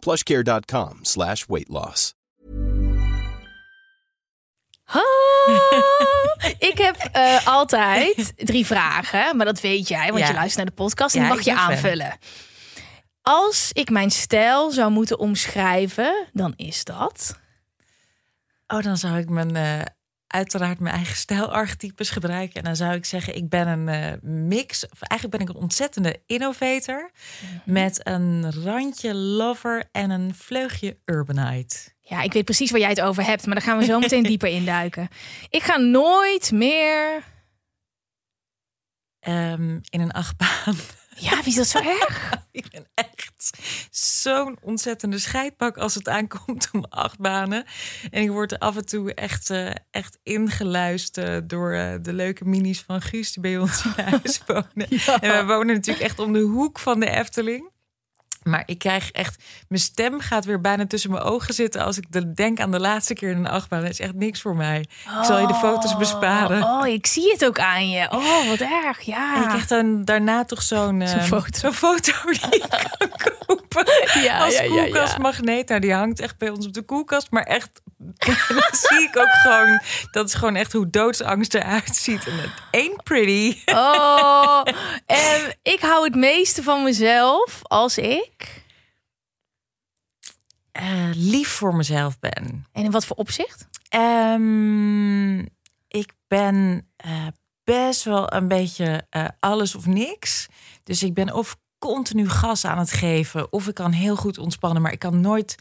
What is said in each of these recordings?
plushcare.com slash weight loss. ik heb uh, altijd drie vragen, maar dat weet jij, want Ja. je luistert naar de podcast en Ja, die mag je aanvullen. Als ik mijn stijl zou moeten omschrijven, dan is dat. Oh, dan zou ik mijn, eh, uiteraard mijn eigen stijlarchetypes gebruiken. En dan zou ik zeggen, ik ben een eh, mix. Of eigenlijk ben ik een ontzettende innovator. Met een randje lover en een vleugje urbanite. Ja, ik weet precies waar jij het over hebt, maar daar gaan we zo meteen dieper induiken. Ik ga nooit meer. Ehm, in een achtbaan. Ja, wie is dat zo erg? Ik ben echt zo'n ontzettende scheidpak als het aankomt om achtbanen. En ik word er af en toe echt, eh, echt ingeluisterd door eh, de leuke minis van Guus die bij ons in huis wonen. En we wonen natuurlijk echt om de hoek van de Efteling. Maar ik krijg echt, mijn stem gaat weer bijna tussen mijn ogen zitten als ik de, denk aan de laatste keer in een achtbaan. Dat is echt niks voor mij. Ik zal je de foto's besparen. Oh, ik zie het ook aan je. Oh, wat erg. Ja. En je krijgt dan daarna toch zo'n eh, foto. zo'n foto die je kan kopen. Ja, als ja, ja, ja. koelkastmagneet. Nou, die hangt echt bij ons op de koelkast. Maar echt, dan zie ik ook gewoon... Dat is gewoon echt hoe doodsangst eruit ziet. En het ain't pretty. Oh, en ik hou het meeste van mezelf als ik. Eh, lief voor mezelf ben. En in wat voor opzicht? Ehm, ik ben eh, best wel een beetje eh, alles of niks. Dus ik ben of continu gas aan het geven, of ik kan heel goed ontspannen, maar ik kan nooit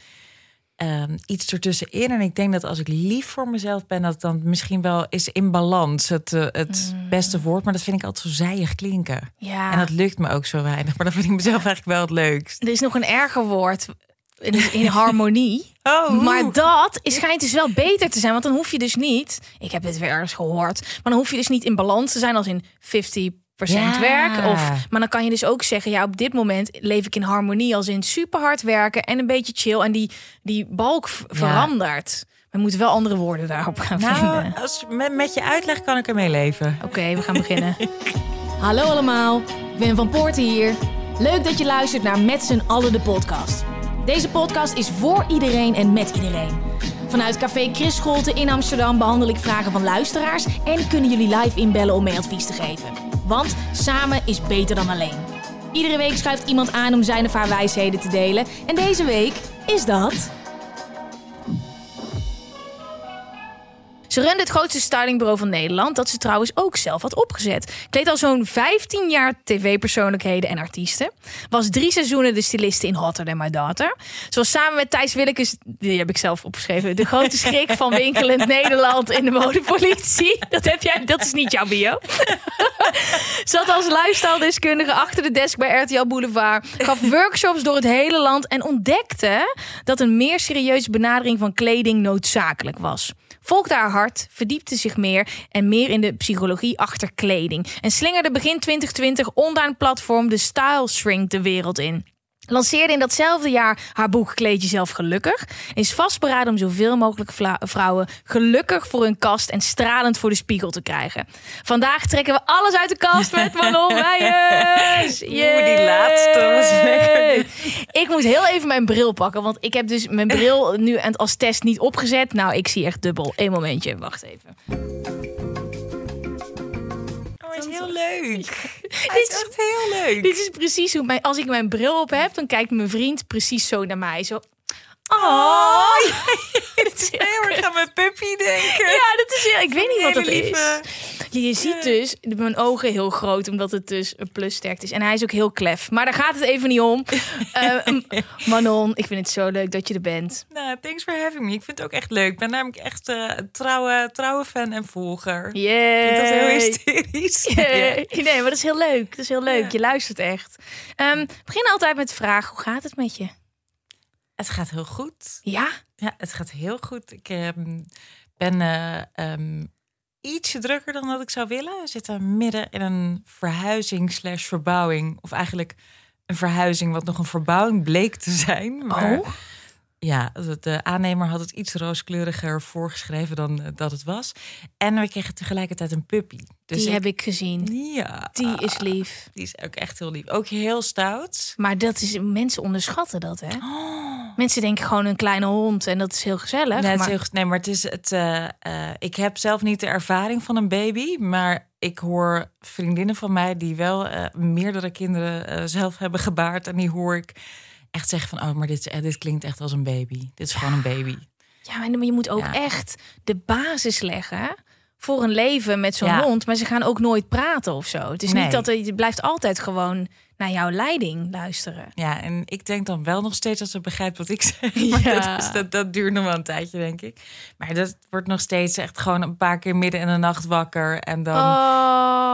ehm, iets ertussenin. En ik denk dat als ik lief voor mezelf ben, dat dan misschien wel is in balans het, het beste woord. Maar dat vind ik altijd zo zijig klinken. Ja. En dat lukt me ook zo weinig. Maar dat vind ik mezelf eigenlijk wel het leukst. Er is nog een erger woord. In, in harmonie. Oh, Maar dat is, schijnt dus wel beter te zijn. Want dan hoef je dus niet. Ik heb dit weer ergens gehoord. Maar dan hoef je dus niet in balans te zijn als in 50 Ja. werk. Of, maar dan kan je dus ook zeggen, ja, op dit moment leef ik in harmonie als in super hard werken en een beetje chill. En die, die balk verandert. We moeten wel andere woorden daarop gaan Nou, vinden. als, met, met je uitleg kan ik ermee leven. Oké, we gaan beginnen. Hallo allemaal, ik ben Van Poorten hier. Leuk dat je luistert naar Met z'n allen de podcast. Deze podcast is voor iedereen en met iedereen. Vanuit Café Chris Scholte in Amsterdam behandel ik vragen van luisteraars... en kunnen jullie live inbellen om mee advies te geven. Want samen is beter dan alleen. Iedere week schuift iemand aan om zijn of haar wijsheden te delen. En deze week is dat... Ze runde het grootste stylingbureau van Nederland, dat ze trouwens ook zelf had opgezet. Kleed al zo'n 15 jaar tv-persoonlijkheden en artiesten. Was drie seizoenen de styliste in Hotter Than My Daughter. Ze was samen met Thijs Willekes, die heb ik zelf opgeschreven, de grote schrik van winkelend Nederland in de modepolitie. Dat heb jij, dat is niet jouw bio. Zat als lifestyle-deskundige achter de desk bij RTL Boulevard. Gaf workshops door het hele land en ontdekte dat een meer serieuze benadering van kleding noodzakelijk was. Volgde haar hart, verdiepte zich meer en meer in de psychologie achter kleding. En slingerde begin 2020 online platform de Style Shrink de wereld in. Lanceerde in datzelfde jaar haar boek Kleed jezelf gelukkig. En is vastberaden om zoveel mogelijk vrouwen gelukkig voor hun kast en stralend voor de spiegel te krijgen. Vandaag trekken we alles uit de kast met Manon Meijers. Oeh, die laatste was lekker. Ik moet heel even mijn bril pakken, want ik heb dus mijn bril nu als test niet opgezet. Nou, ik zie echt dubbel. Eén momentje, wacht even. Is heel leuk. Hij is echt heel leuk. Dit is precies hoe mijn, als ik mijn bril op heb, dan kijkt mijn vriend precies zo naar mij. Zo. Oh, Oh, is heel erg aan mijn puppy denken. Ja, dat is heel, ik weet niet wat dat lieve- is. Je, je ziet dus mijn ogen heel groot, omdat het dus een plussterkte is. En hij is ook heel klef. Maar daar gaat het even niet om. Eh, Manon, ik vind het zo leuk dat je er bent. Nou, thanks for having me. Ik vind het ook echt leuk. Ik ben namelijk echt eh, een trouwe, trouwe fan en volger. Yay. Ik vind dat heel hysterisch. Yay. Nee, maar dat is heel leuk. Dat is heel leuk. Je luistert echt. Ehm, we beginnen altijd met de vraag, hoe gaat het met je? Het gaat heel goed. Ja? Ja, het gaat heel goed. Ik ehm, ben eh, ehm, ietsje drukker dan dat ik zou willen. We zitten midden in een verhuizing slash verbouwing. Of eigenlijk een verhuizing wat nog een verbouwing bleek te zijn. Maar Oh. Ja, de aannemer had het iets rooskleuriger voorgeschreven dan eh, dat het was. En we kregen tegelijkertijd een puppy. Dus Die ik- heb ik gezien. Ja, Die is lief. die is ook echt heel lief. Ook heel stout. Maar dat is, mensen onderschatten dat, hè? Mensen denken gewoon een kleine hond en dat is heel gezellig. Nee, maar... heel goed. nee, maar het is het. eh, eh, ik heb zelf niet de ervaring van een baby, maar ik hoor vriendinnen van mij die wel eh, meerdere kinderen eh, zelf hebben gebaard en die hoor ik echt zeggen van, oh, maar dit, eh, dit klinkt echt als een baby. Dit is gewoon een baby. Ja, maar je moet ook Ja. echt de basis leggen voor een leven met zo'n Ja. hond. Maar ze gaan ook nooit praten of zo. Het is Nee. niet dat je blijft altijd gewoon naar jouw leiding luisteren. Ja, en ik denk dan wel nog steeds dat ze begrijpt wat ik zeg. Maar Ja. dat, is, dat, dat duurt nog wel een tijdje, denk ik. Maar dat wordt nog steeds echt gewoon een paar keer midden in de nacht wakker. En dan,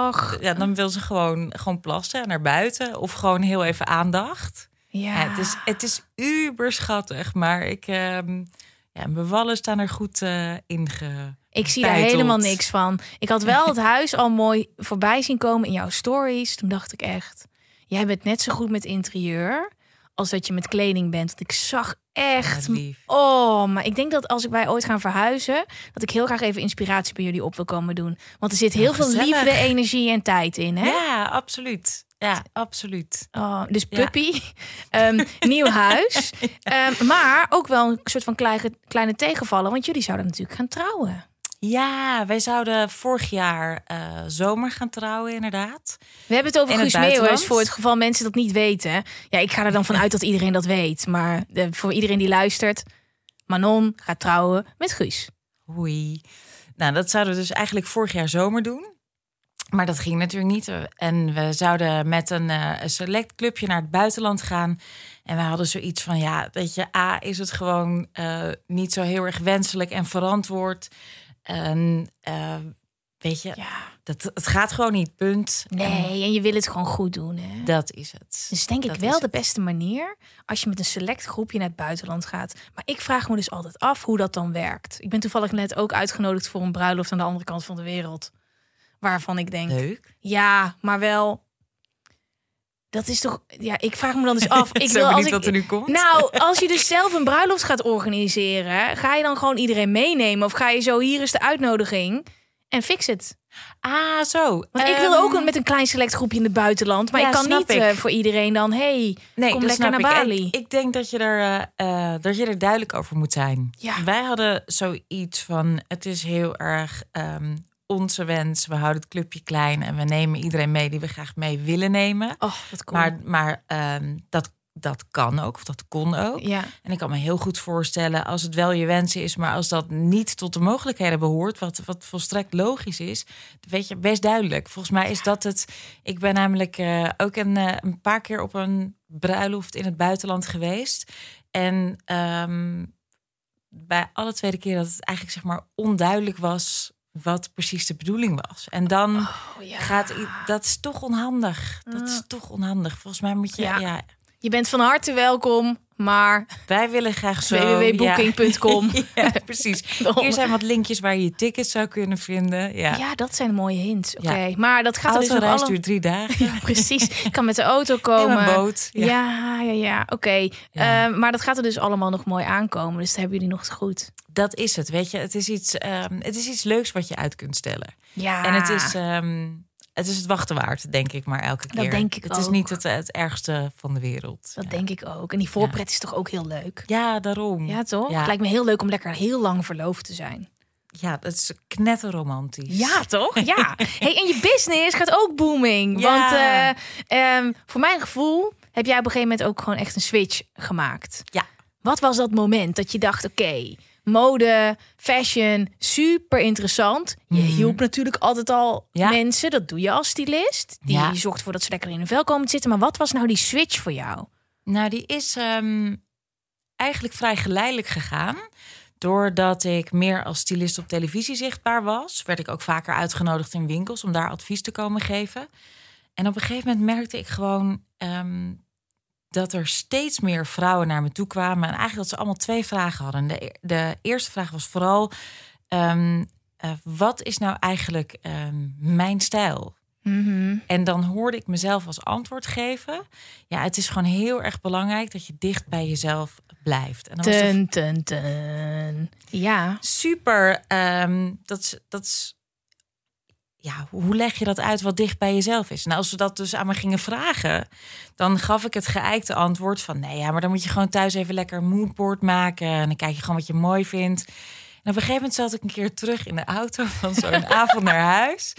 Och, ja, dan wil ze gewoon, gewoon plassen en naar buiten. Of gewoon heel even aandacht. Ja. Ja, het, is, het is uber schattig, maar ik, ehm ja, mijn wallen staan er goed eh in ge... Ik zie daar helemaal niks van. Ik had wel het huis al mooi voorbij zien komen in jouw stories. Toen dacht ik echt, jij bent net zo goed met interieur als dat je met kleding bent. Want ik zag echt. Ja. Oh, maar ik denk dat als ik wij ooit gaan verhuizen, dat ik heel graag even inspiratie bij jullie op wil komen doen. Want er zit heel veel liefde, energie en tijd in. Hè? Ja, absoluut. Ja, absoluut. Oh, dus Ja. puppy, ehm, nieuw huis. Ehm, maar ook wel een soort van kleine, kleine tegenvallen, want jullie zouden natuurlijk gaan trouwen. Ja, wij zouden vorig jaar eh, zomer gaan trouwen, inderdaad. We hebben het over In Guus buitenland? voor het geval mensen dat niet weten. Ja, ik ga er dan vanuit dat iedereen dat weet. Maar eh, voor iedereen die luistert, Manon gaat trouwen met Guus. Hoi. Nou, dat zouden we dus eigenlijk vorig jaar zomer doen. Maar dat ging natuurlijk niet. En we zouden met een, eh, een select clubje naar het buitenland gaan. En we hadden zoiets van, ja, weet je, A, is het gewoon eh, niet zo heel erg wenselijk en verantwoord. En eh, weet je, Ja. dat, het gaat gewoon niet, punt. Nee, en je wil het gewoon goed doen. Hè? dat is het. Dus denk ik wel de beste manier als je met een select groepje naar het buitenland gaat. Maar ik vraag me dus altijd af hoe dat dan werkt. Ik ben toevallig net ook uitgenodigd voor een bruiloft aan de andere kant van de wereld. Waarvan ik denk, Leuk. ja, maar wel. Dat is toch. Ja, ik vraag me dan dus af. Ik wil als ik, wat er nu komt. Nou, als je dus zelf een bruiloft gaat organiseren, ga je dan gewoon iedereen meenemen? Of ga je zo, hier is de uitnodiging en fix het? Ah, zo. Want ik wil Ehm, ook een- met een klein select groepje in het buitenland. Maar ja, ik kan niet ik. eh, voor iedereen dan, hey, Nee, kom dat lekker naar ik. Bali. Ik, denk dat je, er, eh, eh, dat je er duidelijk over moet zijn. Ja. Wij hadden zoiets van: het is heel erg ehm, onze wens. We houden het clubje klein en we nemen iedereen mee die we graag mee willen nemen. Oh. Maar, maar ehm, dat, dat kan ook, of dat kon ook. ja, En ik kan me heel goed voorstellen als het wel je wens is, maar als dat niet tot de mogelijkheden behoort, wat, wat volstrekt logisch is, weet je, best duidelijk. Volgens mij is dat het. Ik ben namelijk eh, ook een, eh, een paar keer op een bruiloft in het buitenland geweest. En ehm, bij alle tweede keer dat het eigenlijk zeg maar onduidelijk was wat precies de bedoeling was. En dan oh, ja. gaat dat is toch onhandig. Dat is toch onhandig. Volgens mij moet je Ja. ja Je bent van harte welkom, maar wij willen graag zo. www.booking.com. Ja, ja, precies. Hier zijn wat linkjes waar je je tickets zou kunnen vinden. Ja. Ja, dat zijn mooie hints. Oké, maar dat gaat er dus nog Autoreis alle... duurt drie dagen. Ja, precies. Ik kan met de auto komen. een boot. Ja, Ja. ja, ja. Oké. Ja. Eh, maar dat gaat er dus allemaal nog mooi aankomen. Dus dat hebben jullie nog goed. Dat is het, weet je. Het is, iets, ehm, het is iets leuks wat je uit kunt stellen. Ja. En het is, ehm, het is het wachten waard, denk ik maar elke Dat keer. denk ik Het is niet het, het ergste van de wereld. Dat ja. denk ik ook. En die voorpret is toch ook heel leuk? ja, daarom. Ja, toch? Ja. Lijkt me heel leuk om lekker heel lang verloofd te zijn. Ja, dat is knetterromantisch. Ja, toch? Ja. Hey, en je business gaat ook booming. Ja. Want eh, ehm, voor mijn gevoel heb jij op een gegeven moment ook gewoon echt een switch gemaakt. Ja. Wat was dat moment dat je dacht, oké, mode, fashion, super interessant. Je hielp natuurlijk altijd al Mhm. Ja. mensen, dat doe je als stylist. Die Ja. zorgt ervoor dat ze lekker in hun vel komen te zitten. Maar wat was nou die switch voor jou? Nou, die is ehm, eigenlijk vrij geleidelijk gegaan. Doordat ik meer als stylist op televisie zichtbaar was, werd ik ook vaker uitgenodigd in winkels om daar advies te komen geven. En op een gegeven moment merkte ik gewoon, ehm, dat er steeds meer vrouwen naar me toe kwamen. En eigenlijk dat ze allemaal twee vragen hadden. De, e-, de eerste vraag was vooral: ehm, eh, wat is nou eigenlijk ehm, mijn stijl? Mhm. En dan hoorde ik mezelf als antwoord geven. Ja, het is gewoon heel erg belangrijk dat je dicht bij jezelf blijft. En dan was ten. Ja. super. ehm, dat, is, dat is. Ja, hoe leg je dat uit wat dicht bij jezelf is? Nou, als ze dat dus aan me gingen vragen, dan gaf ik het geëikte antwoord van: nee, ja, maar dan moet je gewoon thuis even lekker een moodboard maken en dan kijk je gewoon wat je mooi vindt. En op een gegeven moment zat ik een keer terug in de auto van zo'n avond naar huis.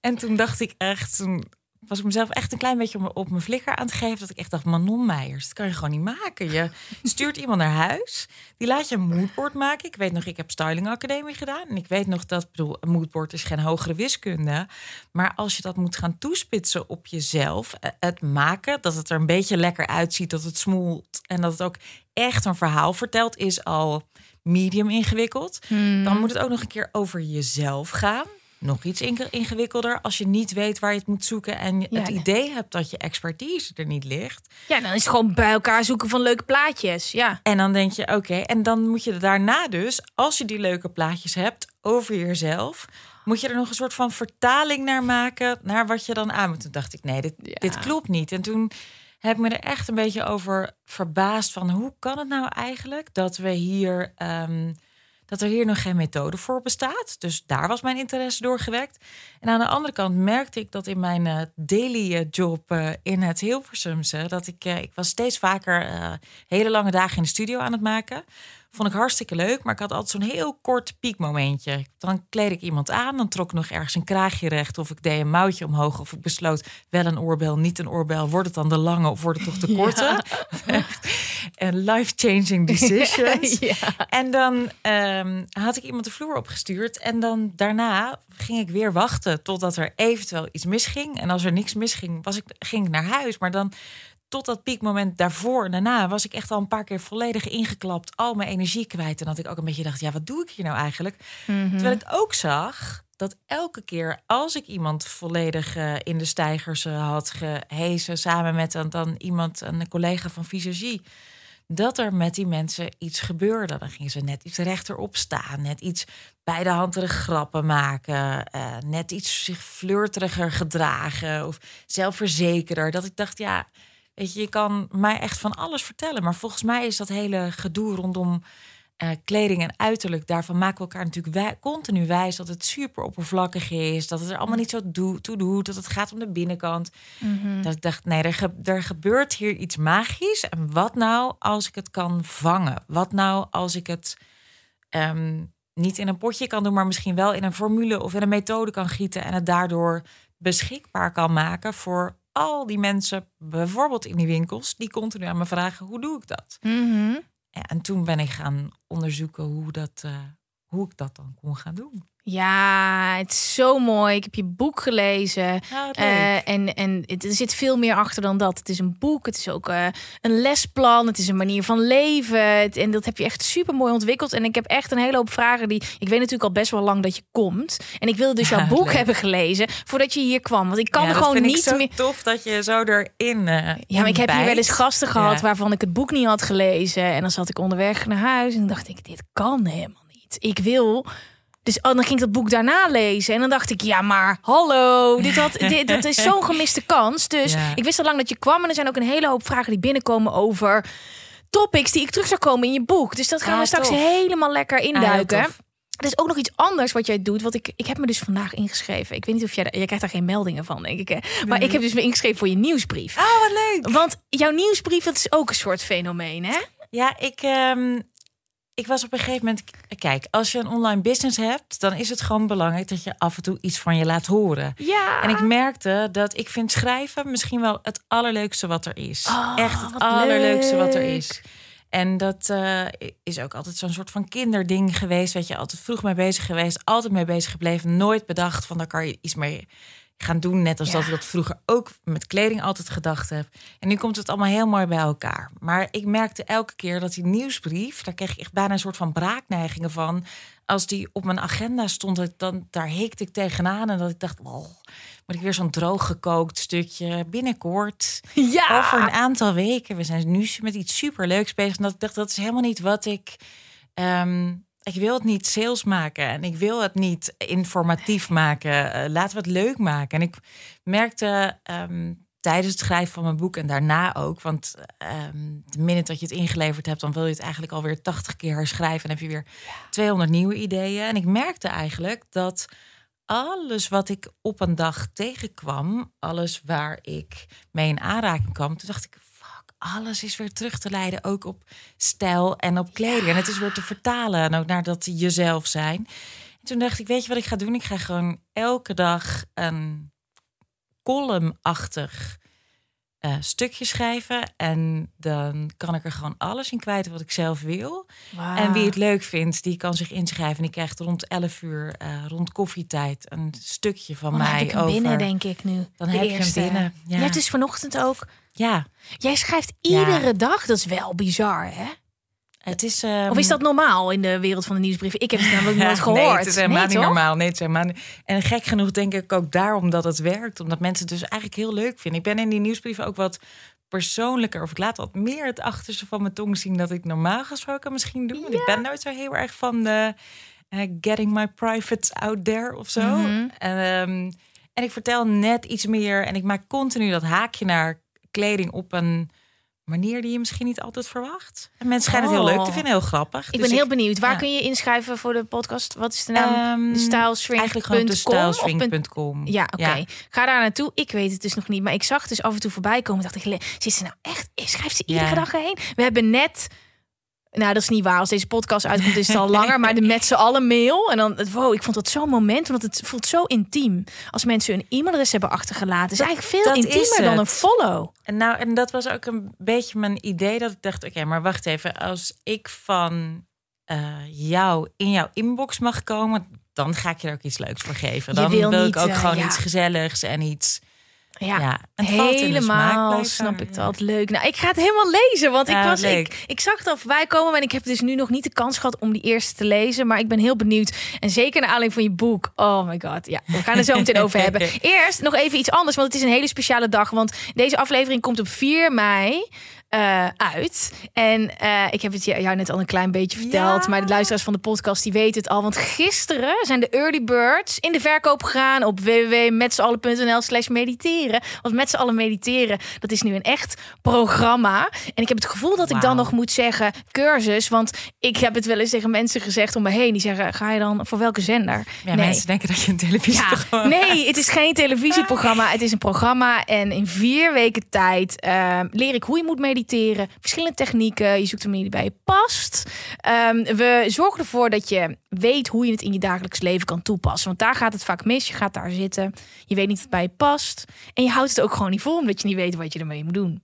En toen dacht ik echt, toen was ik mezelf echt een klein beetje op, mijn flikker aan het geven. Dat ik echt dacht, Manon Meijers, dat kan je gewoon niet maken. Je stuurt iemand naar huis, die laat je een moodboard maken. Ik weet nog, ik heb styling academie gedaan. En ik weet nog dat, bedoel, een moodboard is geen hogere wiskunde. Maar als je dat moet gaan toespitsen op jezelf, eh, het maken, dat het er een beetje lekker uitziet, dat het smoelt en dat het ook echt een verhaal vertelt, is al medium ingewikkeld. Dan moet het ook nog een keer over jezelf gaan. Nog iets inge- ingewikkelder als je niet weet waar je het moet zoeken en je Ja, het idee hebt dat je expertise er niet ligt. ja, dan is het gewoon bij elkaar zoeken van leuke plaatjes. Ja. En dan denk je, oké, en dan moet je daarna dus, als je die leuke plaatjes hebt over jezelf, moet je er nog een soort van vertaling naar maken naar wat je dan aan moet. Toen dacht ik, nee, dit, Ja. dit klopt niet. En toen heb ik me er echt een beetje over verbaasd van hoe kan het nou eigenlijk dat we hier ehm, dat er hier nog geen methode voor bestaat. Dus daar was mijn interesse door gewekt. En aan de andere kant merkte ik dat in mijn eh, daily eh, job eh, in het Hilversumse, dat ik, ik was steeds vaker hele lange dagen in de studio aan het maken. Vond ik hartstikke leuk, maar ik had altijd zo'n heel kort piekmomentje. Dan kleed ik iemand aan, dan trok ik nog ergens een kraagje recht... of ik deed een mouwtje omhoog of ik besloot... wel een oorbel, niet een oorbel. Wordt het dan de lange of wordt het toch de korte? en life-changing decisions. ja. En dan ehm, had ik iemand de vloer opgestuurd. En dan daarna ging ik weer wachten totdat er eventueel iets misging. En als er niks misging, was ik, ging ik naar huis. Maar dan tot dat piekmoment daarvoor en daarna was ik echt al een paar keer volledig ingeklapt. Al mijn energie kwijt. En dat ik ook een beetje dacht, ja, wat doe ik hier nou eigenlijk? Terwijl ik ook zag dat elke keer als ik iemand volledig eh, in de stijgers eh, had gehezen... samen met dan, dan iemand, een collega van Visagie dat er met die mensen iets gebeurde. Dan gingen ze net iets rechterop staan, net iets bij de handere grappen maken, eh, net iets zich flirteriger gedragen of zelfverzekerder. Dat ik dacht, ja, weet je, je kan mij echt van alles vertellen, maar volgens mij is dat hele gedoe rondom eh, kleding en uiterlijk, daarvan maken we elkaar natuurlijk wij, continu wijs dat het super oppervlakkig is, dat het er allemaal niet zo toe doet, dat het gaat om de binnenkant. Dat ik dacht, nee, er, ge- er gebeurt hier iets magisch. En wat nou als ik het kan vangen? Wat nou als ik het ehm, niet in een potje kan doen, maar misschien wel in een formule of in een methode kan gieten en het daardoor beschikbaar kan maken voor al die mensen, bijvoorbeeld in die winkels, die continu aan me vragen: hoe doe ik dat? Mhm. En toen ben ik gaan onderzoeken hoe, dat, eh, hoe ik dat dan kon gaan doen. Ja, het is zo mooi. Ik heb je boek gelezen. Wat Eh, en en het, er zit veel meer achter dan dat. Het is een boek, het is ook eh, een lesplan, het is een manier van leven. Het- en dat heb je echt super mooi ontwikkeld. En ik heb echt een hele hoop vragen die. Ik weet natuurlijk al best wel lang dat je komt. En ik wilde dus jouw Ja, boek leuk. hebben gelezen voordat je hier kwam. Want ik kan Ja, er gewoon vind ik niet zo meer. tof dat je zo erin. eh, Ja, maar ik heb hier wel eens gasten gehad Ja. waarvan ik het boek niet had gelezen. En dan zat ik onderweg naar huis en dacht ik, dit kan helemaal niet. Ik wil... Dus oh, dan ging ik dat boek daarna lezen. En dan dacht ik, ja, maar hallo, dit, had, dit dat is zo'n gemiste kans. Dus Ja. ik wist al lang dat je kwam. En er zijn ook een hele hoop vragen die binnenkomen over topics die ik terug zou komen in je boek. Dus dat gaan Ah, we straks tof. helemaal lekker Ah, induiken. er is ook nog iets anders wat jij doet. Wat ik, ik heb me dus vandaag ingeschreven. Ik weet niet of jij... Jij krijgt daar geen meldingen van, denk ik. Hè? Maar ik heb dus me ingeschreven voor je nieuwsbrief. Oh, wat leuk. Want jouw nieuwsbrief, dat is ook een soort fenomeen, hè? Ja, ik, ehm, ik was op een gegeven moment. Kijk, als je een online business hebt, dan is het gewoon belangrijk dat je af en toe iets van je laat horen. Ja. En ik merkte dat ik vind schrijven misschien wel het allerleukste wat er is. Oh, Echt het wat allerleukste wat er is. En dat eh, is ook altijd zo'n soort van kinderding geweest. Weet je, altijd vroeg mee bezig geweest, altijd mee bezig gebleven. Nooit bedacht van daar kan je iets mee gaan doen. Net als dat ik dat vroeger ook met kleding altijd gedacht heb. En nu komt het allemaal heel mooi bij elkaar. Maar ik merkte elke keer dat die nieuwsbrief, daar kreeg ik echt bijna een soort van braakneigingen van. Als die op mijn agenda stond, dan, daar hikte ik tegenaan. En dat ik dacht, oh, moet ik weer zo'n droog gekookt stukje binnenkort. Ja. Over een aantal weken. We zijn nu met iets superleuks bezig. En dat ik dacht, dat is helemaal niet wat ik... ehm, ik wil het niet sales maken en ik wil het niet informatief maken. Eh, laten we het leuk maken. En ik merkte ehm, tijdens het schrijven van mijn boek en daarna ook, want ehm, de minute dat je het ingeleverd hebt, dan wil je het eigenlijk alweer 80 keer herschrijven en heb je weer 200 nieuwe ideeën. En ik merkte eigenlijk dat alles wat ik op een dag tegenkwam, alles waar ik mee in aanraking kwam, toen dacht ik, alles is weer terug te leiden, ook op stijl en op kleding. En het is weer te vertalen en ook naar dat jezelf zijn. En toen dacht ik, weet je wat ik ga doen? Ik ga gewoon elke dag een columnachtig eh, stukje schrijven. En dan kan ik er gewoon alles in kwijt wat ik zelf wil. En wie het leuk vindt, die kan zich inschrijven. En die krijgt rond 11 uur, eh, rond koffietijd, een stukje van Oh, dan mij heb ik hem over. binnen, denk ik nu. Dan De heb je hem eerste. binnen, ja. Ja, het is vanochtend ook. Ja, Jij schrijft Ja. iedere dag. Dat is wel bizar, hè? Het is. ehm, Of is dat normaal in de wereld van de nieuwsbrieven? Ik heb het namelijk nooit gehoord. Nee, het is helemaal Nee, niet normaal. Nee, het is helemaal niet. En gek genoeg denk ik ook daarom dat het werkt. Omdat mensen het dus eigenlijk heel leuk vinden. Ik ben in die nieuwsbrieven ook wat persoonlijker. Of ik laat wat meer het achterste van mijn tong zien... dat ik normaal gesproken misschien doe. Want ik ben nooit zo heel erg van de... eh, getting my privates out there of zo. Mhm. En, ehm, en ik vertel net iets meer. En ik maak continu dat haakje naar kleding op een manier die je misschien niet altijd verwacht. En mensen schijnen het heel leuk te Oh. vinden, heel grappig. Ik Dus ben heel benieuwd. Waar ja. kun je inschrijven voor de podcast? Wat is de naam? De styleshrink.com Eigenlijk gewoon de styleshrink.com. Ja, oké. Ga daar naartoe. Ik weet het dus nog niet. Maar ik zag dus af en toe voorbij komen. Dacht ik, zit ze nou echt? Schrijft ze iedere Ja. dag heen? We hebben net... Nou, dat is niet waar. Als deze podcast uitkomt, is het al langer. Maar de met z'n allen mail. En dan, wow, ik vond dat zo'n moment. Want het voelt zo intiem. Als mensen hun e-mailadres hebben achtergelaten. Is eigenlijk veel intiemer dan een follow. En, nou, en dat was ook een beetje mijn idee. Dat ik dacht, oké, maar wacht even. Als ik van eh, jou in jouw inbox mag komen... dan ga ik je er ook iets leuks voor geven. Dan wil wil niet, ik ook eh, gewoon ja. iets gezelligs en iets... Ja, Ja, het valt in de smaak, helemaal snap ik dat. Leuk. Nou, ik ga het helemaal lezen, want ik, was, leuk. ik, ik zag het al voorbij komen en ik heb dus nu nog niet de kans gehad om die eerste te lezen. Maar ik ben heel benieuwd. En zeker naar aanleiding van je boek. Oh my god. Ja, we gaan er zo meteen over hebben. Eerst nog even iets anders, want het is een hele speciale dag. Want deze aflevering komt op 4 mei. Eh, uit. En eh, ik heb het jou net al een klein beetje verteld. Ja. Maar de luisteraars van de podcast die weten het al. Want gisteren zijn de early birds in de verkoop gegaan op www.metzallen.nl slash mediteren. Want met z'n allen mediteren, dat is nu een echt programma. En ik heb het gevoel dat ik dan nog moet zeggen cursus. Want ik heb het wel eens tegen mensen gezegd om me heen. Die zeggen, ga je dan voor welke zender? Ja, mensen denken dat je een televisieprogramma Ja, nee, het is geen televisieprogramma. Het is een programma. En in vier weken tijd eh, leer ik hoe je moet mediteren. Verschillende technieken. Je zoekt een manier die bij je past. Ehm, we zorgen ervoor dat je weet hoe je het in je dagelijks leven kan toepassen. Want daar gaat het vaak mis. Je gaat daar zitten. Je weet niet wat bij je past. En je houdt het ook gewoon niet vol. Omdat je niet weet wat je ermee moet doen.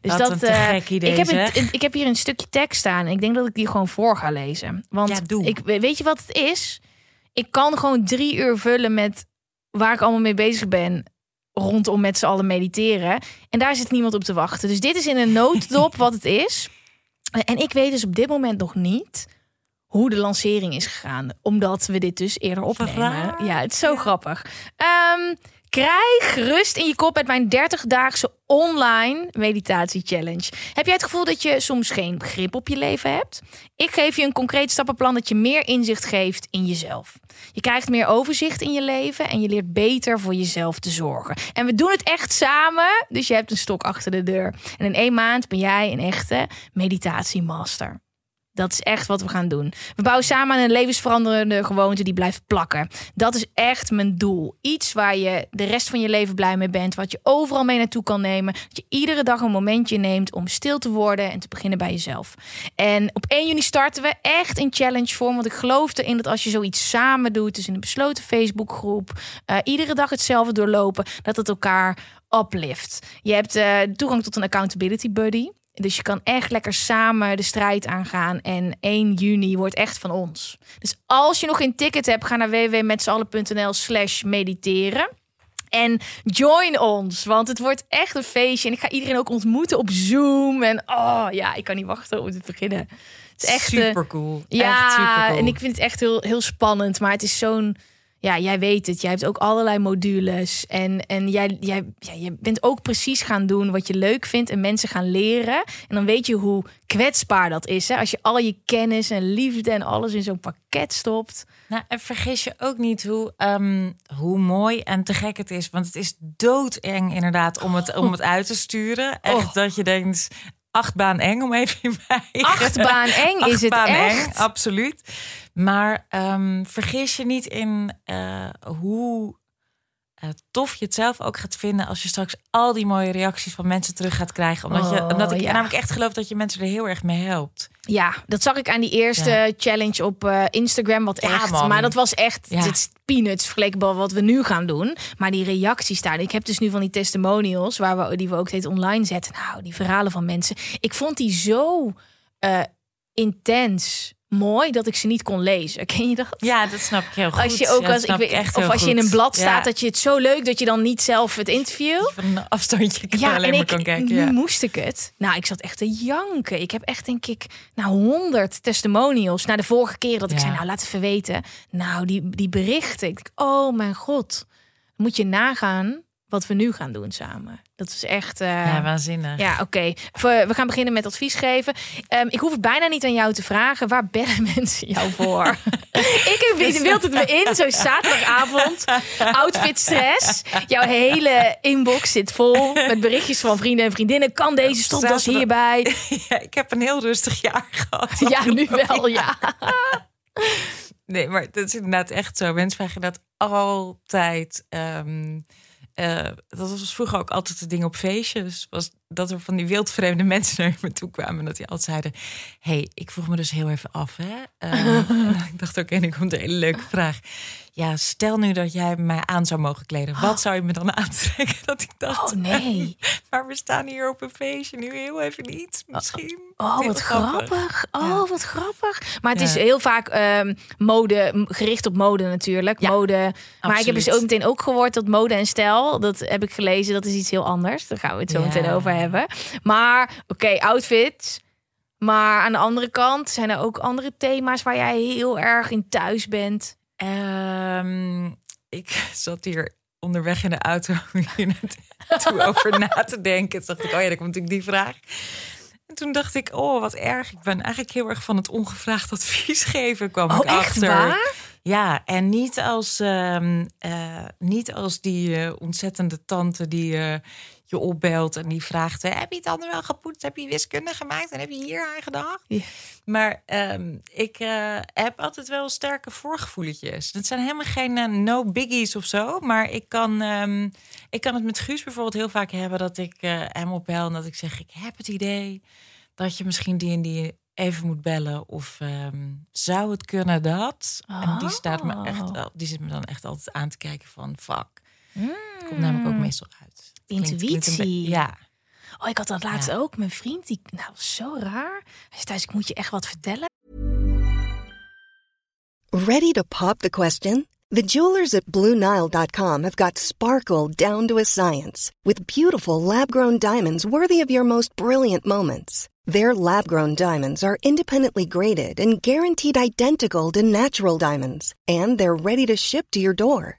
Dus Wat dat, een te eh, gek idee, ik, heb een, ik heb hier een stukje tekst staan. En ik denk dat ik die gewoon voor ga lezen. Want Ja, doe. Ik, weet je wat het is? Ik kan gewoon drie uur vullen met waar ik allemaal mee bezig ben rondom met z'n allen mediteren. En daar zit niemand op te wachten. Dus dit is in een nooddop wat het is. En ik weet dus op dit moment nog niet hoe de lancering is gegaan. Omdat we dit dus eerder opnemen. Ja, het is zo grappig. Ehm, krijg rust in je kop met mijn 30-daagse online meditatie challenge. Heb jij het gevoel dat je soms geen grip op je leven hebt? Ik geef je een concreet stappenplan dat je meer inzicht geeft in jezelf. Je krijgt meer overzicht in je leven en je leert beter voor jezelf te zorgen. En we doen het echt samen, dus je hebt een stok achter de deur. En in één maand ben jij een echte meditatiemaster. Dat is echt wat we gaan doen. We bouwen samen aan een levensveranderende gewoonte die blijft plakken. Dat is echt mijn doel. Iets waar je de rest van je leven blij mee bent. Wat je overal mee naartoe kan nemen. Dat je iedere dag een momentje neemt om stil te worden en te beginnen bij jezelf. En op 1 juni starten we echt in challenge vorm. Want ik geloof erin dat als je zoiets samen doet, dus in een besloten Facebookgroep, eh, iedere dag hetzelfde doorlopen, dat het elkaar uplift. Je hebt eh, toegang tot een accountability buddy. Dus je kan echt lekker samen de strijd aangaan. En 1 juni wordt echt van ons. Dus als je nog geen ticket hebt, ga naar www.metzallen.nl slash mediteren. En join ons, want het wordt echt een feestje. En ik ga iedereen ook ontmoeten op Zoom. En oh ja, ik kan niet wachten om te beginnen. Het is echt eh, super cool. Ja, echt supercool. en ik vind het echt heel, heel spannend. Maar het is zo'n. Ja, jij weet het. Jij hebt ook allerlei modules. En, en jij, jij, ja, jij bent ook precies gaan doen wat je leuk vindt. En mensen gaan leren. En dan weet je hoe kwetsbaar dat is. Hè? Als je al je kennis en liefde en alles in zo'n pakket stopt. Nou, en vergis je ook niet hoe, ehm, hoe mooi en te gek het is. Want het is doodeng inderdaad om het, om het uit te sturen. Echt Oh. dat je denkt, achtbaan eng om even in mij. Achtbaan eng is het echt. eng, absoluut. Maar ehm, vergis je niet in eh, hoe eh, tof je het zelf ook gaat vinden als je straks al die mooie reacties van mensen terug gaat krijgen. Omdat, je, Oh, omdat ik ja. namelijk echt geloof dat je mensen er heel erg mee helpt. Ja, dat zag ik aan die eerste Ja. challenge op eh, Instagram. Wat Ja, echt, man. maar dat was echt dit is peanuts vergeleken bij wat we nu gaan doen. Maar die reacties daar. Ik heb dus nu van die testimonials waar we die we ook steeds online zetten. Nou, die verhalen van mensen. Ik vond die zo intens mooi dat ik ze niet kon lezen. Ken je dat? Ja, dat snap ik heel goed. Als je ook Ja, als ik weet, echt of als je in een blad Ja. staat dat je het zo leuk dat je dan niet zelf het interview. van een afstandje kan Ja, alleen en maar ik, kan kijken. nu Ja. moest ik het. Nou, ik zat echt te janken. Ik heb echt, denk ik, nou, honderd testimonials. Na de vorige keer dat ik zei, nou, laat even weten. Nou, die, die berichten. Ik denk, oh mijn god. Moet je nagaan wat we nu gaan doen samen. Dat is echt... eh, ja, waanzinnig. ja, oké. We we gaan beginnen met advies geven. Ehm, ik hoef het bijna niet aan jou te vragen. Waar bellen mensen jou voor? ik heb, je wilt het me in, zo zaterdagavond. Outfit stress. Jouw hele inbox zit vol met berichtjes van vrienden en vriendinnen. Kan deze Zaterdag- hierbij? Ja, ik heb een heel rustig jaar gehad. Ja, nu wel, ja. Nee, maar dat is inderdaad echt zo. Mensen vragen dat altijd. ehm, eh, dat was vroeger ook altijd de ding op feestjes. Was dat er van die wildvreemde mensen naar me toe kwamen. En dat die altijd zeiden: hey, ik vroeg me dus heel even af. Hè? En ik dacht ook, en ik komt een hele leuke vraag. Ja, stel nu dat jij mij aan zou mogen kleden. Wat zou je me dan aantrekken? Dat ik dacht: Oh nee. Maar we staan hier op een feestje nu heel even niet. Misschien. Oh, wat grappig. Oh, Ja. wat grappig. Maar het is heel vaak ehm, mode, gericht op mode natuurlijk. Ja, mode. Maar ik heb dus ook meteen ook gehoord dat mode en stijl, dat heb ik gelezen, dat is iets heel anders. Daar gaan we het zo meteen over hebben. Maar oké, outfits. Maar aan de andere kant zijn er ook andere thema's waar jij heel erg in thuis bent. Ehm, ik zat hier onderweg in de auto hier naartoe over na te denken. Toen dacht ik, oh ja, dan komt natuurlijk die vraag. En toen dacht ik, oh, wat erg. Ik ben eigenlijk heel erg van het ongevraagd advies geven, kwam Oh, ik echt achter. waar? Ja, en niet als, ehm, eh, niet als die eh, ontzettende tante die eh, je opbelt en die vraagt: eh, Heb je het dan wel gepoetst? Heb je wiskunde gemaakt? En heb je hier aan gedacht? Ja. Maar ehm, ik eh, heb altijd wel sterke voorgevoeletjes. Het zijn helemaal geen eh, no biggies of zo. Maar ik kan, ehm, ik kan het met Guus bijvoorbeeld heel vaak hebben dat ik eh, hem opbel en dat ik zeg: Ik heb het idee dat je misschien die en die even moet bellen. Of ehm, zou het kunnen dat? En die staat me echt, Oh. die zit me dan echt altijd aan te kijken van fuck. Het komt namelijk ook meestal uit. Klinkt- klinkt een. Intuïtie. ja. Oh, ik had dat laatst Ja. ook. Mijn vriend, die, nou, zo raar. Hij zei thuis, ik moet je echt wat vertellen. Ready to pop the question? The jewelers at BlueNile.com have got sparkle down to a science with beautiful lab grown diamonds worthy of your most brilliant moments. Their lab grown diamonds are independently graded and guaranteed identical to natural diamonds, and they're ready to ship to your door.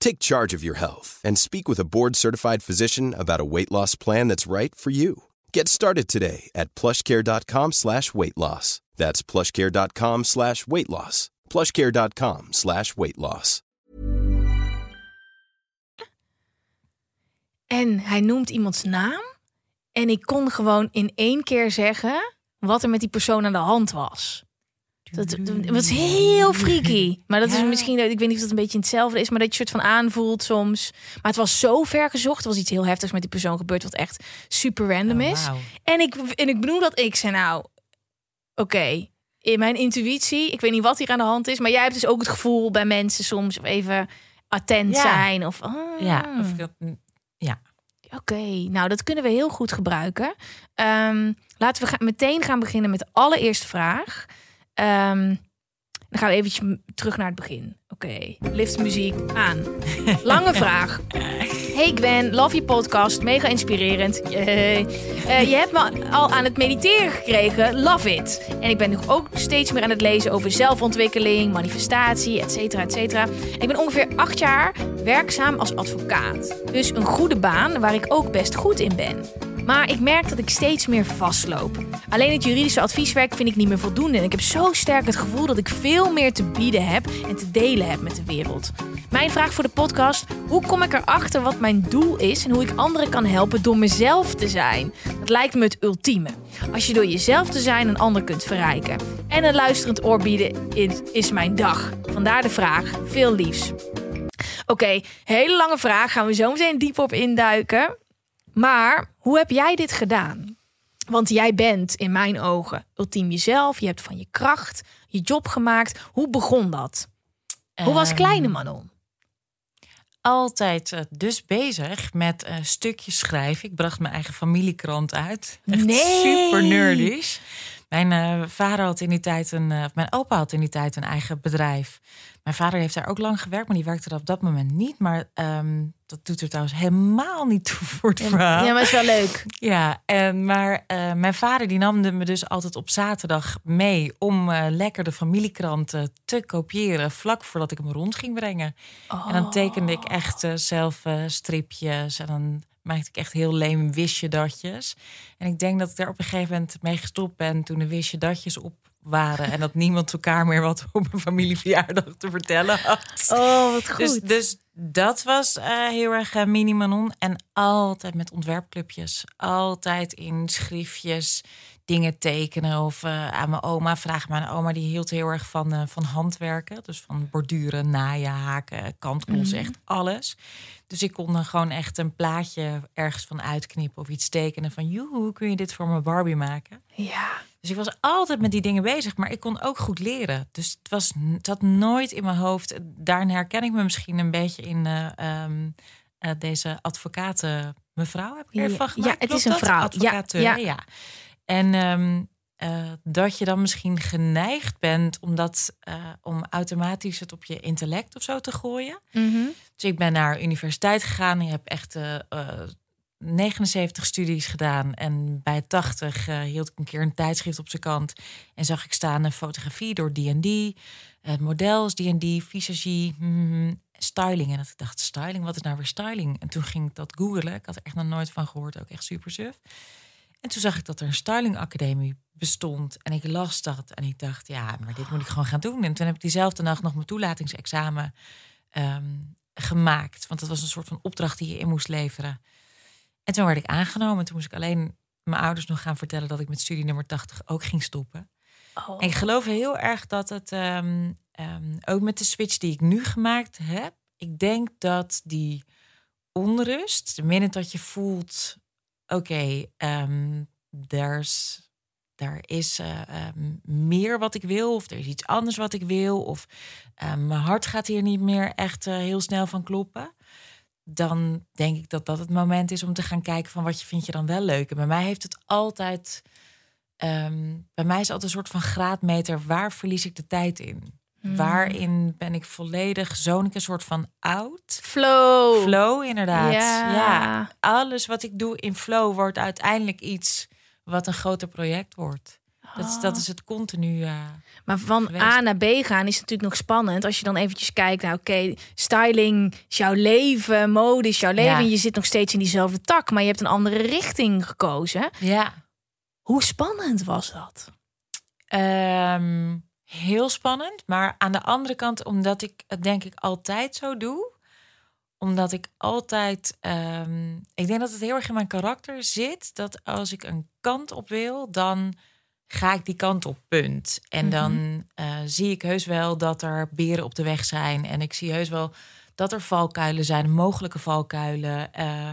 Take charge of your health and speak with a board-certified physician about a weight loss plan that's right for you. Get started today at plushcare.com slash weight loss. That's plushcare.com slash weight loss. plushcare.com slash weight loss. En hij noemt iemands naam. En ik kon gewoon in één keer zeggen wat er met die persoon aan de hand was. Dat, dat was heel freaky. Maar dat is Ja. misschien, ik weet niet of dat een beetje hetzelfde is, maar dat je soort van aanvoelt soms. Maar het was zo ver gezocht. Er was iets heel heftigs met die persoon gebeurd, wat echt super random Oh, is. En ik, en ik bedoel dat ik zei, nou, oké, in mijn intuïtie, ik weet niet wat hier aan de hand is, maar jij hebt dus ook het gevoel bij mensen soms even attent Ja. zijn of. ah. Ja, of dat, Oké, nou dat kunnen we heel goed gebruiken. Ehm, laten we gaan, meteen gaan beginnen met de allereerste vraag. Ehm, dan gaan we eventjes terug naar het begin. Oké, lift muziek aan. Lange vraag. Hey Gwen, love je podcast, mega inspirerend. Eh, je hebt me al aan het mediteren gekregen, love it. En ik ben nu ook steeds meer aan het lezen over zelfontwikkeling, manifestatie, et cetera, et cetera. Ik ben ongeveer acht jaar werkzaam als advocaat. Dus een goede baan waar ik ook best goed in ben. Maar ik merk dat ik steeds meer vastloop. Alleen het juridische advieswerk vind ik niet meer voldoende. En ik heb zo sterk het gevoel dat ik veel meer te bieden heb en te delen heb met de wereld. Mijn vraag voor de podcast: hoe kom ik erachter wat mijn doel is en hoe ik anderen kan helpen door mezelf te zijn? Dat lijkt me het ultieme. Als je door jezelf te zijn een ander kunt verrijken. En een luisterend oor bieden is, mijn dag. Vandaar de vraag. Veel liefs. Oké, hele lange vraag. Gaan we zo meteen diep op induiken. Maar hoe heb jij dit gedaan? Want jij bent in mijn ogen ultiem jezelf. Je hebt van je kracht je job gemaakt. Hoe begon dat? Hoe was Ehm, Kleine Manon? altijd eh, dus bezig met eh, stukjes schrijven. Ik bracht mijn eigen familiekrant uit. Echt Nee! super nerdish. Mijn eh, vader had in die tijd een, of mijn opa had in die tijd een eigen bedrijf. Mijn vader heeft daar ook lang gewerkt, maar die werkte er op dat moment niet. Maar ehm, dat doet er trouwens helemaal niet toe voor het verhaal. Ja, maar is wel leuk. Ja, en, maar eh, mijn vader die nam me dus altijd op zaterdag mee om eh, lekker de familiekranten te kopiëren vlak voordat ik hem rond ging brengen. En dan tekende ik echt eh, zelf eh, stripjes en dan maakte ik echt heel leem wistje datjes. En ik denk dat ik daar op een gegeven moment mee gestopt ben toen de wistje datjes op waren en dat niemand elkaar meer wat op een familieverjaardag te vertellen had. Oh, wat goed. Dus, dus dat was eh, heel erg uh. En altijd met ontwerpclubjes. Altijd in schriftjes dingen tekenen. Of eh, aan mijn oma vragen. Mijn oma die hield heel erg van, van handwerken. Dus van borduren, naaien, haken, kantklossen, Mhm. echt alles. Dus ik kon dan gewoon echt een plaatje ergens van uitknippen. Of iets tekenen van, joe, hoe kun je dit voor mijn Barbie maken? ja. Dus ik was altijd met die dingen bezig, maar ik kon ook goed leren. Dus het, was, het zat nooit in mijn hoofd. Daarin herken ik me misschien een beetje in eh, ehm, eh, deze advocaten mevrouw. Heb ik ervan gemaakt? ja, het Klopt is een vrouw. Ja, ja. En ehm, eh, dat je dan misschien geneigd bent om, dat, om automatisch het op je intellect of zo te gooien. Mhm. Dus ik ben naar universiteit gegaan. Ik heb echt 79 studies gedaan. En bij 80 eh, hield ik een keer een tijdschrift op zijn kant. En zag ik staan een fotografie door D&D. Het model is D&D, visagie, hmm, styling. En dat ik dacht, styling, wat is nou weer styling? En toen ging ik dat googelen. Ik had er echt nog nooit van gehoord, ook echt super suf. En toen zag ik dat er een stylingacademie bestond. En ik las dat en ik dacht, ja, maar dit moet ik gewoon gaan doen. En toen heb ik diezelfde nacht nog mijn toelatingsexamen ehm, gemaakt. Want dat was een soort van opdracht die je in moest leveren. En toen werd ik aangenomen. Toen moest ik alleen mijn ouders nog gaan vertellen dat ik met studie nummer 80 ook ging stoppen. Oh. En ik geloof heel erg dat het ehm, ehm, ook met de switch die ik nu gemaakt heb. Ik denk dat die onrust, de minute dat je voelt, oké, ehm, there's er is eh, ehm, meer wat ik wil, of er is iets anders wat ik wil, of ehm, mijn hart gaat hier niet meer echt eh, heel snel van kloppen. Dan denk ik dat dat het moment is om te gaan kijken van wat je vind je dan wel leuk. En bij mij heeft het altijd, ehm, bij mij is altijd een soort van graadmeter. Waar verlies ik de tijd in? Waarin ben ik volledig, zoon ik een soort van oud? Flow. Flow, inderdaad. Ja. ja. Alles wat ik doe in flow wordt uiteindelijk iets wat een groter project wordt. Dat is, dat is het continu. eh, Maar van geweest. A naar B gaan is natuurlijk nog spannend. Als je dan eventjes kijkt, nou oké, styling is jouw leven, mode is jouw leven. Ja. En je zit nog steeds in diezelfde tak, maar je hebt een andere richting gekozen. ja. Hoe spannend was dat? Ehm, heel spannend. Maar aan de andere kant, omdat ik het denk ik altijd zo doe. Omdat ik altijd. ehm, ik denk dat het heel erg in mijn karakter zit. Dat als ik een kant op wil, dan ga ik die kant op, punt. En Mhm. dan eh, zie ik heus wel dat er beren op de weg zijn. En ik zie heus wel dat er valkuilen zijn, mogelijke valkuilen. Eh,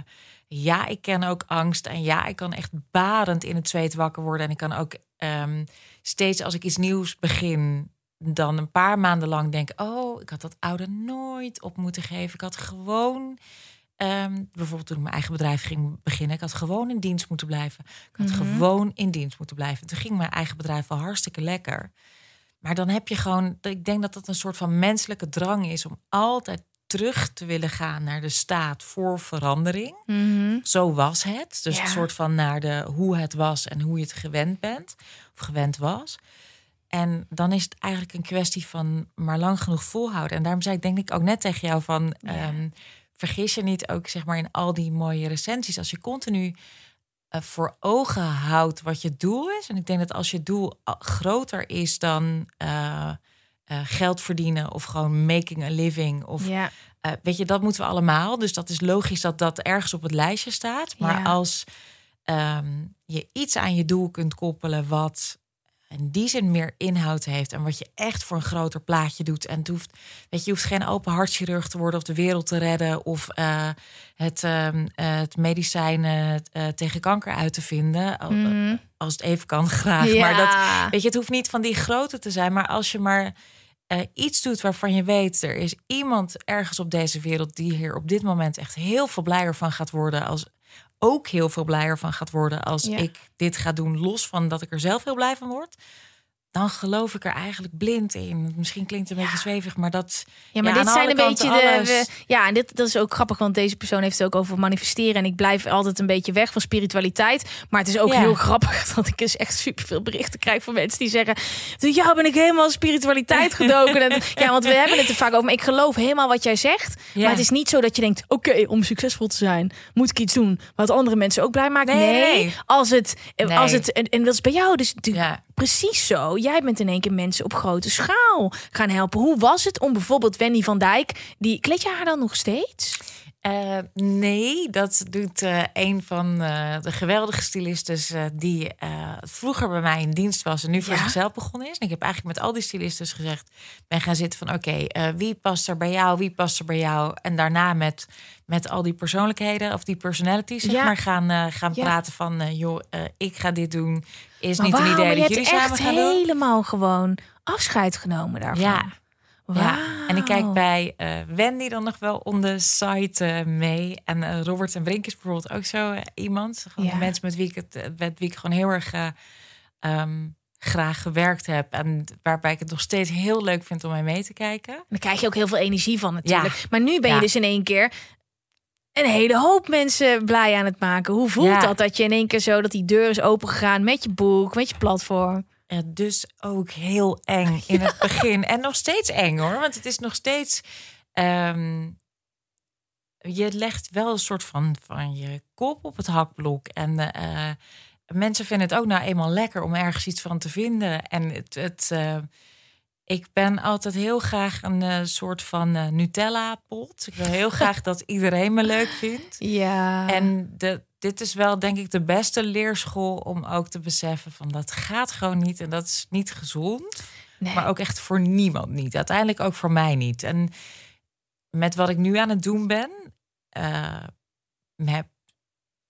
ja, ik ken ook angst. En ja, ik kan echt barend in het zweet wakker worden. En ik kan ook ehm, steeds als ik iets nieuws begin, dan een paar maanden lang denken: oh, ik had dat oude nooit op moeten geven. Ik had gewoon. Ehm, bijvoorbeeld toen ik mijn eigen bedrijf ging beginnen, ik had gewoon in dienst moeten blijven. Ik had gewoon in dienst moeten blijven. Toen ging mijn eigen bedrijf wel hartstikke lekker. Maar dan heb je gewoon, ik denk dat dat een soort van menselijke drang is om altijd terug te willen gaan naar de staat voor verandering. Mhm. Zo was het. Dus Ja. een soort van naar de hoe het was en hoe je het gewend bent of gewend was. En dan is het eigenlijk een kwestie van maar lang genoeg volhouden. En daarom zei ik denk ik ook net tegen jou van ehm, vergis je niet ook zeg maar in al die mooie recensies als je continu eh, voor ogen houdt wat je doel is. En ik denk dat als je doel a- groter is dan eh, eh, geld verdienen of gewoon making a living of Ja. eh, weet je, dat moeten we allemaal. Dus dat is logisch dat dat ergens op het lijstje staat. Maar Ja. als ehm, je iets aan je doel kunt koppelen wat in die zin meer inhoud heeft en wat je echt voor een groter plaatje doet. En het hoeft, weet je, je hoeft geen open hartchirurg te worden of de wereld te redden of eh, het, eh, het medicijn eh, tegen kanker uit te vinden. Mhm. Als het even kan, graag. Ja. Maar dat, Weet je, het hoeft niet van die grote te zijn, maar als je maar iets doet waarvan je weet, er is iemand ergens op deze wereld die hier op dit moment echt heel veel blijer van gaat worden, als ook heel veel blijer van gaat worden als Ja. ik dit ga doen, los van dat ik er zelf heel blij van word. Dan geloof ik er eigenlijk blind in. Misschien klinkt het een beetje zwevig, maar dat. Ja, maar dit zijn een beetje de. we- ja, en dit dat is ook grappig, want deze persoon heeft het ook over manifesteren. En ik blijf altijd een beetje weg van spiritualiteit. Maar het is ook Ja. heel grappig dat ik dus echt superveel berichten krijg van mensen die zeggen: jou ben ik helemaal spiritualiteit gedoken. en, ja, want we hebben het er vaak over. Maar ik geloof helemaal wat jij zegt. Ja. Maar het is niet zo dat je denkt: Oké, om succesvol te zijn, moet ik iets doen wat andere mensen ook blij maakt. Nee, Nee, nee. als het. Nee. Als het en, en dat is bij jou dus natuurlijk Ja. Precies zo. Jij bent in één keer mensen op grote schaal gaan helpen. Hoe was het om bijvoorbeeld Wendy van Dijk, die kleed je haar dan nog steeds? Eh, nee, dat doet eh, een van eh, de geweldige stylistes die vroeger bij mij in dienst was en nu voor Ja? zichzelf begonnen is. En ik heb eigenlijk met al die stylistes gezegd, ben gaan zitten van oké, wie past er bij jou, wie past er bij jou? En daarna met, met al die persoonlijkheden of die personalities zeg Ja. maar gaan, eh, gaan Ja. praten van eh, joh, eh, ik ga dit doen. Is Maar niet een idee je dat jullie samen gaan doen. helemaal gewoon afscheid genomen daarvan. Ja. Ja, en ik kijk bij Wendy dan nog wel on de site mee. En Robert en Brink is bijvoorbeeld ook zo iemand. Gewoon Ja. mensen met wie, ik het, met wie ik gewoon heel erg eh, ehm, graag gewerkt heb. En waarbij ik het nog steeds heel leuk vind om mee mee te kijken. Dan krijg je ook heel veel energie van natuurlijk. Ja. Maar nu ben je Ja. dus in één keer een hele hoop mensen blij aan het maken. Hoe voelt Ja. dat dat je in één keer zo dat die deur is opengegaan met je boek, met je platform? Eh, dus ook heel eng in het begin. En nog steeds eng hoor. Want het is nog steeds. ehm, je legt wel een soort van, van je kop op het hakblok. En eh, mensen vinden het ook nou eenmaal lekker om ergens iets van te vinden. En het. het eh, ik ben altijd heel graag een eh, soort van eh, Nutella-pot. Ik wil heel graag dat iedereen me leuk vindt. Ja. En de, dit is wel, denk ik, de beste leerschool om ook te beseffen van dat gaat gewoon niet en dat is niet gezond. Nee. Maar ook echt voor niemand niet. Uiteindelijk ook voor mij niet. En met wat ik nu aan het doen ben, eh, heb,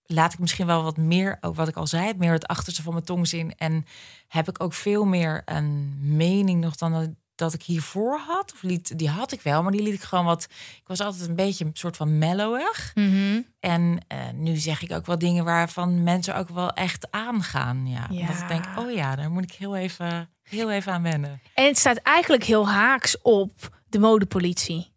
laat ik misschien wel wat meer, ook wat ik al zei, meer het achterste van mijn tong zien. En heb ik ook veel meer een mening nog dan dat, dat ik hiervoor had. Of liet, die had ik wel, maar die liet ik gewoon wat. Ik was altijd een beetje een soort van mellowig. Mhm. En eh, nu zeg ik ook wel dingen waarvan mensen ook wel echt aangaan. Ja. Ja. Dat ik denk, oh ja, daar moet ik heel even, heel even aan wennen. En het staat eigenlijk heel haaks op de modepolitie.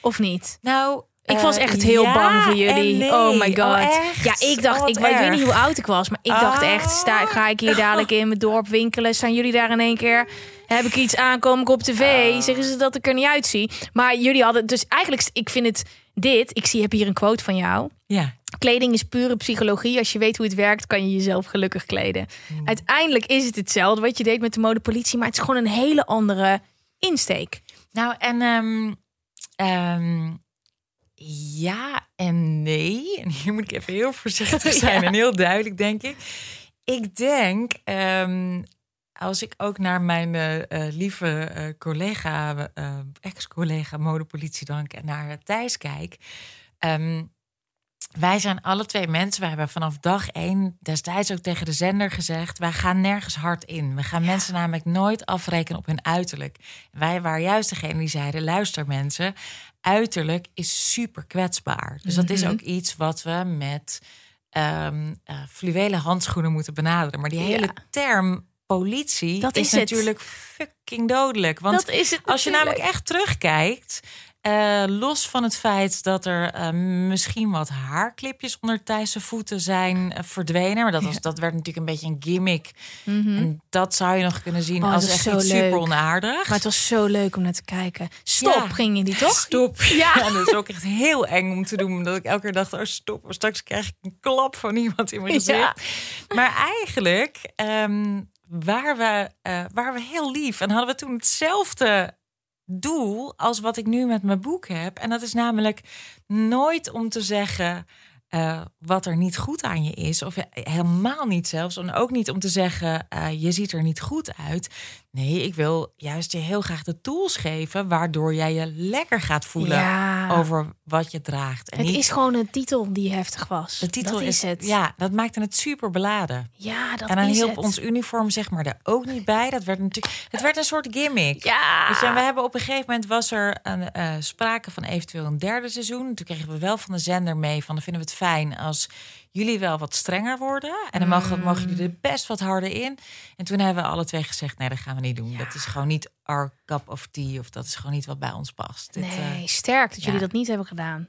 Of niet? Nou, Ik was eh, echt heel ja bang voor jullie. nee. Oh my god. echt? ja, ik dacht, Oh, ik, weet- niet hoe oud ik was, maar ik dacht Oh. echt, sta, ga ik hier dadelijk in mijn dorp winkelen? Staan jullie daar in één keer? Heb ik iets aan? Kom ik op tv? Oh. Zeggen ze dat ik er niet uitzie? Maar jullie hadden, dus eigenlijk, ik vind het dit. Ik zie, heb hier een quote van jou. Ja, Kleding is pure psychologie. Als je weet hoe het werkt, kan je jezelf gelukkig kleden. Uiteindelijk is het hetzelfde wat je deed met de modepolitie, maar het is gewoon een hele andere insteek. nou en ehm, ja en nee. En hier moet ik even heel voorzichtig zijn en heel duidelijk, denk ik. ik denk, ehm, als ik ook naar mijn eh, eh, lieve eh, collega, ex-collega modepolitie dank en naar Thijs kijk. ehm, wij zijn alle twee mensen. We hebben vanaf dag één destijds ook tegen de zender gezegd: wij gaan nergens hard in. We gaan mensen namelijk nooit afrekenen op hun uiterlijk. Wij waren juist degene die zeiden: luister mensen, uiterlijk is super kwetsbaar. Dus dat is Mhm. ook iets wat we met eh, fluwelen handschoenen moeten benaderen. Maar die hele Ja. term politie Dat is, natuurlijk fucking dodelijk. Want dat is het als je namelijk echt terugkijkt, eh, los van het feit dat er eh, misschien wat haarklipjes onder Thijs' voeten zijn eh, verdwenen, maar dat, was, dat werd natuurlijk een beetje een gimmick. En dat zou je nog kunnen zien Mhm. Oh, als echt iets super onaardig. Maar het was zo leuk om naar te kijken. Stop, Ja. ging je die toch? Stop. Ja. Ja. dat is ook echt heel eng om te doen. Omdat ik elke keer dacht, oh stop. Straks krijg ik een klap van iemand in mijn gezicht. Maar eigenlijk ehm waren, we, eh, waren we heel lief. En hadden we toen hetzelfde doel als wat ik nu met mijn boek heb. En dat is namelijk nooit om te zeggen... eh, wat er niet goed aan je is, of helemaal niet zelfs. En ook niet om te zeggen, eh, je ziet er niet goed uit. Nee, ik wil juist je heel graag de tools geven... waardoor jij je lekker gaat voelen Ja. over wat je draagt. En Het niet- is gewoon een titel die heftig was. de titel dat is, het. Ja, dat maakte het super beladen. ja dat en dan is hielp het. ons uniform zeg maar er ook niet bij. Dat werd natuurlijk, het werd een soort gimmick. Ja. Je, we hebben op een gegeven moment was er een, eh, sprake van eventueel een derde seizoen. Toen kregen we wel van de zender mee van dan vinden we het fijn als jullie wel wat strenger worden. En dan mogen, mogen jullie er best wat harder in. En toen hebben we alle twee gezegd, nee, dat gaan we niet doen. Dat is gewoon niet our cup of tea. Of dat is gewoon niet wat bij ons past. Dit, Nee, eh, sterk dat jullie dat niet hebben gedaan.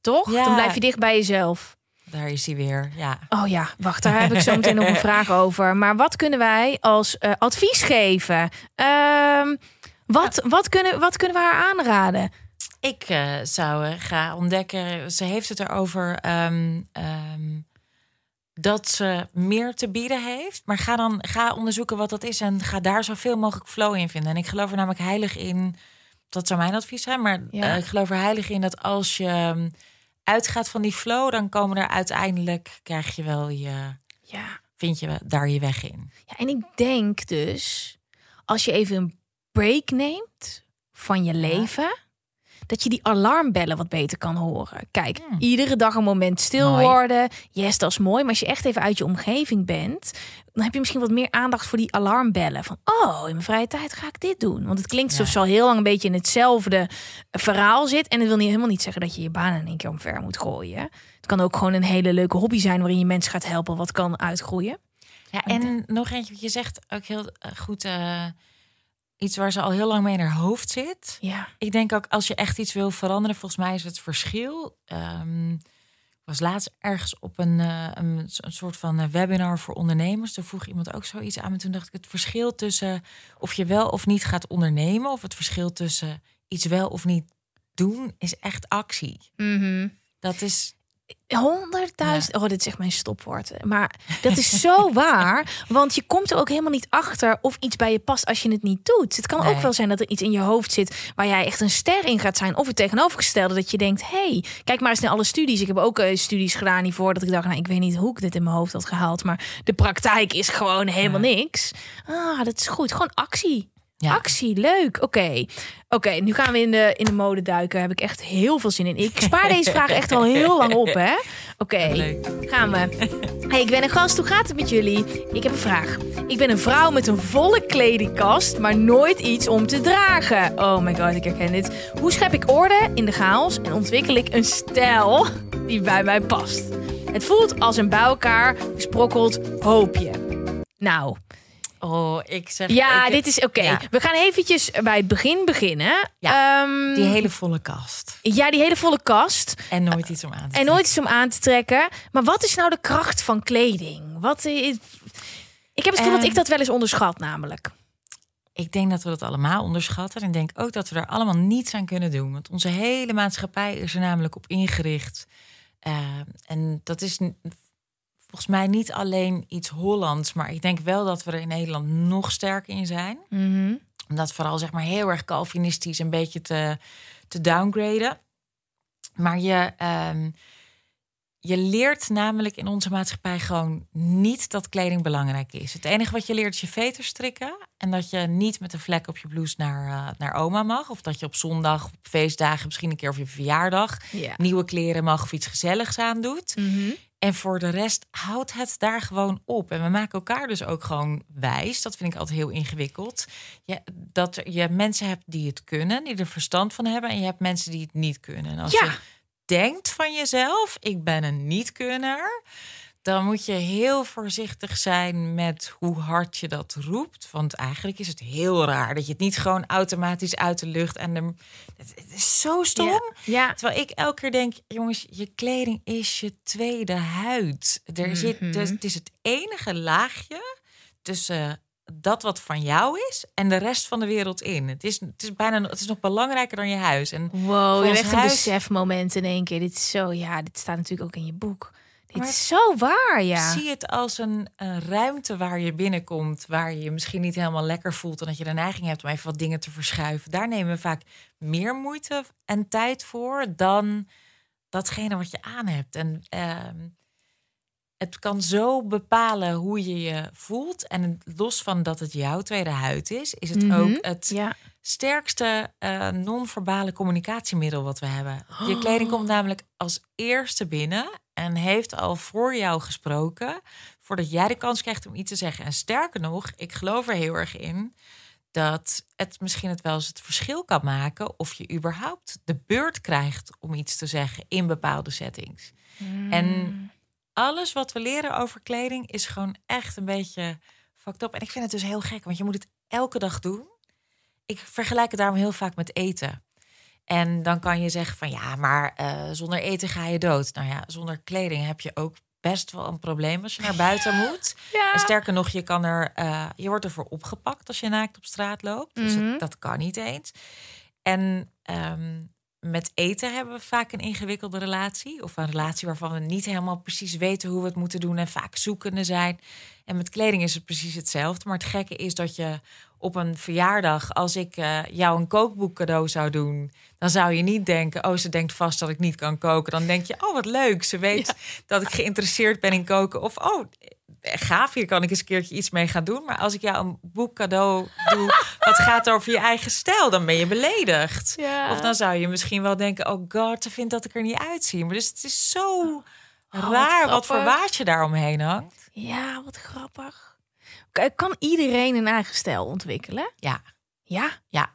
Toch? Ja. Dan blijf je dicht bij jezelf. daar is hij weer. Ja. Oh ja, wacht, daar heb ik zo meteen nog een vraag over. Maar wat kunnen wij als eh, advies geven? Ehm, wat, wat, kunnen, wat kunnen we haar aanraden? Ik eh, zou eh, gaan ontdekken, ze heeft het erover ehm, ehm, dat ze meer te bieden heeft. Maar ga dan ga onderzoeken wat dat is en ga daar zoveel mogelijk flow in vinden. En ik geloof er namelijk heilig in, dat zou mijn advies zijn, maar Ja. eh, ik geloof er heilig in dat als je ehm, uitgaat van die flow, dan komen er uiteindelijk, krijg je wel je, Ja. vind je daar je weg in. ja, en ik denk dus, als je even een break neemt van je leven, dat je die alarmbellen wat beter kan horen. Kijk, Hmm. iedere dag een moment stil Mooi. worden. Yes, dat is mooi. Maar als je echt even uit je omgeving bent, dan heb je misschien wat meer aandacht voor die alarmbellen. Van, oh, in mijn vrije tijd ga ik dit doen. Want het klinkt alsof Ja. ze al heel lang een beetje in hetzelfde verhaal zit. En dat wil niet, helemaal niet zeggen dat je je baan in één keer omver moet gooien. Het kan ook gewoon een hele leuke hobby zijn waarin je mensen gaat helpen wat kan uitgroeien. Ja, en nog eentje, wat je zegt ook heel eh, goed, eh, iets waar ze al heel lang mee in haar hoofd zit. Ja. Ik denk ook als je echt iets wil veranderen, volgens mij is het verschil. Ehm, ik was laatst ergens op een, eh, een, een soort van eh, webinar voor ondernemers. Daar vroeg iemand ook zoiets aan. En toen dacht ik, het verschil tussen of je wel of niet gaat ondernemen, of het verschil tussen iets wel of niet doen, is echt actie. Dat is. Honderdduizend. Oh, dit is echt mijn stopwoord. Maar dat is zo waar. Want je komt er ook helemaal niet achter of iets bij je past als je het niet doet. Het kan ook wel zijn dat er iets in je hoofd zit waar jij echt een ster in gaat zijn. Of het tegenovergestelde dat je denkt: hey, kijk maar eens naar alle studies. Ik heb ook eh, studies gedaan hiervoor dat ik dacht: nou, ik weet niet hoe ik dit in mijn hoofd had gehaald. Maar de praktijk is gewoon helemaal niks. Ah, dat is goed. Gewoon actie. Ja. Actie, leuk. Oké. Oké, nu gaan we in de, in de mode duiken. Heb ik echt heel veel zin in. Ik spaar deze vraag echt al heel lang op, hè? Oké, gaan we. Hey, ik ben een gast. Hoe gaat het met jullie? Ik heb een vraag. Ik ben een vrouw met een volle kledingkast, maar nooit iets om te dragen. Oh my god, ik herken dit. Hoe schep ik orde in de chaos en ontwikkel ik een stijl die bij mij past? Het voelt als een bij elkaar gesprokkeld hoopje. Nou, Oh, ik zeg. ja, ik- dit is oké. Ja. We gaan eventjes bij het begin beginnen. Ehm, Die hele volle kast. Ja, die hele volle kast. En nooit iets om aan te En trekken. nooit iets om aan te trekken. Maar wat is nou de kracht van kleding? Wat is... Ik heb het gevoel dat Ehm, ik dat wel eens onderschat, namelijk. Ik denk dat we dat allemaal onderschatten. En denk ook dat we er allemaal niets aan kunnen doen. Want onze hele maatschappij is er namelijk op ingericht. Eh, en dat is volgens mij niet alleen iets Hollands. Maar ik denk wel dat we er in Nederland nog sterker in zijn. Mhm. Om dat vooral zeg maar heel erg Calvinistisch een beetje te, te downgraden. Maar je, ehm, je leert namelijk in onze maatschappij gewoon niet dat kleding belangrijk is. Het enige wat je leert is je veter strikken. En dat je niet met een vlek op je blouse naar, uh, naar oma mag. Of dat je op zondag, op feestdagen, misschien een keer op je verjaardag... Ja. nieuwe kleren mag of iets gezelligs aandoet. Mhm. En voor de rest houdt het daar gewoon op. En we maken elkaar dus ook gewoon wijs. Dat vind ik altijd heel ingewikkeld. Ja, dat je mensen hebt die het kunnen, die er verstand van hebben. En je hebt mensen die het niet kunnen. En als Ja. je denkt van jezelf, ik ben een niet-kunner... dan moet je heel voorzichtig zijn met hoe hard je dat roept. Want eigenlijk is het heel raar dat je het niet gewoon automatisch uit de lucht... en de, het, het is zo stom. Ja. ja. Terwijl ik elke keer denk, jongens, je kleding is je tweede huid. Er zit, Mhm. dus, het is het enige laagje tussen dat wat van jou is en de rest van de wereld in. Het is, het is bijna, het is nog belangrijker dan je huis. En Wow, je hebt echt een huis- besefmoment in één keer. Dit is zo, ja, dit staat natuurlijk ook in je boek. Dit Maar is zo waar, ja. zie het als een, een ruimte waar je binnenkomt, waar je je misschien niet helemaal lekker voelt en dat je de neiging hebt om even wat dingen te verschuiven. Daar nemen we vaak meer moeite en tijd voor dan datgene wat je aan hebt. En ehm, het kan zo bepalen hoe je je voelt. En los van dat het jouw tweede huid is, is het Mhm. ook het Ja. sterkste eh, non-verbale communicatiemiddel wat we hebben. Je kleding komt namelijk als eerste binnen en heeft al voor jou gesproken voordat jij de kans krijgt om iets te zeggen. En sterker nog, ik geloof er heel erg in dat het misschien het wel eens het verschil kan maken of je überhaupt de beurt krijgt om iets te zeggen in bepaalde settings. En alles wat we leren over kleding is gewoon echt een beetje fucked up. En ik vind het dus heel gek, want je moet het elke dag doen. Ik vergelijk het daarom heel vaak met eten. En dan kan je zeggen van ja, maar eh, zonder eten ga je dood. Nou ja, zonder kleding heb je ook best wel een probleem als je naar buiten moet. Ja. En sterker nog, je kan er, eh, je wordt ervoor opgepakt als je naakt op straat loopt. Dus Mhm. dat, dat kan niet eens. En ehm, met eten hebben we vaak een ingewikkelde relatie. Of een relatie waarvan we niet helemaal precies weten hoe we het moeten doen. En vaak zoekende zijn. En met kleding is het precies hetzelfde. Maar het gekke is dat je op een verjaardag, als ik eh, jou een kookboek cadeau zou doen, dan zou je niet denken, oh, ze denkt vast dat ik niet kan koken. Dan denk je, oh, wat leuk. Ze weet dat ik geïnteresseerd ben in koken. Of, oh, gaaf, hier kan ik eens een keertje iets mee gaan doen. Maar als ik jou een boek cadeau doe, wat gaat over je eigen stijl, dan ben je beledigd. Ja. Of dan zou je misschien wel denken, oh god, ze vindt dat ik er niet uitzie. Maar dus het is zo wat raar wat voor grappig. waadje daaromheen hangt. Ja, wat grappig. K- Kan iedereen een eigen stijl ontwikkelen? Ja, Ja. ja.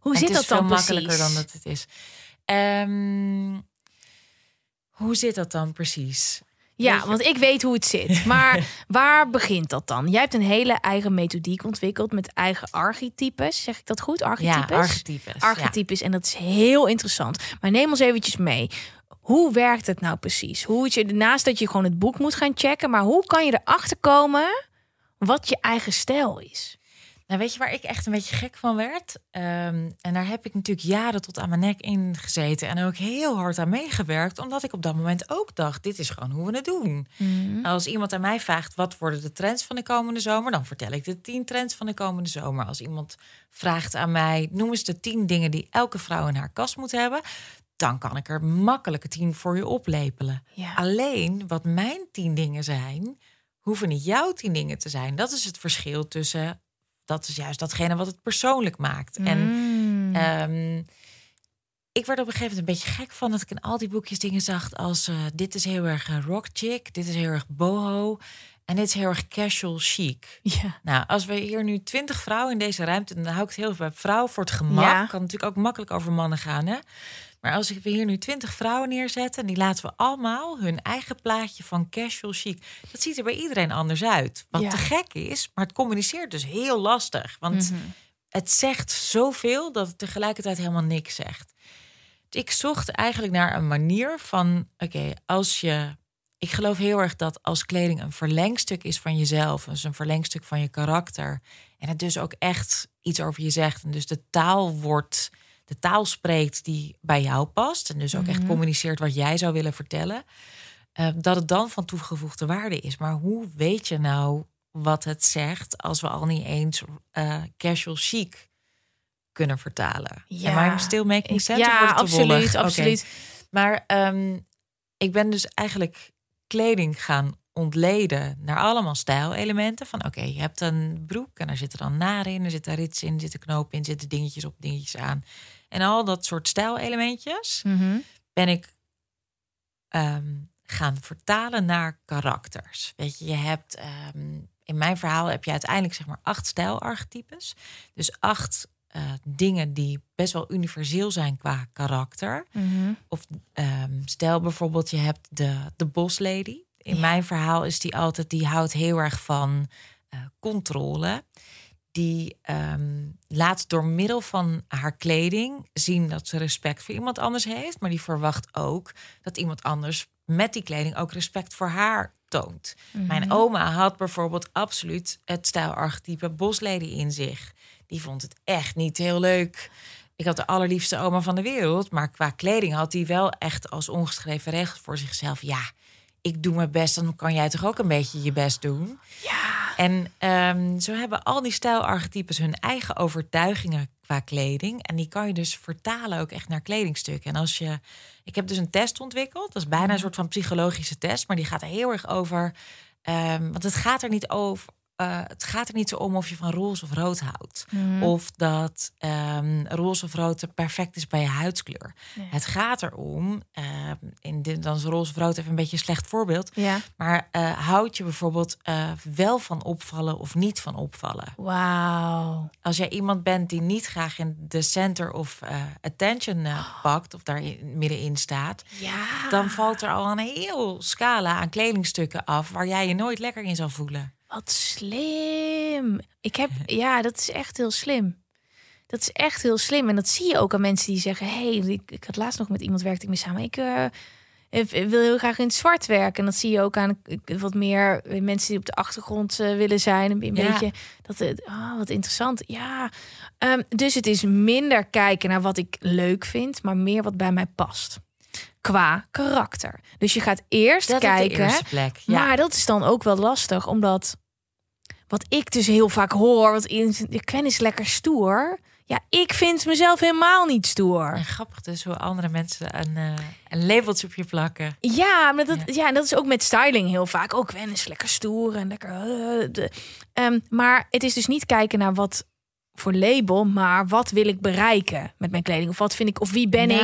Hoe En zit het dat is dan veel precies? makkelijker dan dat het is. Ehm, hoe zit dat dan precies? Ja, want ik weet hoe het zit. Maar waar begint dat dan? Jij hebt een hele eigen methodiek ontwikkeld met eigen archetypes. Zeg ik dat goed? Archetypes? Ja, archetypes. Archetypes. En dat is heel interessant. Maar neem ons eventjes mee. Hoe werkt het nou precies? Hoe je, naast dat je gewoon het boek moet gaan checken, maar hoe kan je erachter komen wat je eigen stijl is? Nou, weet je waar ik echt een beetje gek van werd? Ehm, en daar heb ik natuurlijk jaren tot aan mijn nek in gezeten en ook heel hard aan meegewerkt, omdat ik op dat moment ook dacht: dit is gewoon hoe we het doen. Als iemand aan mij vraagt wat worden de trends van de komende zomer, dan vertel ik de tien trends van de komende zomer. Als iemand vraagt aan mij: noem eens de tien dingen die elke vrouw in haar kast moet hebben, dan kan ik er makkelijk tien voor je oplepelen. Ja. Alleen wat mijn tien dingen zijn, hoeven niet jouw tien dingen te zijn. Dat is het verschil tussen. Dat is juist datgene wat het persoonlijk maakt. En Mm. Ehm, ik werd op een gegeven moment een beetje gek van dat ik in al die boekjes dingen zag als eh, dit is heel erg eh, rock chick, dit is heel erg boho en dit is heel erg casual chic. ja. Nou, als we hier nu twintig vrouwen in deze ruimte, dan hou ik het heel veel bij vrouw voor het gemak. Ja. Kan natuurlijk ook makkelijk over mannen gaan, hè? Maar als we hier nu twintig vrouwen neerzetten, en die laten we allemaal hun eigen plaatje van casual chic. Dat ziet er bij iedereen anders uit. Wat Ja. te gek is, maar het communiceert dus heel lastig. Want Mhm. het zegt zoveel dat het tegelijkertijd helemaal niks zegt. Ik zocht eigenlijk naar een manier van: oké, als je. Ik geloof heel erg dat als kleding een verlengstuk is van jezelf, dus een verlengstuk van je karakter, en het dus ook echt iets over je zegt, en dus de taal wordt, de taal spreekt die bij jou past, en dus ook echt communiceert wat jij zou willen vertellen, eh, dat het dan van toegevoegde waarde is. Maar hoe weet je nou wat het zegt als we al niet eens eh, casual chic kunnen vertalen? Ja. I still making sense? Ja, absoluut, wollig? Absoluut. Maar ehm, ik ben dus eigenlijk kleding gaan ontleden naar allemaal stijlelementen. Van oké, je hebt een broek en daar zitten dan naren in, er zitten rits in, er zitten knopen in, er zitten dingetjes op, dingetjes aan. En al dat soort stijlelementjes Mhm. ben ik ehm, gaan vertalen naar karakters. Weet je, je hebt ehm, in mijn verhaal heb je uiteindelijk zeg maar acht stijlarchetypes. Dus acht eh, dingen die best wel universeel zijn qua karakter. Mhm. Of ehm, stel bijvoorbeeld, je hebt de, de boslady. In Ja. mijn verhaal is die altijd, die houdt heel erg van eh, controle. Die ehm, laat door middel van haar kleding zien dat ze respect voor iemand anders heeft. Maar die verwacht ook dat iemand anders met die kleding ook respect voor haar toont. Mijn oma had bijvoorbeeld absoluut het stijlarchetype boslady in zich. Die vond het echt niet heel leuk. Ik had de allerliefste oma van de wereld, maar qua kleding had hij wel echt als ongeschreven regel voor zichzelf. Ja, ik doe mijn best, dan kan jij toch ook een beetje je best doen. Ja. En ehm, zo hebben al die stijlarchetypes hun eigen overtuigingen qua kleding. En die kan je dus vertalen ook echt naar kledingstukken. En als je. Ik heb dus een test ontwikkeld. Dat is bijna een soort van psychologische test. Maar die gaat er heel erg over. ehm, want het gaat er niet over. Eh, het gaat er niet zo om of je van roze of rood houdt. Of dat ehm, roze of rood perfect is bij je huidskleur. Het gaat erom, ehm, in dit, dan is roze of rood even een beetje een slecht voorbeeld. Ja. Maar eh, houd je bijvoorbeeld eh, wel van opvallen of niet van opvallen? Wauw. Als jij iemand bent die niet graag in de center of attention pakt of daar in- middenin staat, Ja. dan valt er al een heel scala aan kledingstukken af waar jij je nooit lekker in zal voelen. Wat slim. Ik heb, ja, dat is echt heel slim. Dat is echt heel slim. En dat zie je ook aan mensen die zeggen: hey, ik, ik had laatst nog met iemand werkte ik mee samen. Ik eh, ik wil heel graag in het zwart werken. En dat zie je ook aan eh, wat meer mensen die op de achtergrond eh, willen zijn. Een, Ja. beetje dat het, ah, wat interessant. Ja, Ehm, dus het is minder kijken naar wat ik leuk vind, maar meer wat bij mij past. Qua karakter. Dus je gaat eerst Dat kijken. plek. Ja. Maar dat is dan ook wel lastig, omdat wat ik dus heel vaak hoor, wat in Gwen is lekker stoer. Ja, ik vind mezelf helemaal niet stoer. En grappig dus hoe andere mensen een, eh, een labeltje op je plakken. Ja, maar dat, ja. en dat is ook met styling heel vaak. Ook Gwen is lekker stoer en lekker. eh, de- Ehm, maar het is dus niet kijken naar wat voor label, maar wat wil ik bereiken met mijn kleding? Of wat vind ik, of wie ben ik?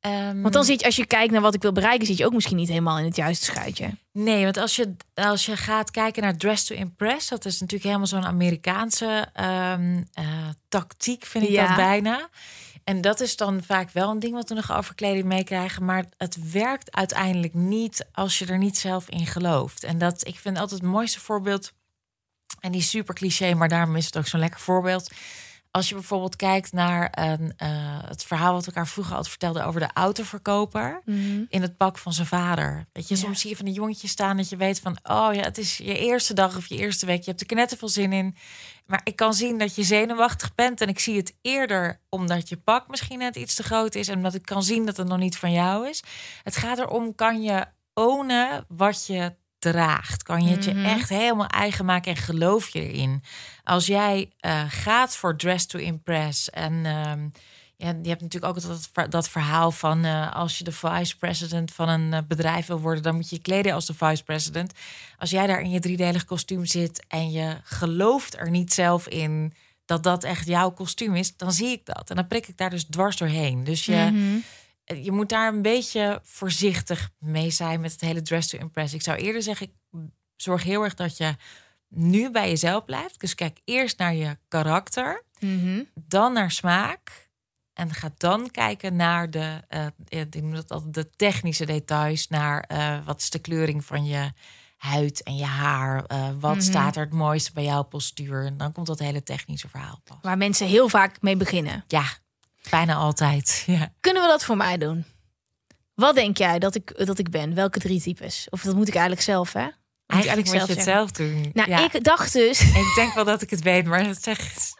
Ehm, Want dan zit je, als je kijkt naar wat ik wil bereiken, zit je ook misschien niet helemaal in het juiste schuitje. Nee, want als je, als je gaat kijken naar Dress to Impress, dat is natuurlijk helemaal zo'n Amerikaanse ehm, eh, tactiek, vind ik Ja. dat bijna. En dat is dan vaak wel een ding wat we nog over kleding meekrijgen. Maar het werkt uiteindelijk niet als je er niet zelf in gelooft. En dat, ik vind altijd het mooiste voorbeeld. En die super cliché, maar daarom is het ook zo'n lekker voorbeeld. Als je bijvoorbeeld kijkt naar een, eh, het verhaal wat we elkaar vroeger altijd vertelden over de autoverkoper in het pak van zijn vader. Weet je, Ja. soms zie je van die jongetjes staan dat je weet van, oh ja, het is je eerste dag of je eerste week. Je hebt er knetter veel zin in. Maar ik kan zien dat je zenuwachtig bent en ik zie het eerder omdat je pak misschien net iets te groot is en omdat ik kan zien dat het nog niet van jou is. Het gaat erom, kan je ownen wat je draagt? Kan je het je echt helemaal eigen maken en geloof je erin? Als jij eh, gaat voor dress to impress en ehm, ja, je hebt natuurlijk ook dat, dat verhaal van eh, als je de vice president van een eh, bedrijf wil worden, dan moet je je kleden als de vice president. Als jij daar in je driedelig kostuum zit en je gelooft er niet zelf in dat dat echt jouw kostuum is, dan zie ik dat. En dan prik ik daar dus dwars doorheen. Dus je, Mhm. Je moet daar een beetje voorzichtig mee zijn met het hele dress to impress. Ik zou eerder zeggen, ik zorg heel erg dat je nu bij jezelf blijft. Dus kijk eerst naar je karakter Mhm. dan naar smaak. En ga dan kijken naar de, eh, ik noem dat altijd de technische details. Naar eh, wat is de kleuring van je huid en je haar. eh, wat Mhm. staat er het mooiste bij jouw postuur. En dan komt dat hele technische verhaal pas. Waar mensen heel vaak mee beginnen. Ja, bijna altijd. Ja. Kunnen we dat voor mij doen? Wat denk jij dat ik, dat ik ben? Welke drie types? Of dat moet ik eigenlijk zelf, hè? Moet Eigenlijk moet je het zelf doen. Nou, Ja. ik dacht dus... Ik denk wel dat ik het weet, maar dat zeg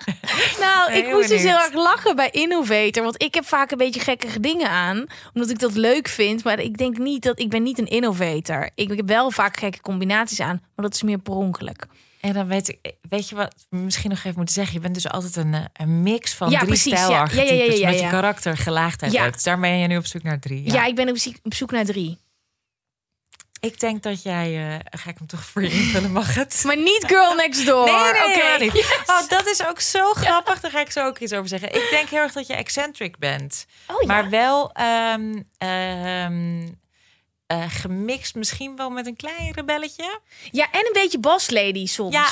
Nou, Nee, ik moest dus heel erg lachen bij Innovator. Want ik heb vaak een beetje gekkige dingen aan. Omdat ik dat leuk vind. Maar ik denk niet dat... Ik ben niet een innovator. Ik, ik heb wel vaak gekke combinaties aan. Maar dat is meer per ongeluk. En dan weet ik, weet je wat, misschien nog even moeten zeggen. Je bent dus altijd een, eh, een mix van Ja, drie precies, stijlarchetypes. Ja, ja, ja, ja, Met je karakter gelaagdheid Ja. hebt. Dus daar ben je nu op zoek naar drie. Ja, ik ben op zoek, op zoek naar drie. Ik denk dat jij, eh, ga ik hem toch voor je invullen, mag het? Maar niet Girl Next Door. Nee, nee. Oh, dat is ook zo grappig. Daar ga ik zo ook iets over zeggen. Ik denk heel erg dat je eccentric bent. Oh. Maar wel ehm, eh, gemixt misschien wel met een klein rebelletje. Ja, en een beetje boss lady soms. Ja.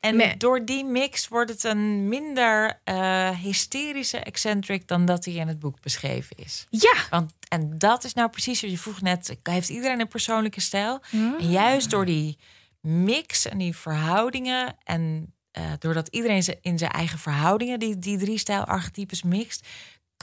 En Me- door die mix wordt het een minder eh, hysterische eccentric dan dat hij in het boek beschreven is. Ja. Want, en dat is nou precies wat je vroeg net. Heeft iedereen een persoonlijke stijl? Hmm. En juist door die mix en die verhoudingen. En eh, doordat iedereen ze- in zijn eigen verhoudingen die, die drie stijlarchetypes mixt.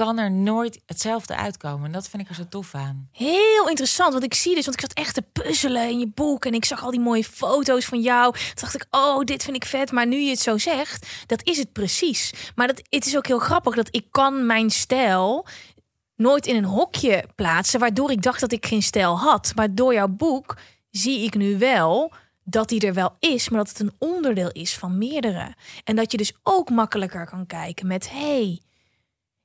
Kan er nooit hetzelfde uitkomen. En dat vind ik er zo tof aan. Heel interessant, want ik zie dus, want ik zat echt te puzzelen in je boek en ik zag al die mooie foto's van jou. Toen dacht ik, oh, dit vind ik vet. Maar nu je het zo zegt, dat is het precies. Maar dat, het is ook heel grappig dat ik kan mijn stijl nooit in een hokje plaatsen, waardoor ik dacht dat ik geen stijl had. Maar door jouw boek zie ik nu wel dat die er wel is, maar dat het een onderdeel is van meerdere. En dat je dus ook makkelijker kan kijken met, hey,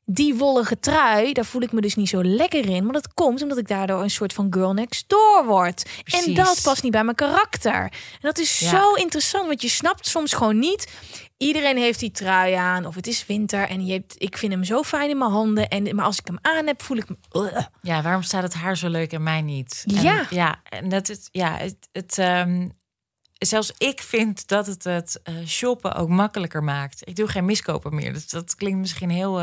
die wollige trui, daar voel ik me dus niet zo lekker in. Maar dat komt omdat ik daardoor een soort van girl next door word. En dat past niet bij mijn karakter. En dat is Ja. zo interessant, want je snapt soms gewoon niet. Iedereen heeft die trui aan, of het is winter en je hebt, ik vind hem zo fijn in mijn handen. En, maar als ik hem aan heb, voel ik me. Ja, waarom staat het haar zo leuk en mij niet? En, Ja. ja, en dat het, ja, het, het ehm, zelfs ik vind dat het het eh, shoppen ook makkelijker maakt. Ik doe geen miskopen meer. Dus dat klinkt misschien heel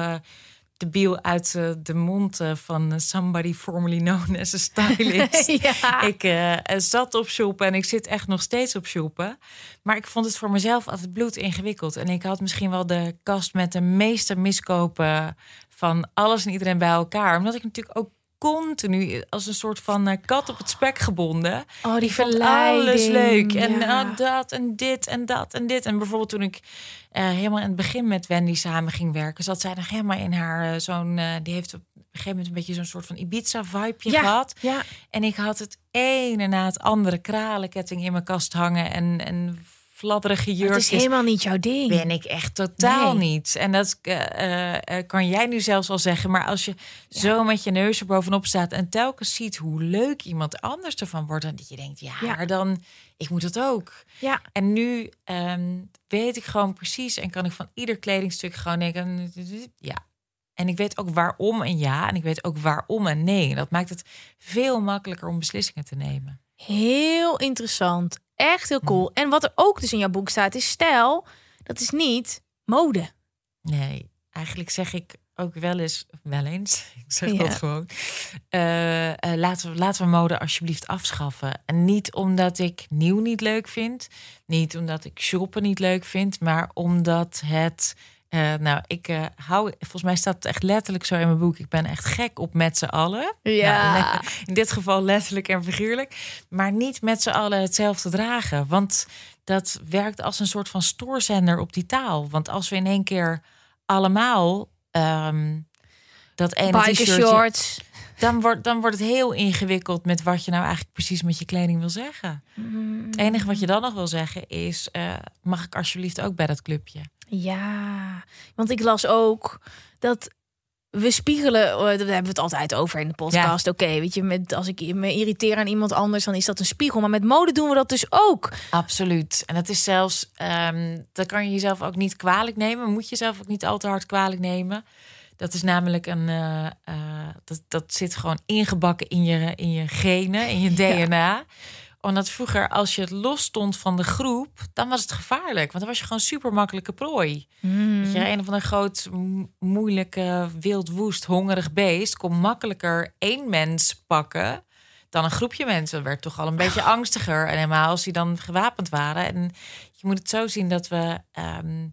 eh debiel uit eh, de mond eh, van somebody formerly known as a stylist. ja. Ik eh, zat op shoppen en ik zit echt nog steeds op shoppen. Maar ik vond het voor mezelf altijd bloed ingewikkeld. En ik had misschien wel de kast met de meeste miskopen van alles en iedereen bij elkaar. Omdat ik natuurlijk ook continu als een soort van eh, kat op het spek gebonden. Oh, die verleiding. alles leuk. En ja. ah, dat en dit en dat en dit. En bijvoorbeeld toen ik eh, helemaal in het begin met Wendy samen ging werken, zat zij nog helemaal in haar eh, zo'n. die heeft op een gegeven moment een beetje zo'n soort van Ibiza-vibeje ja. gehad. Ja. En ik had het ene na het andere kralenketting in mijn kast hangen en, en fladderige Het is helemaal niet jouw ding. Ben ik echt totaal Nee. niet. En dat eh, eh, eh, kan jij nu zelfs al zeggen. Maar als je zo met je neus er bovenop staat en telkens ziet hoe leuk iemand anders ervan wordt, dan dat je denkt, ja, dan ik moet dat ook. Ja. En nu ehm, weet ik gewoon precies en kan ik van ieder kledingstuk gewoon denken, ja. En ik weet ook waarom en ja. En ik weet ook waarom en nee. En dat maakt het veel makkelijker om beslissingen te nemen. Heel interessant. Echt heel cool. En wat er ook dus in jouw boek staat is stijl. Dat is niet mode. Nee, eigenlijk zeg ik ook wel eens, wel eens, ik zeg Ja. dat gewoon. eh, eh, laten, we, laten we mode alsjeblieft afschaffen. En niet omdat ik nieuw niet leuk vind, niet omdat ik shoppen niet leuk vind, maar omdat het. Eh, nou, ik eh, hou, volgens mij staat het echt letterlijk zo in mijn boek. Ik ben echt gek op met z'n allen. Ja. Nou, le- in dit geval letterlijk en figuurlijk. Maar niet met z'n allen hetzelfde dragen. Want dat werkt als een soort van stoorzender op die taal. Want als we in één keer allemaal ehm, dat ene shorts. Dan wordt, dan wordt het heel ingewikkeld met wat je nou eigenlijk precies met je kleding wil zeggen. Het enige wat je dan nog wil zeggen is... eh, mag ik alsjeblieft ook bij dat clubje? Ja, want ik las ook dat we spiegelen, eh, daar hebben we het altijd over in de podcast. Oké, weet je, met, als ik me irriteer aan iemand anders, dan is dat een spiegel. Maar met mode doen we dat dus ook. Absoluut. En het is zelfs, ehm dat kan je jezelf ook niet kwalijk nemen. Moet je jezelf ook niet al te hard kwalijk nemen. Dat is namelijk een, eh, eh, dat, dat zit gewoon ingebakken in je, in je genen, in je DNA. Omdat vroeger, als je het los stond van de groep, dan was het gevaarlijk. Want dan was je gewoon super makkelijke prooi. Dat je een of ander groot, moeilijke, wild, woest, hongerig beest kon makkelijker één mens pakken dan een groepje mensen. Dat werd toch al een beetje angstiger. En helemaal als die dan gewapend waren. En je moet het zo zien dat we ehm,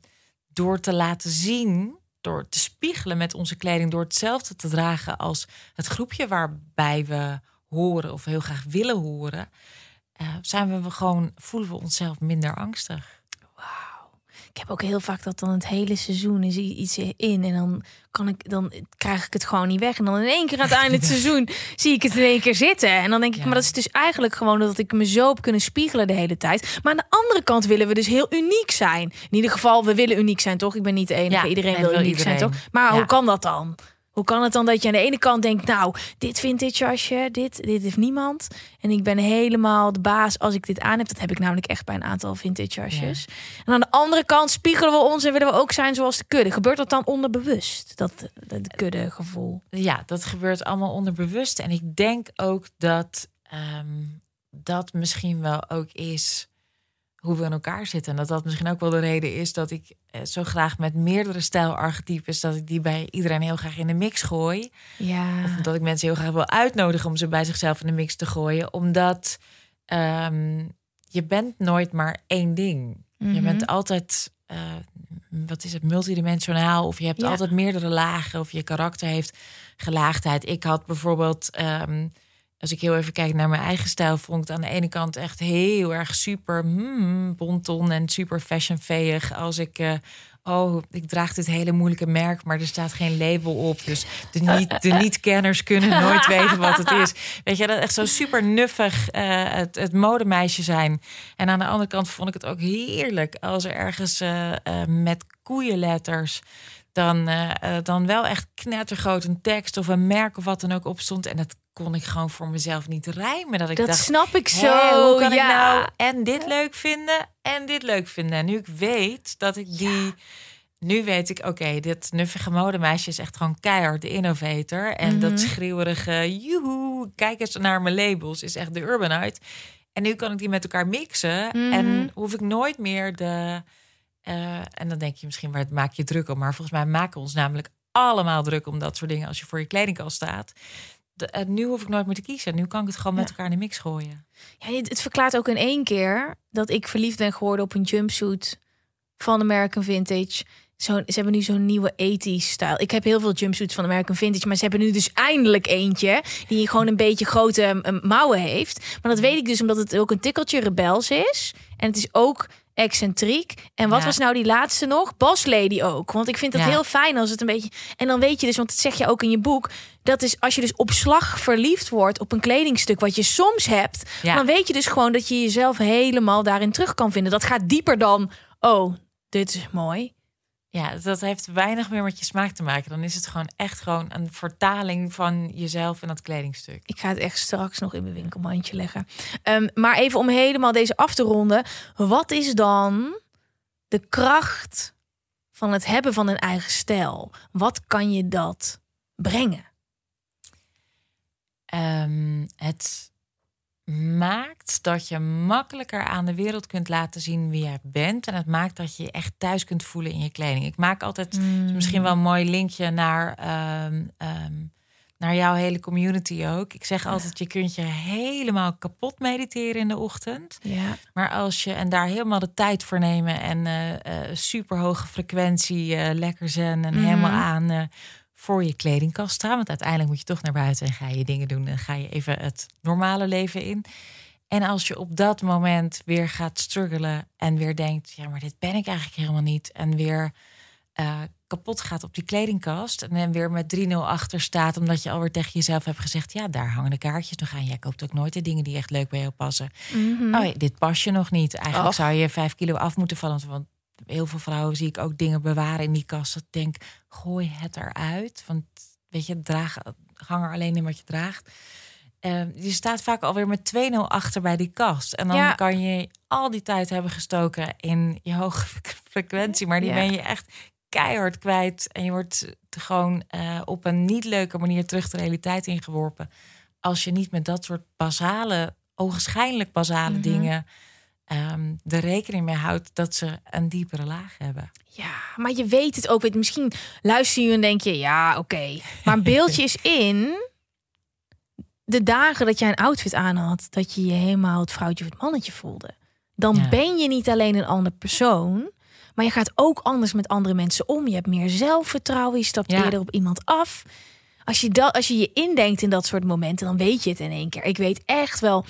door te laten zien, door te spiegelen met onze kleding, door hetzelfde te dragen als het groepje waarbij we horen of heel graag willen horen, eh, zijn we gewoon voelen we onszelf minder angstig. ik heb ook heel vaak dat dan het hele seizoen is iets in en dan kan ik dan krijg ik het gewoon niet weg en dan in één keer aan het einde het seizoen zie ik het in één keer zitten en dan denk ik Ja. maar dat is dus eigenlijk gewoon dat ik me zo heb kunnen spiegelen de hele tijd. Maar aan de andere kant willen we dus heel uniek zijn. In ieder geval we willen uniek zijn toch? Ik ben niet de enige. Ja, iedereen wil uniek zijn toch? Maar Ja. hoe kan dat dan? Hoe kan het dan dat je aan de ene kant denkt, nou, dit vintage jasje, dit, dit heeft niemand. En ik ben helemaal de baas als ik dit aan heb. Dat heb ik namelijk echt bij een aantal vintage jasjes. En aan de andere kant spiegelen we ons en willen we ook zijn zoals de kudde. Gebeurt dat dan onderbewust, dat, dat kudde gevoel? Ja, dat gebeurt allemaal onderbewust. En ik denk ook dat ehm, dat misschien wel ook is hoe we in elkaar zitten. En dat dat misschien ook wel de reden is dat ik zo graag met meerdere stijlarchetypes... dat ik die bij iedereen heel graag in de mix gooi. Ja. Of dat ik mensen heel graag wil uitnodigen om ze bij zichzelf in de mix te gooien. Omdat ehm, je bent nooit maar één ding. Je Mhm. bent altijd, eh, wat is het, multidimensionaal. Of je hebt Ja. altijd meerdere lagen. Of je karakter heeft gelaagdheid. Ik had bijvoorbeeld, ehm, als ik heel even kijk naar mijn eigen stijl... vond ik het aan de ene kant echt heel erg super hmm, bonton en super fashionveeg. Als ik... eh, Oh, ik draag dit hele moeilijke merk, maar er staat geen label op. Dus de niet- de niet-kenners kunnen nooit weten wat het is. Weet je, dat echt zo super nuffig eh, het, het modemeisje zijn. En aan de andere kant vond ik het ook heerlijk als er ergens eh, met koeienletters dan, dan wel echt knettergroot een tekst of een merk of wat dan ook op stond. En dat kon ik gewoon voor mezelf niet rijmen. Dat ik Dat dacht, snap ik zo. hoe kan ja. ik nou en dit leuk vinden en dit leuk vinden? En nu ik weet dat ik die... Nu weet ik, oké, dit nuffige modemeisje is echt gewoon keihard de innovator. En Mhm. dat schreeuwerige, joehoe, kijk eens naar mijn labels, is echt de urbanite. En nu kan ik die met elkaar mixen. Mhm. En hoef ik nooit meer de... eh, en dan denk je misschien, waar maak je druk om? Maar volgens mij maken we ons namelijk allemaal druk om dat soort dingen... als je voor je kledingkast staat. De, nu hoef ik nooit meer te kiezen. Nu kan ik het gewoon met elkaar in de mix gooien. Ja, het het verklaart ook in één keer dat ik verliefd ben geworden op een jumpsuit van American Vintage. Zo, ze hebben nu zo'n nieuwe 80s stijl. Ik heb heel veel jumpsuits van American Vintage, maar ze hebben nu dus eindelijk eentje die gewoon een beetje grote mouwen heeft. Maar dat weet ik dus omdat het ook een tikkeltje rebels is en het is ook excentriek. En wat Ja. was nou die laatste nog? Boss Lady ook. Want ik vind dat Ja. heel fijn als het een beetje. En dan weet je dus, want dat zeg je ook in je boek. Dat is als je dus op slag verliefd wordt op een kledingstuk wat je soms hebt. Ja. Dan weet je dus gewoon dat je jezelf helemaal daarin terug kan vinden. Dat gaat dieper dan. Oh, dit is mooi. Ja, dat heeft weinig meer met je smaak te maken. Dan is het gewoon echt gewoon een vertaling van jezelf en dat kledingstuk. Ik ga het echt straks nog in mijn winkelmandje leggen. Ehm, maar even om helemaal deze af te ronden. Wat is dan de kracht van het hebben van een eigen stijl? Wat kan je dat brengen? Ehm, het maakt dat je makkelijker aan de wereld kunt laten zien wie jij bent. En het maakt dat je je echt thuis kunt voelen in je kleding. Ik maak altijd is misschien wel een mooi linkje naar, ehm, ehm, naar jouw hele community ook. Ik zeg altijd, je kunt je helemaal kapot mediteren in de ochtend. Ja. Maar als je en daar helemaal de tijd voor nemen en eh super hoge frequentie, eh, lekker zen en Mhm. helemaal aan eh, voor je kledingkast staan. Want uiteindelijk moet je toch naar buiten en ga je dingen doen en ga je even het normale leven in. En als je op dat moment weer gaat struggelen en weer denkt, ja, maar dit ben ik eigenlijk helemaal niet. En weer eh, kapot gaat op die kledingkast. En dan weer met 3-0 achter staat, omdat je alweer tegen jezelf hebt gezegd: ja, daar hangen de kaartjes nog aan. Jij koopt ook nooit de dingen die echt leuk bij jou passen. Oh, ja, dit pas je nog niet. Eigenlijk Och. zou je vijf kilo af moeten vallen. Want heel veel vrouwen zie ik ook dingen bewaren in die kast. Dat ik denk, gooi het eruit. Want weet je, draag, hang er alleen in wat je draagt. Eh, je staat vaak alweer met 2-0 achter bij die kast. En dan Ja. kan je al die tijd hebben gestoken in je hoge frequentie. Maar die Ja. ben je echt keihard kwijt. En je wordt gewoon eh, op een niet leuke manier terug de realiteit ingeworpen. Als je niet met dat soort basale, ogenschijnlijk basale Mhm. dingen ehm er rekening mee houdt dat ze een diepere laag hebben. Ja, maar je weet het ook. Misschien luister je en denk je, ja, oké. Maar een beeldje is in de dagen dat jij een outfit aan had, dat je je helemaal het vrouwtje of het mannetje voelde. Dan Ja. ben je niet alleen een ander persoon, maar je gaat ook anders met andere mensen om. Je hebt meer zelfvertrouwen, je stapt Ja. eerder op iemand af. Als je, dat, als je je indenkt in dat soort momenten, dan weet je het in één keer. Ik weet echt wel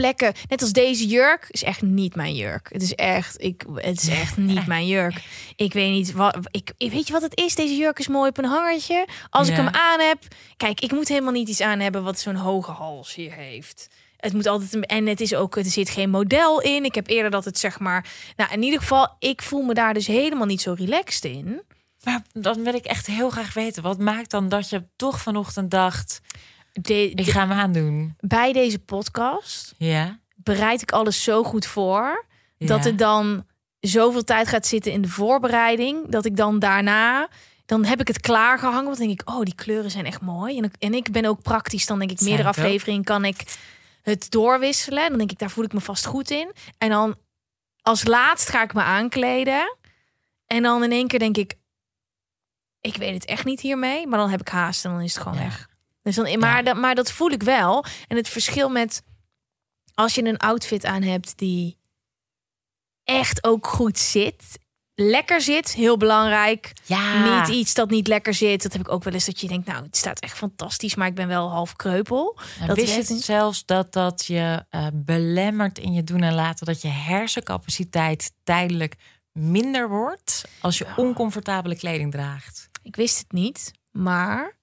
plekken, net als deze jurk, is echt niet mijn jurk. Het is echt, ik, het is echt niet mijn jurk. Ik weet niet wat, ik, weet je wat het is? Deze jurk is mooi op een hangertje. Als ik hem aan heb, kijk, ik moet helemaal niet iets aan hebben wat zo'n hoge hals hier heeft. Het moet altijd een, en het is ook, er zit geen model in. Ik heb eerder dat het zeg maar, nou in ieder geval, ik voel me daar dus helemaal niet zo relaxed in. Maar dan wil ik echt heel graag weten. Wat maakt dan dat je toch vanochtend dacht... De, ik ga hem aandoen? bij deze podcast Ja? bereid ik alles zo goed voor dat het dan zoveel tijd gaat zitten in de voorbereiding dat ik dan daarna dan heb ik het klaargehangen. Want dan denk ik, oh, die kleuren zijn echt mooi. En ik, en ik ben ook praktisch. Dan denk ik, meerdere afleveringen kan ik het doorwisselen. Dan denk ik, daar voel ik me vast goed in. En dan als laatst ga ik me aankleden. En dan in één keer denk ik, ik weet het echt niet hiermee. Maar dan heb ik haast en dan is het gewoon Ja. weg. Dus dan, maar, Ja. dat, maar dat voel ik wel. En het verschil met als je een outfit aan hebt die echt ook goed zit. Lekker zit, heel belangrijk. Ja. Niet iets dat niet lekker zit. Dat heb ik ook wel eens dat je denkt, nou, het staat echt fantastisch, maar ik ben wel half kreupel. En dat wist je zelfs dat dat je eh, belemmert in je doen en laten... dat je hersencapaciteit tijdelijk minder wordt... als je oncomfortabele kleding draagt? Ik wist het niet, maar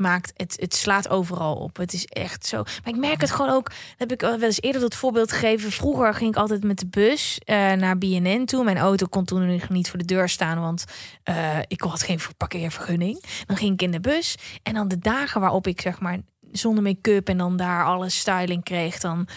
maakt het, het slaat overal op. Het is echt zo. Maar ik merk het gewoon ook. Heb ik wel eens eerder dat voorbeeld gegeven. Vroeger ging ik altijd met de bus eh, naar BNN toe. Mijn auto kon toen nog niet voor de deur staan, want eh, ik had geen parkeervergunning. Dan ging ik in de bus en dan de dagen waarop ik zeg maar zonder make-up en dan daar alle styling kreeg, dan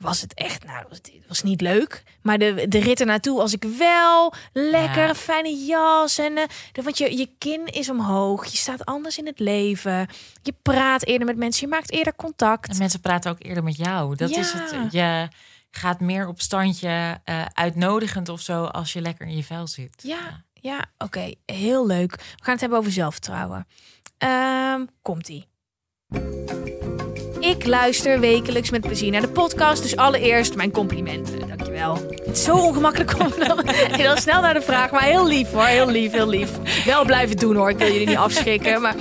was het echt, nou, het was niet leuk. Maar de, de rit ernaartoe, als ik wel lekker Ja. fijne jas en eh, de- want je, je kin is omhoog, je staat anders in het leven, je praat eerder met mensen, je maakt eerder contact. En mensen praten ook eerder met jou. Dat is het. Je gaat meer op standje eh, uitnodigend of zo... als je lekker in je vel zit. Ja, ja, oké, heel leuk. We gaan het hebben over zelfvertrouwen. Ehm Komt-ie. Ik luister wekelijks met plezier naar de podcast. Dus allereerst mijn complimenten. Dankjewel. Het is zo ongemakkelijk om dan heel snel naar de vraag. Maar heel lief hoor. Heel lief, heel lief. Wel blijven doen hoor. Ik wil jullie niet afschrikken. Maar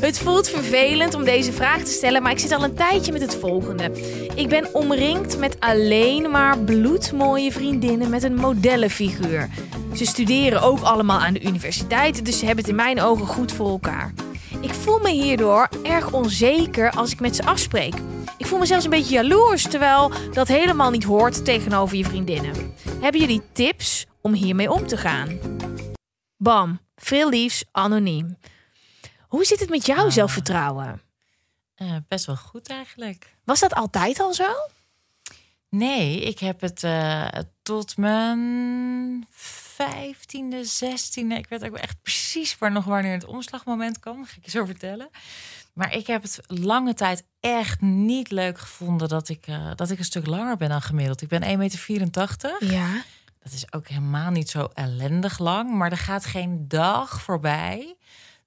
het voelt vervelend om deze vraag te stellen. Maar ik zit al een tijdje met het volgende. Ik ben omringd met alleen maar bloedmooie vriendinnen met een modellenfiguur. Ze studeren ook allemaal aan de universiteit. Dus ze hebben het in mijn ogen goed voor elkaar. Ik voel me hierdoor erg onzeker als ik met ze afspreek. Ik voel me zelfs een beetje jaloers, terwijl dat helemaal niet hoort tegenover je vriendinnen. Hebben jullie tips om hiermee om te gaan? Bam, veel liefs, anoniem. Hoe zit het met jouw Ah. zelfvertrouwen? Eh, best wel goed eigenlijk. Was dat altijd al zo? Nee, ik heb het eh, tot mijn vijftiende, zestiende. Ik weet ook echt precies waar nog wanneer het omslagmoment kwam. Ga ik je zo vertellen. Maar ik heb het lange tijd echt niet leuk gevonden dat ik, eh, dat ik een stuk langer ben dan gemiddeld. Ik ben 1,84 meter. Ja. Dat is ook helemaal niet zo ellendig lang. Maar er gaat geen dag voorbij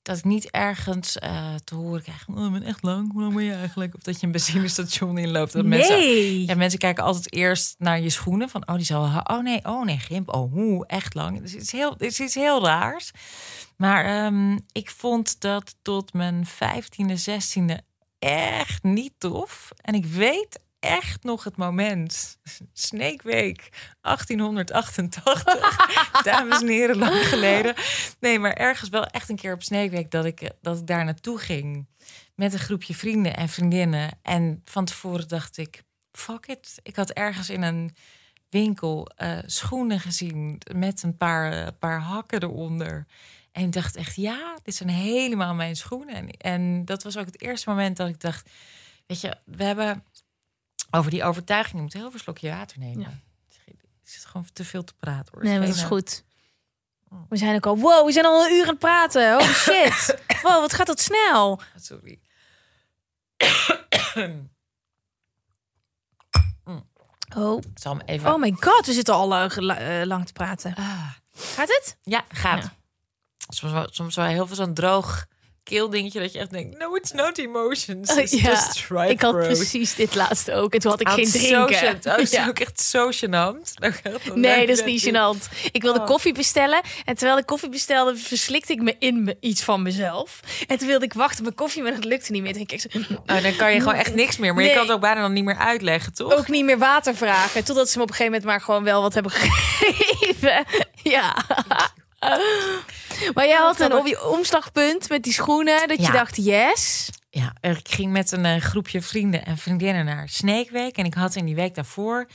dat ik niet ergens eh, te horen krijg. Oh, ik ben echt lang. Hoe lang ben je eigenlijk? Of dat je een benzinestation inloopt. Dat mensen Nee. ja, mensen kijken altijd eerst naar je schoenen. Van, oh, die zal... Oh nee, oh nee, grimp. Oh, hoe, echt lang. Dus het is heel, het is iets heel raars. Maar ehm, ik vond dat tot mijn vijftiende, zestiende echt niet tof. En ik weet echt nog het moment. Snake Week 1888. Dames en heren, lang geleden. Nee, maar ergens wel echt een keer op Snake Week dat ik, eh, dat ik daar naartoe ging. Met een groepje vrienden en vriendinnen. En van tevoren dacht ik, fuck it. Ik had ergens in een winkel eh, schoenen gezien met een paar, eh, paar hakken eronder. En ik dacht echt, ja, dit zijn helemaal mijn schoenen. En, en dat was ook het eerste moment dat ik dacht, weet je, we hebben over die overtuiging, je moet heel veel slokje water nemen. Ja. Ik zit gewoon te veel te praten hoor. Nee, maar dat is goed. We zijn ook al, wow, we zijn al een uur aan het praten. Holy shit. Wow, wat gaat dat snel. Sorry. Oh, zal even... oh my god, we zitten al eh, lang te praten. Ah. Gaat het? Ja, gaat. Ja. Soms, wel, soms wel heel veel zo'n droog keeldingetje dat je echt denkt, no, it's not emotions. Oh, It's ja, just stripe ik had precies dit laatste ook. En toen had ik geen is zo drinken. Oh, het is Ja. ook echt zo gênant. Nee, dat is niet gênant. Ik wilde Oh. koffie bestellen. En terwijl ik koffie bestelde, verslikte ik me in me iets van mezelf. En toen wilde ik wachten op mijn koffie, maar dat lukte niet meer. Toen ik zo, Oh, dan kan je gewoon echt niks meer. Maar je kan het ook bijna dan niet meer uitleggen, toch? ook niet meer water vragen. Totdat ze me op een gegeven moment maar gewoon wel wat hebben gegeven. Ja. Maar jij had een op- omslagpunt met die schoenen. Dat je dacht, yes. Ja, ik ging met een eh, groepje vrienden en vriendinnen naar Sneekweek. En ik had in die week daarvoor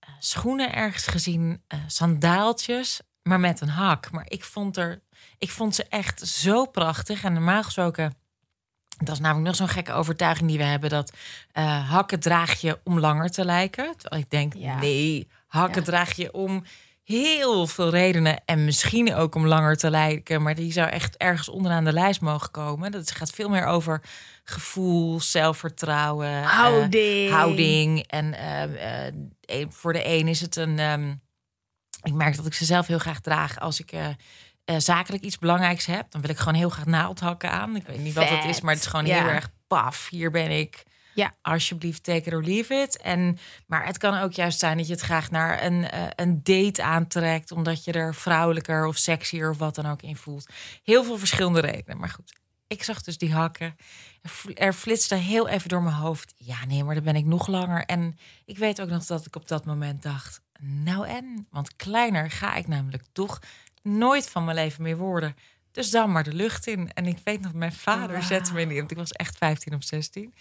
eh, schoenen ergens gezien, eh, sandaaltjes, maar met een hak. Maar ik vond, er, ik vond ze echt zo prachtig. En normaal gesproken, dat is namelijk nog zo'n gekke overtuiging die we hebben... dat hakken draag je om langer te lijken. Terwijl ik denk, Ja. nee, hakken Ja. draag je om heel veel redenen. En misschien ook om langer te lijken. Maar die zou echt ergens onderaan de lijst mogen komen. Dat gaat veel meer over gevoel, zelfvertrouwen, eh, Houding. houding. En eh, eh, voor de een is het een. ehm, ik merk dat ik ze zelf heel graag draag als ik. zakelijk iets belangrijks heb, dan wil ik gewoon heel graag naaldhakken aan. Ik weet niet wat het is, maar het is gewoon Ja. heel erg paf. Hier ben ik. Ja. Alsjeblieft, take it or leave it. En, maar het kan ook juist zijn dat je het graag naar een, eh, een date aantrekt, omdat je er vrouwelijker of sexier of wat dan ook in voelt. Heel veel verschillende redenen. Maar goed, ik zag dus die hakken. Er fl- flitste heel even door mijn hoofd. Ja, nee, maar dan ben ik nog langer. En ik weet ook nog dat ik op dat moment dacht: Nou en? Want kleiner ga ik namelijk toch nooit van mijn leven meer worden. Dus dan maar de lucht in. En ik weet nog, mijn vader Wauw. zette me in. Want ik was echt 15 of 16.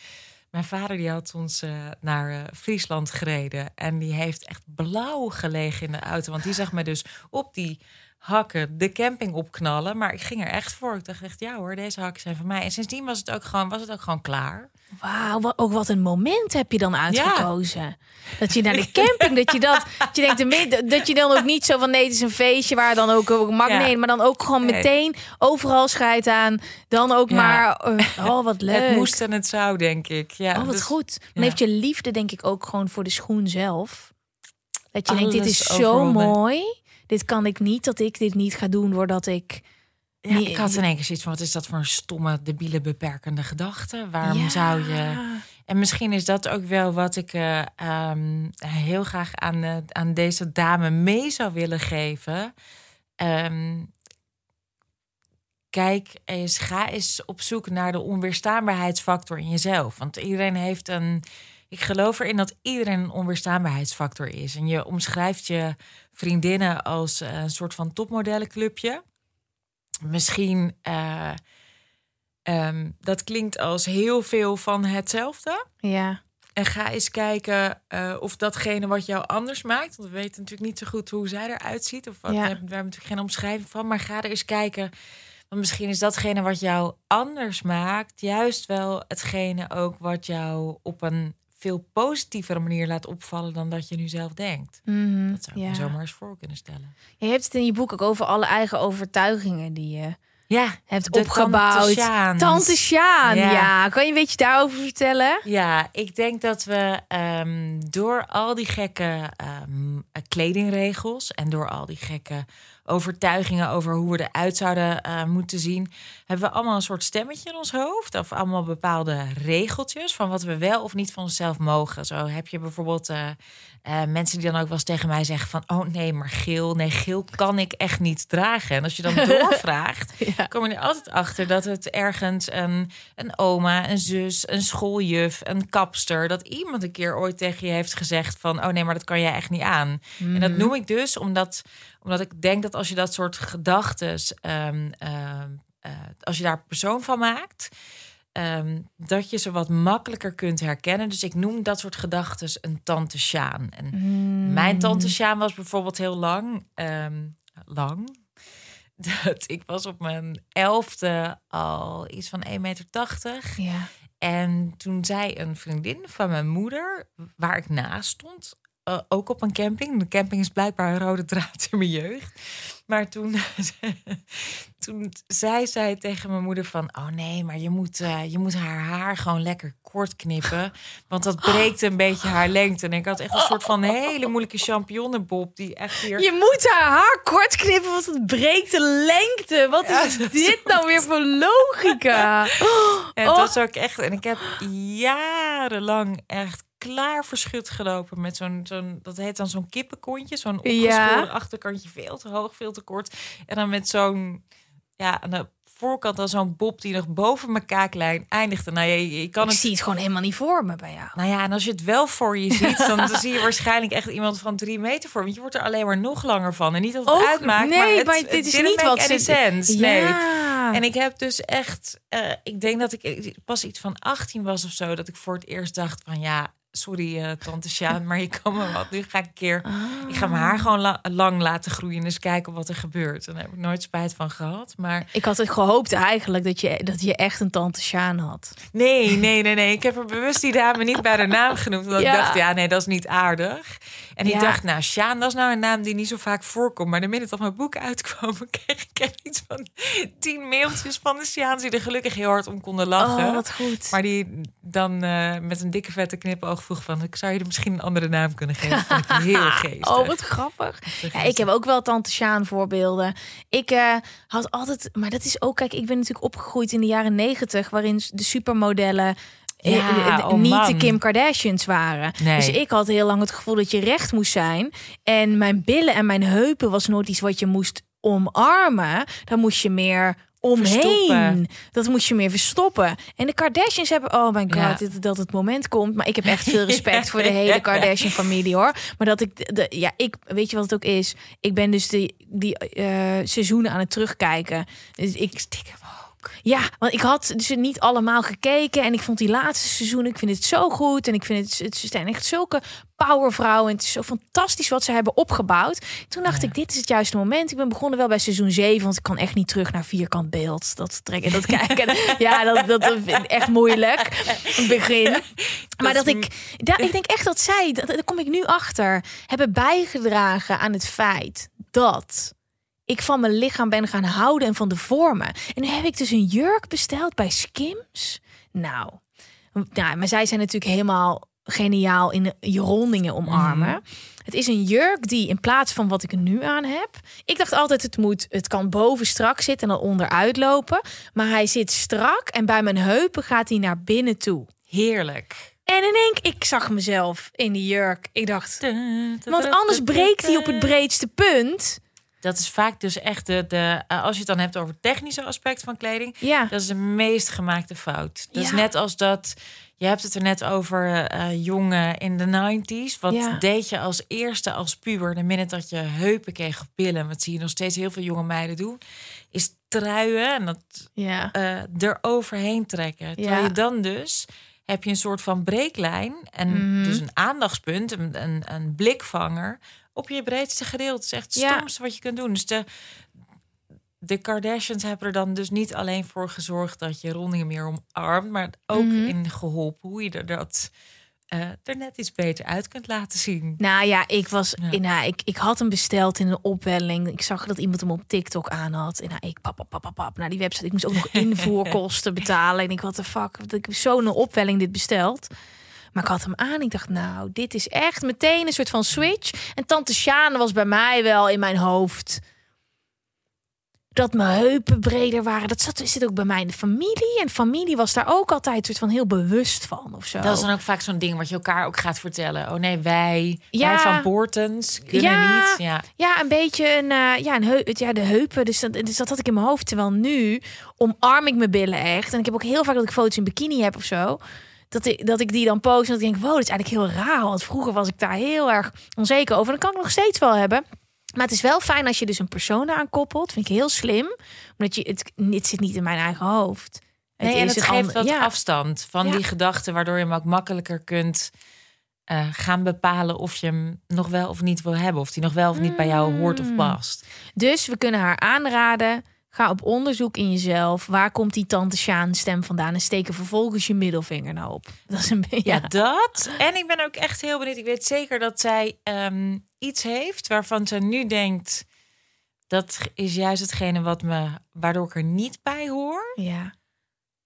Mijn vader die had ons eh, naar eh, Friesland gereden. En die heeft echt blauw gelegen in de auto. Want die zag me dus op die hakken de camping opknallen. Maar ik ging er echt voor. Ik dacht echt, ja hoor, deze hakken zijn van mij. En sindsdien was het ook gewoon, was het ook gewoon klaar. Wauw, wat, ook wat een moment heb je dan uitgekozen. Dat je naar de camping, dat je dat, dat je denkt, dat je dan ook niet zo van nee, het is een feestje waar dan ook, ook mag Ja. nee, maar dan ook gewoon meteen overal scheid aan. Dan ook Ja. maar, eh, oh wat leuk. Het moest en het zou, denk ik. Ja, oh wat dus goed. Dan heeft je liefde denk ik ook gewoon voor de schoen zelf. Dat je denkt, dit is zo mooi. Dit kan ik niet, dat ik dit niet ga doen doordat ik... Ja, Nee, ik had in één keer zoiets van, wat is dat voor een stomme, debiele, beperkende gedachte? Waarom Ja. zou je... En misschien is dat ook wel wat ik eh, ehm, heel graag aan, eh, aan deze dame mee zou willen geven. Ehm, kijk eens, ga eens op zoek naar de onweerstaanbaarheidsfactor in jezelf. Want iedereen heeft een. Ik geloof erin dat iedereen een onweerstaanbaarheidsfactor is. En je omschrijft je vriendinnen als eh, een soort van topmodellenclubje. Misschien. ehm, dat klinkt als heel veel van hetzelfde. Ja. En ga eens kijken eh, of datgene wat jou anders maakt. Want we weten natuurlijk niet zo goed hoe zij eruit ziet. Of wat, Ja. we, hebben, we hebben natuurlijk geen omschrijving van. Maar ga er eens kijken. Want misschien is datgene wat jou anders maakt. juist wel hetgene ook wat jou op een veel positievere manier laat opvallen. dan dat je nu zelf denkt. Mhm, Dat zou ja. me zomaar eens voor kunnen stellen. Je hebt het in je boek ook over alle eigen overtuigingen die je Ja, hebt opgebouwd. Tante Sjaan, ja. Ja. Kan je een beetje daarover vertellen? Ja, ik denk dat we ehm, door al die gekke ehm, kledingregels en door al die gekke overtuigingen over hoe we eruit zouden eh, moeten zien, hebben we allemaal een soort stemmetje in ons hoofd of allemaal bepaalde regeltjes van wat we wel of niet van onszelf mogen. Zo heb je bijvoorbeeld eh, eh, mensen die dan ook wel eens tegen mij zeggen van, oh nee, maar geel, nee, geel kan ik echt niet dragen. En als je dan doorvraagt, Ja. kom je er altijd achter dat het ergens een, een oma, een zus, een schooljuf, een kapster, dat iemand een keer ooit tegen je heeft gezegd van, oh nee, maar dat kan jij echt niet aan. En dat noem ik dus omdat, omdat ik denk dat als je dat soort gedachten, als je daar persoon van maakt, ehm, dat je ze wat makkelijker kunt herkennen. Dus ik noem dat soort gedachten een tante Sjaan. En mijn tante Sjaan was bijvoorbeeld heel lang, ehm, lang. Dat ik was op mijn elfde al iets van 1,80 meter. Ja. En toen zei een vriendin van mijn moeder, waar ik naast stond, eh, ook op een camping. De camping is blijkbaar een rode draad in mijn jeugd. Maar toen, toen zei zij tegen mijn moeder van... oh nee, maar je moet, eh, je moet haar haar gewoon lekker kort knippen. Want dat breekt een beetje haar lengte. En ik had echt een soort van hele moeilijke champignonnenbob... die echt hier... Je moet haar haar kort knippen, want het breekt de lengte. Wat is dit nou weer voor logica? En Oh. dat is ook echt... En ik heb jarenlang echt klaar verschut gelopen met zo'n, zo'n dat heet dan zo'n kippenkontje. Zo'n Ja. opgeschoren achterkantje, veel te hoog, veel te kort. En dan met zo'n, ja, aan de voorkant dan zo'n bob die nog boven mijn kaaklijn eindigde. Nou, je, je kan Ik het... zie het gewoon helemaal niet voor me bij jou. Nou ja, en als je het wel voor je ziet, dan, zie je waarschijnlijk echt iemand van drie meter voor. Want je wordt er alleen maar nog langer van. En niet dat het Ook- uitmaakt, nee, maar, het, maar het dit is niet wat sense. Nee. Ja. En ik heb dus echt, eh, ik denk dat ik pas iets van 18 was of zo, dat ik voor het eerst dacht van ja, sorry eh, tante Sjaan, maar je kan me wat. Nu ga ik een keer, ik ga mijn haar gewoon la- lang laten groeien en eens kijken wat er gebeurt. En daar heb ik nooit spijt van gehad. Maar Ik had het gehoopt eigenlijk dat je, dat je echt een tante Sjaan had. nee, nee, nee, nee. Ik heb er bewust die dame niet bij de naam genoemd, omdat Ja. ik dacht ja, nee, dat is niet aardig. En ik dacht, nou, Sjaan, dat is nou een naam die niet zo vaak voorkomt. Maar de minute dat mijn boek uitkwam, kreeg ik echt iets van tien mailtjes van de Sjaans die er gelukkig heel hard om konden lachen. Oh, wat goed. Maar die dan eh, met een dikke vette knipoog vroeg van... ik zou je er misschien een andere naam kunnen geven. Vond ik heel geestig. Oh, wat grappig. Ja, ik heb ook wel tante Sjaan voorbeelden. Ik eh, had altijd, maar dat is ook, kijk, ik ben natuurlijk opgegroeid in de jaren negentig, waarin de supermodellen eh, Ja, eh, oh niet de. Kim Kardashians waren. Nee. Dus ik had heel lang het gevoel dat je recht moest zijn. En mijn billen en mijn heupen was nooit iets wat je moest omarmen. Dan moest je meer omheen. Verstoppen. Dat moest je meer verstoppen. En de Kardashians hebben, oh mijn god, Ja. dit- dat het moment komt. Maar ik heb echt veel respect voor de hele Kardashian-familie hoor. Maar dat ik, de, de- ja, ik, weet je wat het ook is? Ik ben dus die, die eh, seizoenen aan het terugkijken. Dus ik ook. Ja, want ik had ze niet allemaal gekeken en ik vond die laatste seizoen, ik vind het zo goed en ik vind het, het zijn echt zulke powervrouwen en het is zo fantastisch wat ze hebben opgebouwd. Toen dacht ik, dit is het juiste moment. Ik ben begonnen wel bij seizoen 7, want ik kan echt niet terug naar vierkant beeld. Dat trekken, dat kijken. ja, dat, dat vind ik echt moeilijk. Het begin. Maar dat ik, da, ik denk echt dat zij, dat, daar kom ik nu achter, hebben bijgedragen aan het feit dat ik van mijn lichaam ben gaan houden en van de vormen. En nu heb ik dus een jurk besteld bij Skims. Nou, nou maar zij zijn natuurlijk helemaal geniaal in je rondingen omarmen. Het is een jurk die in plaats van wat ik er nu aan heb. Ik dacht altijd het moet, het kan boven strak zitten en dan onderuit lopen. Maar hij zit strak en bij mijn heupen gaat hij naar binnen toe. Heerlijk. En in één keer, ik zag mezelf in die jurk. Ik dacht, want anders breekt hij op het breedste punt. Dat is vaak dus echt de, de eh, als je het dan hebt over technische aspecten van kleding, Ja. dat is de meest gemaakte fout. Dat is Ja. net als dat, je hebt het er net over eh jongen in de 90s. Wat Ja. deed je als eerste als puber, de minute dat je heupen kreeg of billen, wat zie je nog steeds heel veel jonge meiden doen, is truien en dat Ja. eh er overheen trekken. Terwijl Ja. je dan dus heb je een soort van breeklijn en Mhm. dus een aandachtspunt, een, een, een blikvanger op je breedste gedeelte. Het is echt het Ja. stomste wat je kunt doen. Dus de, de Kardashians hebben er dan dus niet alleen voor gezorgd dat je rondingen meer omarmt, maar ook Mhm. in geholpen hoe je er dat eh, er net iets beter uit kunt laten zien. Nou ja, ik was. Ja. Nou, ik, ik had hem besteld in een opwelling. Ik zag dat iemand hem op TikTok aan had. En nou, ik pap, pap, pap, pap, pap naar die website. Ik moest ook nog invoerkosten betalen. En ik wat de fuck. Ik heb zo'n opwelling dit besteld. Maar ik had hem aan. Ik dacht, nou, dit is echt meteen een soort van switch. En tante Sjane was bij mij wel in mijn hoofd. Dat mijn heupen breder waren. Dat zat, zit ook bij mij in de familie. En familie was daar ook altijd soort van heel bewust van of zo. Dat is dan ook vaak zo'n ding wat je elkaar ook gaat vertellen. Oh nee, wij, Ja. wij van Bortens kunnen Ja. niet. Ja. Ja, een beetje een, eh, ja, een ja, de heupen. Dus dat, dus dat had ik in mijn hoofd. Terwijl nu omarm ik mijn billen echt. En ik heb ook heel vaak dat ik foto's in bikini heb of zo. Dat ik, dat ik die dan post en dat ik denk, wow, dat is eigenlijk heel raar. Want vroeger was ik daar heel erg onzeker over. En dat kan ik nog steeds wel hebben. Maar het is wel fijn als je dus een persoon aan koppelt. Vind ik heel slim. Omdat je, het, het zit niet in mijn eigen hoofd. Nee, en het geeft wat ja. afstand van Ja. die gedachten, waardoor je hem ook makkelijker kunt eh, gaan bepalen of je hem nog wel of niet wil hebben. Of die nog wel of niet bij jou hoort Mm. of past. Dus we kunnen haar aanraden. Ga op onderzoek in jezelf. Waar komt die tante Sjaan stem vandaan? En steek er vervolgens je middelvinger nou op. Dat is een beetje... Ja, dat. En ik ben ook echt heel benieuwd. Ik weet zeker dat zij ehm, iets heeft waarvan ze nu denkt... dat is juist hetgene wat me, waardoor ik er niet bij hoor. ja.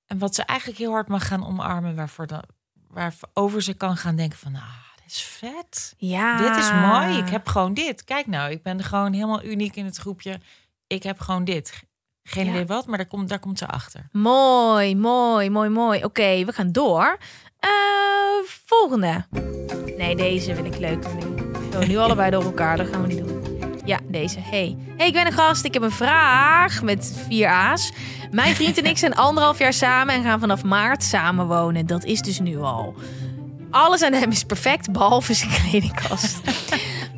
En wat ze eigenlijk heel hard mag gaan omarmen... waarvoor dan, waarover ze kan gaan denken van... Ah, dit is vet. Ja. Dit is mooi. Ik heb gewoon dit. Kijk nou, ik ben gewoon helemaal uniek in het groepje. Ik heb gewoon dit. Geen idee wat, maar daar komt, daar komt ze achter. Mooi, mooi, mooi, mooi. Oké, we gaan door. Eh, volgende. Nee, deze wil ik leuk. Zo, nu allebei door elkaar. Dat gaan we niet doen. Ja, deze. Hey. Hey, ik ben een gast. Ik heb een vraag met vier A's. Mijn vriend en ik zijn anderhalf jaar samen en gaan vanaf maart samen wonen. Dat is dus nu al. Alles aan hem is perfect, behalve zijn kledingkast.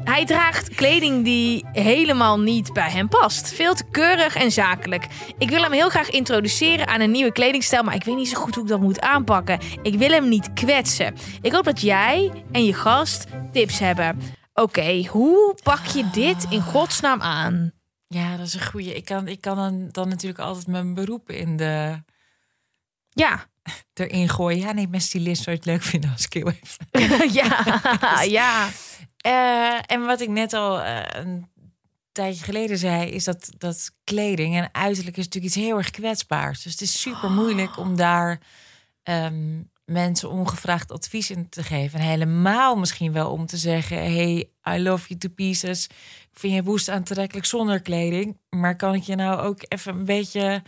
Hij draagt kleding die helemaal niet bij hem past. Veel te keurig en zakelijk. Ik wil hem heel graag introduceren aan een nieuwe kledingstijl, maar ik weet niet zo goed hoe ik dat moet aanpakken. Ik wil hem niet kwetsen. Ik hoop dat jij en je gast tips hebben. Oké, hoe pak je dit in godsnaam aan? Ja, dat is een goeie. Ik kan, ik kan dan, dan natuurlijk altijd mijn beroep in de, Ja, erin gooien. Ja, nee, mijn stylist zou het leuk vinden als ik heel even... ja, ja. Eh, en wat ik net al eh, een tijdje geleden zei, is dat, dat kleding en uiterlijk is natuurlijk iets heel erg kwetsbaars. Dus het is super moeilijk om daar ehm, mensen ongevraagd advies in te geven. En helemaal misschien wel om te zeggen: Hey, I love you to pieces. Ik vind je woest aantrekkelijk zonder kleding. Maar kan ik je nou ook even een beetje,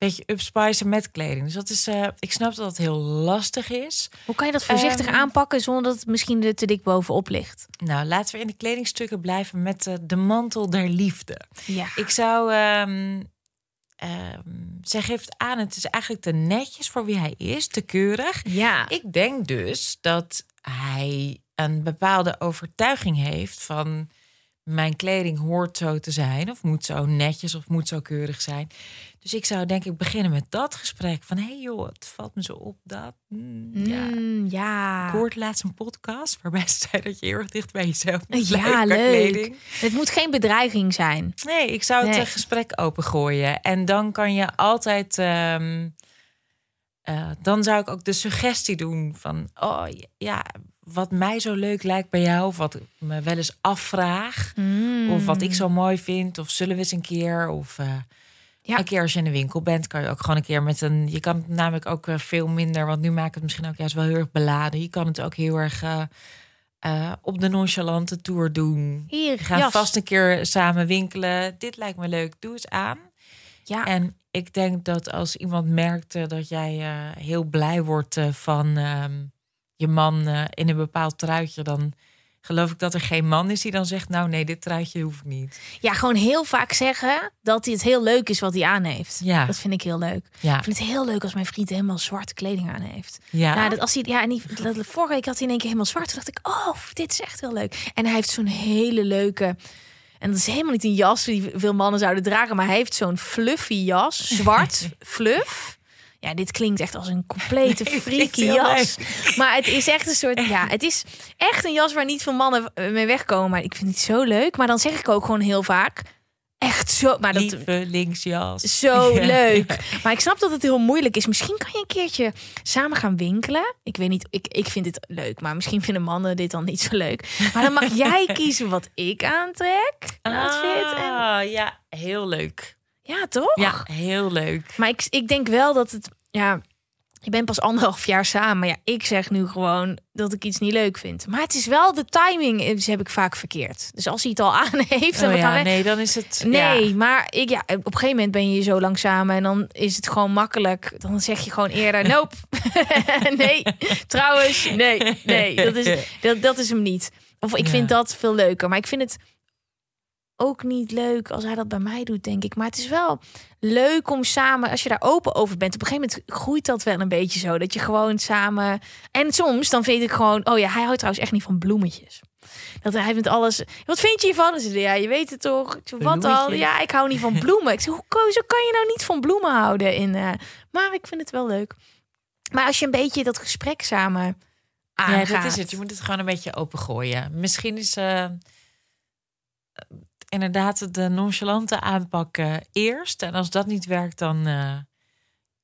beetje upspicen met kleding? Dus dat is, eh, ik snap dat dat heel lastig is. Hoe kan je dat voorzichtig Ehm, aanpakken zonder dat het misschien er te dik bovenop ligt? Nou, laten we in de kledingstukken blijven met eh, de mantel der liefde. Ja. Ik zou. ehm ehm, zij geeft aan, het is eigenlijk te netjes voor wie hij is, te keurig. Ja. Ik denk dus dat hij een bepaalde overtuiging heeft van mijn kleding hoort zo te zijn, of moet zo netjes of moet zo keurig zijn. Dus ik zou denk ik beginnen met dat gesprek van, hé hey joh, het valt me zo op dat. mm, ja. Mm, ja. Ik hoorde laatst een podcast waarbij ze zei dat je heel erg dicht bij jezelf moet Ja, leuk. kleding. Het moet geen bedreiging zijn. Nee, ik zou het Nee. eh, gesprek opengooien. En dan kan je altijd. ehm, eh, dan zou ik ook de suggestie doen van. Oh ja, wat mij zo leuk lijkt bij jou. Of wat ik me wel eens afvraag. Of wat ik zo mooi vind. Of zullen we eens een keer. Of. eh, Ja. Een keer als je in de winkel bent, kan je ook gewoon een keer met een. Je kan het namelijk ook eh, veel minder, want nu maakt het misschien ook juist wel heel erg beladen. Je kan het ook heel erg eh, eh, op de nonchalante tour doen. Hier, gaan jas. vast een keer samen winkelen. Dit lijkt me leuk. Doe eens aan. Ja. En ik denk dat als iemand merkt eh, dat jij heel blij wordt van ehm, je man in een bepaald truitje, dan geloof ik dat er geen man is die dan zegt: Nou, nee, dit truitje hoef ik niet. ja, gewoon heel vaak zeggen dat hij het heel leuk is wat hij aan heeft. Ja. Dat vind ik heel leuk. Ja, Ik vind het heel leuk als mijn vriend helemaal zwarte kleding aan heeft. ja. Nou, dat als hij, ja, en die, dat, vorige week had hij in één keer helemaal zwart. Toen dacht ik, oh, dit is echt heel leuk. En hij heeft zo'n hele leuke. En dat is helemaal niet een jas die veel mannen zouden dragen, maar hij heeft zo'n fluffy jas, zwart fluff. Ja, dit klinkt echt als een complete Nee, het freaky jas. Maar het is echt een soort, ja, het is echt een jas waar niet veel mannen eh, mee wegkomen. Maar ik vind het zo leuk. Maar dan zeg ik ook gewoon heel vaak, echt zo. Maar dat, Lieve linksjas. zo Ja. leuk. Maar ik snap dat het heel moeilijk is. Misschien kan je een keertje samen gaan winkelen. Ik weet niet, ik, ik vind dit leuk. Maar misschien vinden mannen dit dan niet zo leuk. Maar dan mag jij kiezen wat ik aantrek. Een outfit. En, Ah, ja, heel leuk. Ja, toch? Ja, heel leuk. Maar ik, ik denk wel dat het... Ja, je bent pas anderhalf jaar samen. Maar ja, ik zeg nu gewoon dat ik iets niet leuk vind. Maar het is wel de timing, is, heb ik vaak verkeerd. Dus als hij het al aan heeft... Oh ja, nee, dan is het. Nee, ja. maar ik, ja, op een gegeven moment ben je zo lang samen en dan is het gewoon makkelijk. Dan zeg je gewoon eerder, nope. nee, trouwens, nee, nee, dat is, dat, dat is hem niet. Of ik Ja. vind dat veel leuker, maar ik vind het ook niet leuk als hij dat bij mij doet, denk ik. Maar het is wel leuk om samen, als je daar open over bent. Op een gegeven moment groeit dat wel een beetje zo, dat je gewoon samen. En soms dan vind ik gewoon, oh ja, hij houdt trouwens echt niet van bloemetjes. Dat hij vindt alles. Wat vind je hiervan? Ja, je weet het toch? Ik zei, wat? Bloemetjes. Ja, ik hou niet van bloemen. Ik zei, hoe zo kan je nou niet van bloemen houden? In, eh, maar ik vind het wel leuk. Maar als je een beetje dat gesprek samen Ja, aangaat. dat is het. Je moet het gewoon een beetje opengooien. Misschien is. eh, inderdaad de nonchalante aanpak eh, eerst. En als dat niet werkt, dan eh,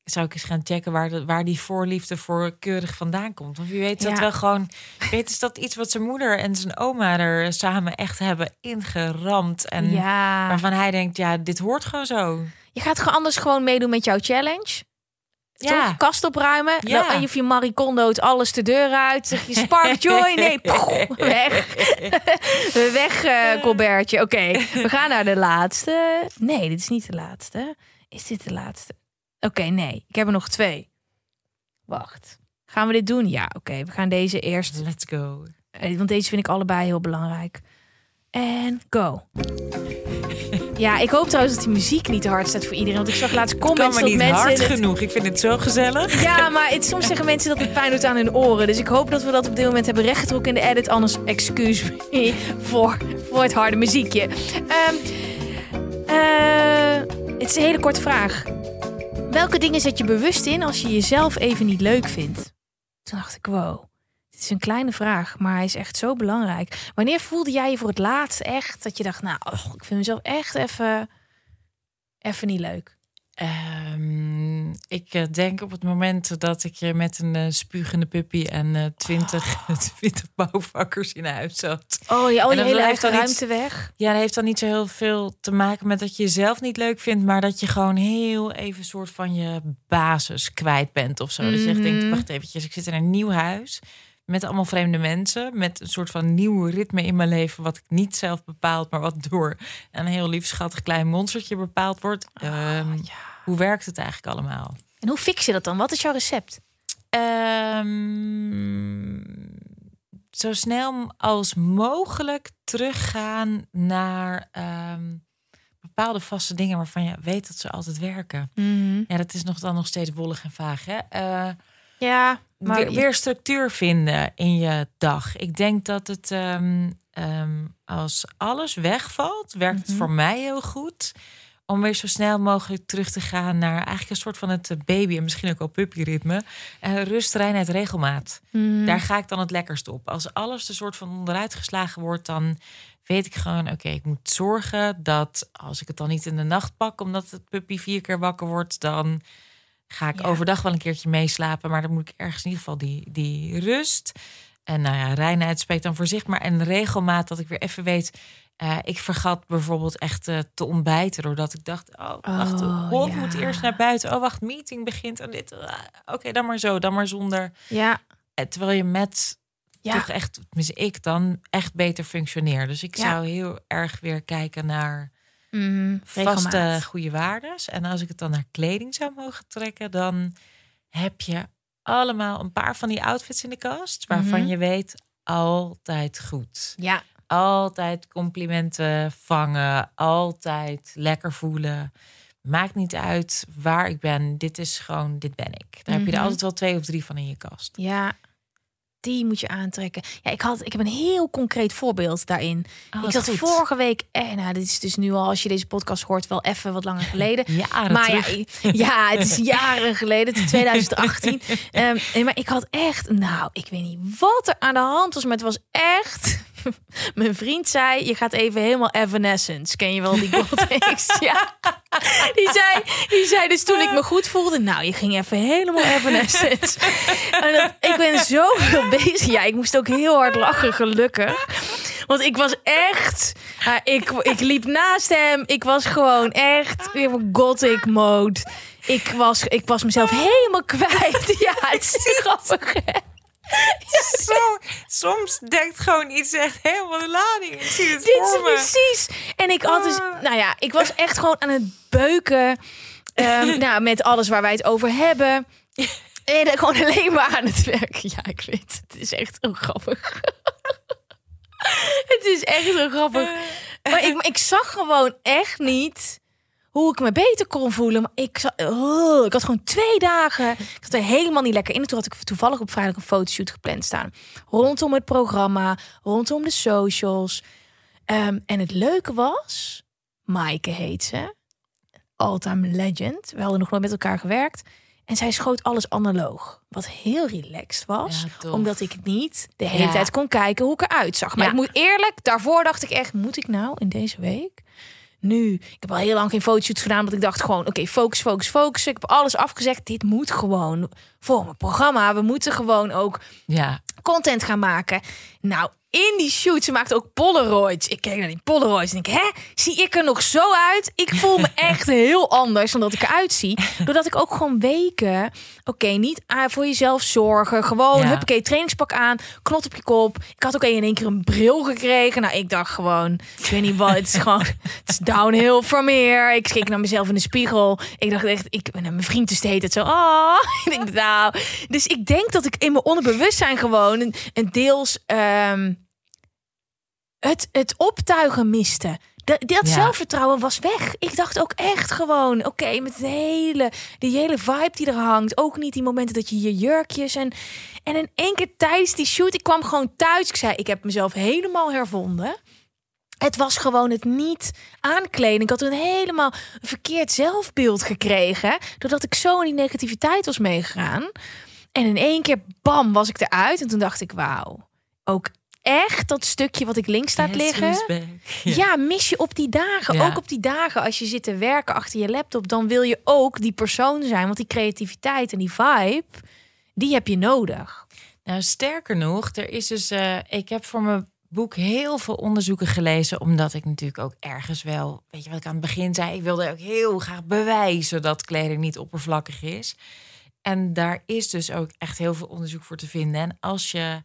zou ik eens gaan checken waar, de, waar die voorliefde voor keurig vandaan komt. Want wie weet dat wel gewoon. Weet, is dat iets wat zijn moeder en zijn oma er samen echt hebben ingeramd. En ja. waarvan hij denkt, ja, dit hoort gewoon zo. Je gaat gewoon anders gewoon meedoen met jouw challenge. Ja. Toch? Kast opruimen. Ja. En je je Marie Kondo's alles de deur uit. Zeg je Spark Joy. Nee, poeh, weg. weg, eh Colbertje. Oké, we gaan naar de laatste. Nee, dit is niet de laatste. Is dit de laatste? Oké, nee. Ik heb er nog twee. Wacht. Gaan we dit doen? Ja, oké. we gaan deze eerst. Let's go. eh, Want deze vind ik allebei heel belangrijk. En go. Ja, ik hoop trouwens dat die muziek niet te hard staat voor iedereen. Want ik zag laatst Kan comments maar dat niet mensen... hard genoeg. Ik vind het zo gezellig. ja, maar het, soms zeggen mensen dat het pijn doet aan hun oren. Dus ik hoop dat we dat op dit moment hebben rechtgetrokken in de edit. Anders excuse me voor, voor het harde muziekje. Ehm, eh, het is een hele korte vraag. Welke dingen zet je bewust in als je jezelf even niet leuk vindt? Toen dacht ik, wow. Dit is een kleine vraag, maar hij is echt zo belangrijk. Wanneer voelde jij je voor het laatst echt dat je dacht, nou, ik vind mezelf echt even, even niet leuk? Ehm, ik eh, denk op het moment dat ik je met een eh, spugende puppy en eh, twintig 20 bouwvakkers in huis zat. Oh, je, al En je hele eigen ruimte weg. Ja, dat heeft dan niet zo heel veel te maken met dat je jezelf niet leuk vindt, maar dat je gewoon heel even soort van je basis kwijt bent of zo. Dat je echt denkt, Mhm. wacht eventjes, ik zit in een nieuw huis met allemaal vreemde mensen, met een soort van nieuw ritme in mijn leven, wat ik niet zelf bepaald, maar wat door een heel lief schattig klein monstertje bepaald wordt. Ehm, Oh, ja. Hoe werkt het eigenlijk allemaal? En hoe fix je dat dan? Wat is jouw recept? Ehm, zo snel als mogelijk teruggaan naar ehm, bepaalde vaste dingen waarvan je weet dat ze altijd werken. Ja, dat is nog dan nog steeds wollig en vaag. Hè? Eh, Ja, maar weer, weer structuur vinden in je dag. Ik denk dat het ehm, ehm, als alles wegvalt, werkt het Mhm. voor mij heel goed. Om weer zo snel mogelijk terug te gaan naar eigenlijk een soort van het eh, baby en misschien ook wel puppyritme. Uh, rust, reinheid, regelmaat. Mhm. Daar ga ik dan het lekkerst op. Als alles er soort van onderuit geslagen wordt, dan weet ik gewoon, oké, ik moet zorgen dat als ik het dan niet in de nacht pak, omdat het puppy vier keer wakker wordt, dan ga ik Ja. overdag wel een keertje meeslapen. Maar dan moet ik ergens in ieder geval die, die rust. En nou ja, reinheid spreekt dan voor zich. Maar en regelmaat dat ik weer even weet. eh, ik vergat bijvoorbeeld echt eh, te ontbijten. Doordat ik dacht, oh, wacht, Oh, hond ja. moet eerst naar buiten. Oh, wacht, meeting begint. En dit. ah, Oké, dan maar zo, dan maar zonder. ja, Eh, Terwijl je met ja. toch echt, tenminste ik dan, echt beter functioneer. Dus ik Ja. zou heel erg weer kijken naar Mhm. vaste Regelmaat. goede waardes. En als ik het dan naar kleding zou mogen trekken, dan heb je allemaal een paar van die outfits in de kast waarvan Mhm. je weet altijd goed. Ja, Altijd complimenten vangen, altijd lekker voelen. Maakt niet uit waar ik ben. Dit is gewoon, dit ben ik. Daar heb je er Mhm. altijd wel twee of drie van in je kast. ja. Die moet je aantrekken. Ja, ik, had, ik heb een heel concreet voorbeeld daarin. Oh, ik zat goed. vorige week... Eh, nou, dit is dus nu al, als je deze podcast hoort, wel even wat langer geleden. Jaren maar terug. ja, ja, het is jaren geleden, het is 2018. Ehm, en maar ik had echt, nou, ik weet niet wat er aan de hand was, maar het was echt. Mijn vriend zei: Je gaat even helemaal Evanescence. Ken je wel die Goldix? ja. Die zei, die zei dus toen ik me goed voelde: Nou, je ging even helemaal Evanescence. En dat, ik ben zoveel bezig. Ja, ik moest ook heel hard lachen, gelukkig. Want ik was echt. ik, ik liep naast hem. Ik was gewoon echt in gothic mode. Ik was, ik was mezelf helemaal kwijt. Ja, het is grappig. hè? Zo, soms denkt gewoon iets echt helemaal de lading. Ik zie het Dit is precies. En ik had dus, nou ja, ik was echt gewoon aan het beuken. ehm, nou, met alles waar wij het over hebben. En gewoon alleen maar aan het werken. Ja, ik weet het. Het is echt zo grappig. het is echt zo grappig. Maar ik, ik zag gewoon echt niet hoe ik me beter kon voelen. Maar ik, za- oh, ik had gewoon twee dagen. Ik zat er helemaal niet lekker in. En toen had ik toevallig op vrijdag een fotoshoot gepland staan. Rondom het programma, rondom de socials. Ehm, en het leuke was, Maaike heet ze. All-time legend. We hadden nog nooit met elkaar gewerkt. En zij schoot alles analoog. Wat heel relaxed was. Ja, omdat ik niet de hele Ja. tijd kon kijken hoe ik eruit zag. Maar Ja. ik moet eerlijk, daarvoor dacht ik echt... moet ik nou in deze week nu... Ik heb al heel lang geen fotoshoots gedaan. Want ik dacht gewoon, oké, focus, focus, focus. Ik heb alles afgezegd. Dit moet gewoon voor mijn programma. We moeten gewoon ook Ja, content gaan maken. Nou, in die shoot, ze maakte ook Polaroids. Ik keek naar die Polaroids en denk, hè, zie ik er nog zo uit? Ik voel me echt heel anders dan dat ik eruit zie. Doordat ik ook gewoon weken, oké, niet aan voor jezelf zorgen. Gewoon, Ja. huppakee, trainingspak aan, knot op je kop. Ik had ook in één keer een bril gekregen. Nou, ik dacht gewoon, ik weet niet wat, het is gewoon, het is downhill from here. Ik keek naar mezelf in de spiegel. Ik dacht echt, ik ben mijn vriend dus de hele tijd zo, oh. Ik denk, nou, dus ik denk dat ik in mijn onderbewustzijn gewoon een, een deels ehm, het, het optuigen miste. Dat, dat Ja. zelfvertrouwen was weg. Ik dacht ook echt gewoon, oké, met de hele, die hele vibe die er hangt. Ook niet die momenten dat je je jurkjes en... En in één keer tijdens die shoot, ik kwam gewoon thuis. Ik zei, ik heb mezelf helemaal hervonden. Het was gewoon het niet aankleden. Ik had een helemaal verkeerd zelfbeeld gekregen. Doordat ik zo in die negativiteit was meegegaan. En in één keer, bam, was ik eruit. En toen dacht ik, wauw. Ook echt dat stukje wat ik links laat Yes, liggen. Ja. mis je op die dagen. Ook op die dagen als je zit te werken achter je laptop. Dan wil je ook die persoon zijn. Want die creativiteit en die vibe, die heb je nodig. Nou, sterker nog, er is dus. eh, ik heb voor mijn boek heel veel onderzoeken gelezen, omdat ik natuurlijk ook ergens wel, weet je wat ik aan het begin zei, ik wilde ook heel graag bewijzen dat kleding niet oppervlakkig is. En daar is dus ook echt heel veel onderzoek voor te vinden. En als je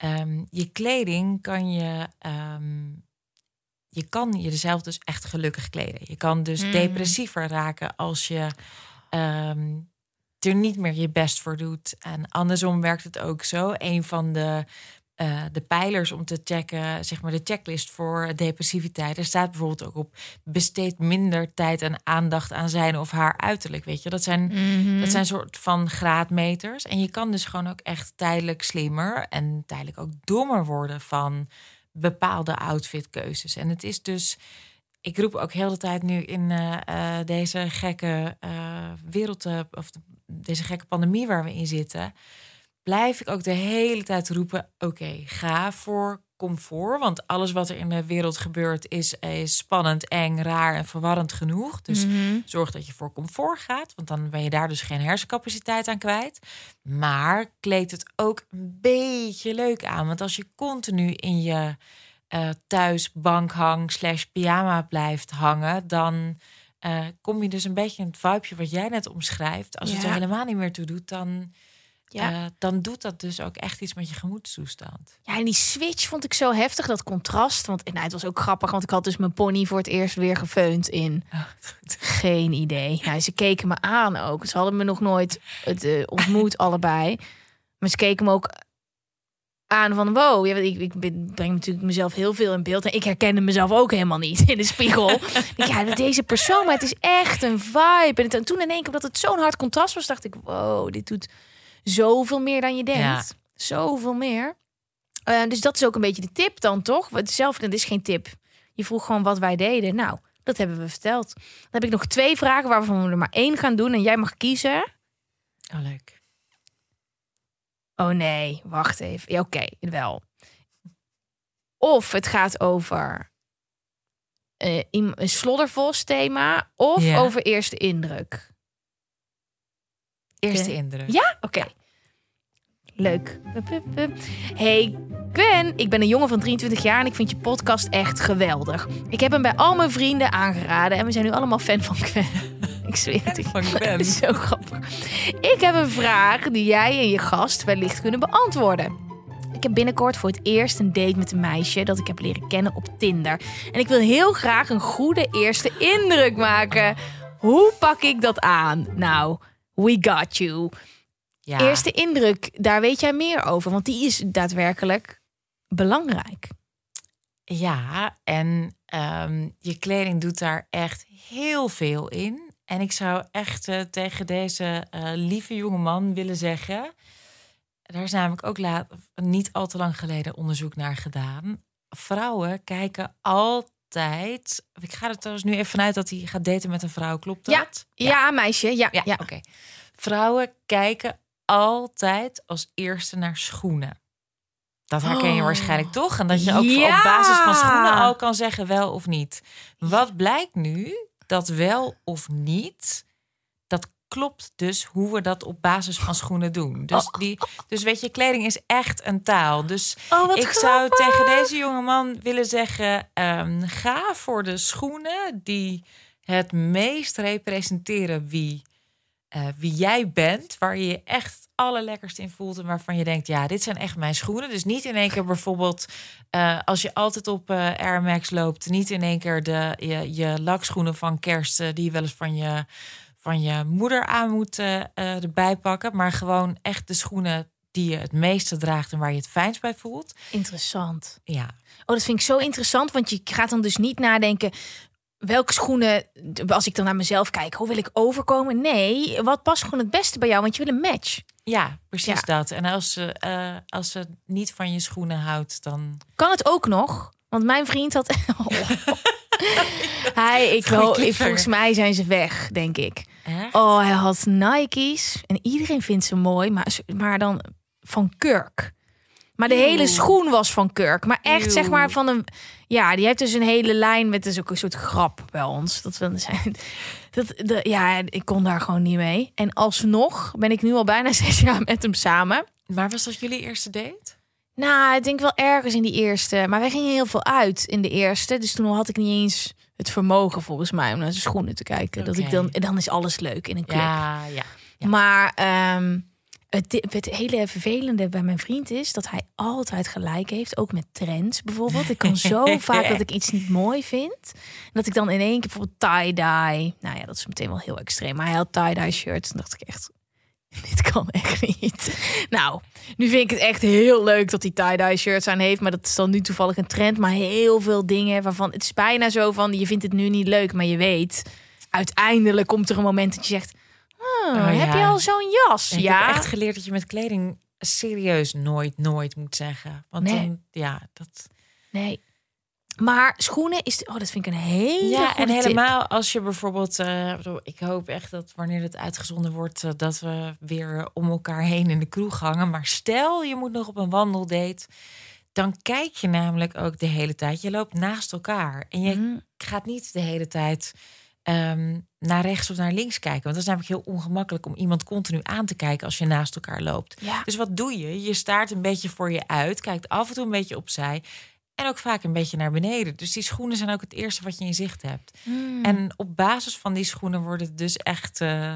ehm, je kleding kan je. ehm, je kan jezelf dus echt gelukkig kleden. Je kan dus Mm. depressiever raken als je ehm, er niet meer je best voor doet. En andersom werkt het ook zo. Een van de, eh, de pijlers om te checken, zeg maar de checklist voor depressiviteit. Er staat bijvoorbeeld ook op: besteed minder tijd en aandacht aan zijn of haar uiterlijk. Weet je, dat zijn, dat zijn soort van graadmeters. En je kan dus gewoon ook echt tijdelijk slimmer en tijdelijk ook dommer worden van bepaalde outfitkeuzes. En het is dus ik roep ook heel de tijd nu in eh, eh, deze gekke wereld, of de- deze gekke pandemie waar we in zitten, blijf ik ook de hele tijd roepen: oké, ga voor comfort. Want alles wat er in de wereld gebeurt is, is spannend, eng, raar en verwarrend genoeg. Dus zorg dat je voor comfort gaat, want dan ben je daar dus geen hersencapaciteit aan kwijt. Maar kleed het ook een beetje leuk aan. Want als je continu in je eh, thuis bankhang slash pyjama blijft hangen, dan eh, kom je dus een beetje in het vibeje wat jij net omschrijft. Als het er helemaal niet meer toe doet, dan, Ja. eh, dan doet dat dus ook echt iets met je gemoedstoestand. Ja, en die switch vond ik zo heftig, dat contrast. Want nou, het was ook grappig, want ik had dus mijn pony voor het eerst weer gefeund in. Geen idee. Ja, ze keken me aan ook. Ze hadden me nog nooit het, eh, ontmoet, allebei. Maar ze keken me ook aan van wow. Ja, ik, ik breng natuurlijk mezelf heel veel in beeld. En ik herkende mezelf ook helemaal niet in de spiegel. Ja, deze persoon, maar het is echt een vibe. En, toen in één keer, dat het zo'n hard contrast was, dacht ik, wow, dit doet zoveel meer dan je denkt. Ja. Zoveel meer. Eh, dus dat is ook een beetje de tip dan, toch? Zelf, dat is geen tip. Je vroeg gewoon wat wij deden. Nou, dat hebben we verteld. Dan heb ik nog twee vragen waarvan we er maar één gaan doen. En jij mag kiezen. Oh, leuk. Oh nee, wacht even. Ja, oké, wel. Of het gaat over iem- een sloddervos thema. Of over eerste indruk. Eerste indruk. Ja? Oké. Leuk. Hey Gwen, ik ben een jongen van 23 jaar en ik vind je podcast echt geweldig. Ik heb hem bij al mijn vrienden aangeraden en we zijn nu allemaal fan van Gwen. Ik zweer het. Van ik- Gwen. Is zo grappig. Ik heb een vraag die jij en je gast wellicht kunnen beantwoorden. Ik heb binnenkort voor het eerst een date met een meisje dat ik heb leren kennen op Tinder. En ik wil heel graag een goede eerste indruk maken. Hoe pak ik dat aan? Nou, we got you. Ja. Eerste indruk, daar weet jij meer over, want die is daadwerkelijk belangrijk. Ja, en ehm, je kleding doet daar echt heel veel in. En ik zou echt eh, tegen deze eh, lieve jonge man willen zeggen... daar is namelijk ook laat, niet al te lang geleden onderzoek naar gedaan. Vrouwen kijken altijd... Ik ga er trouwens nu even vanuit dat hij gaat daten met een vrouw, klopt Ja, dat? Ja, meisje, ja. Ja, ja. oké. Vrouwen kijken altijd als eerste naar schoenen. Dat herken je Oh. waarschijnlijk toch? En dat je ook Ja. op basis van schoenen al kan zeggen wel of niet. Wat blijkt nu? Dat wel of niet, klopt dus hoe we dat op basis van schoenen doen. Dus, die, dus weet je, kleding is echt een taal. Dus Oh, ik zou grappig. tegen deze jongeman willen zeggen: ehm, ga voor de schoenen die het meest representeren wie, eh, wie jij bent, waar je je echt allerlekkerst in voelt en waarvan je denkt: ja, dit zijn echt mijn schoenen. Dus niet in één keer bijvoorbeeld eh, als je altijd op eh, Air Max loopt, niet in één keer de, je, je lakschoenen van kerst die je wel eens van je, van je moeder aan moet eh, erbij pakken, maar gewoon echt de schoenen die je het meeste draagt en waar je het fijnst bij voelt. Interessant. Ja, Oh, dat vind ik zo interessant, want je gaat dan dus niet nadenken welke schoenen, als ik dan naar mezelf kijk, hoe wil ik overkomen? Nee, wat past gewoon het beste bij jou? Want je wil een match. ja precies Ja. dat. En als ze, eh, als ze niet van je schoenen houdt, dan Kan het ook nog? Want mijn vriend had. hij, ik wel, volgens mij zijn ze weg, denk ik. Echt? Oh, hij had Nike's en iedereen vindt ze mooi, maar, maar dan van Kirk. Maar de Eeuw. hele schoen was van Kirk. Maar echt, zeg maar, van een. Ja, die heeft dus een hele lijn met dus ook een soort grap bij ons. Dat we zijn. Dat, de, ja, ik kon daar gewoon niet mee. En alsnog ben ik nu al bijna zes jaar met hem samen. Maar was dat jullie eerste date? Nou, ik denk wel ergens in die eerste. Maar wij gingen heel veel uit in de eerste. Dus toen had ik niet eens het vermogen volgens mij om naar zijn schoenen te kijken. Dat ik dan, dan is alles leuk in een club. Ja, ja. Ja. Maar ehm, het, het hele vervelende bij mijn vriend is dat hij altijd gelijk heeft. Ook met trends bijvoorbeeld. Ik kan zo vaak dat ik iets niet mooi vind. Dat ik dan in één keer bijvoorbeeld tie-dye. Nou ja, dat is meteen wel heel extreem. Maar hij had tie-dye shirts. En dacht ik echt, dit kan echt niet. Nou, nu vind ik het echt heel leuk dat hij tie-dye shirts aan heeft. Maar dat is dan nu toevallig een trend. Maar heel veel dingen waarvan het is bijna zo van... je vindt het nu niet leuk, maar je weet... uiteindelijk komt er een moment dat je zegt... "Oh, Oh, heb je al zo'n jas? Ik ja, heb echt geleerd dat je met kleding serieus nooit, nooit moet zeggen. Want Nee. dan, ja, dat... nee. Maar schoenen is... Oh, dat vind ik een hele Ja, en tip. helemaal als je bijvoorbeeld... eh, ik hoop echt dat wanneer het uitgezonden wordt... eh, dat we weer om elkaar heen in de kroeg hangen. Maar stel, je moet nog op een wandeldate... dan kijk je namelijk ook de hele tijd. Je loopt naast elkaar. En je Mm. gaat niet de hele tijd ehm, naar rechts of naar links kijken. Want dat is namelijk heel ongemakkelijk... om iemand continu aan te kijken als je naast elkaar loopt. Ja. Dus wat doe je? Je staart een beetje voor je uit, kijkt af en toe een beetje opzij en ook vaak een beetje naar beneden. Dus die schoenen zijn ook het eerste wat je in zicht hebt. Mm. En op basis van die schoenen worden dus echt eh,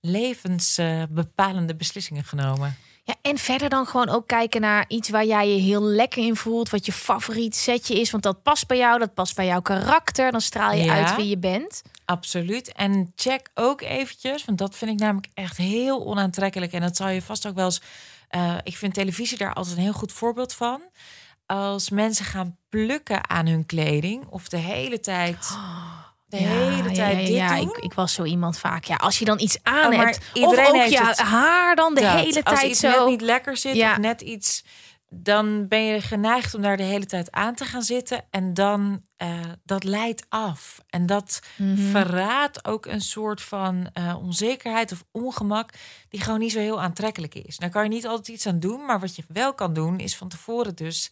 levensbepalende beslissingen genomen. Ja, en verder dan gewoon ook kijken naar iets waar jij je heel lekker in voelt. Wat je favoriet setje is. Want dat past bij jou, dat past bij jouw karakter. Dan straal je Ja. uit wie je bent. Absoluut. En check ook eventjes, want dat vind ik namelijk echt heel onaantrekkelijk. En dat zal je vast ook wel eens. eh, ik vind televisie daar altijd een heel goed voorbeeld van. Als mensen gaan plukken aan hun kleding of de hele tijd. De hele tijd dit ja, doen. Ik, ik was zo iemand vaak. Ja, als je dan iets aan Oh, hebt. Of ook je het. haar dan de hele Als tijd iets zo. net niet lekker zit Ja. of net iets, dan ben je geneigd om daar de hele tijd aan te gaan zitten en dan eh, dat leidt af en dat Mhm. verraadt ook een soort van eh, onzekerheid of ongemak die gewoon niet zo heel aantrekkelijk is. Daar kan je niet altijd iets aan doen, maar wat je wel kan doen is van tevoren dus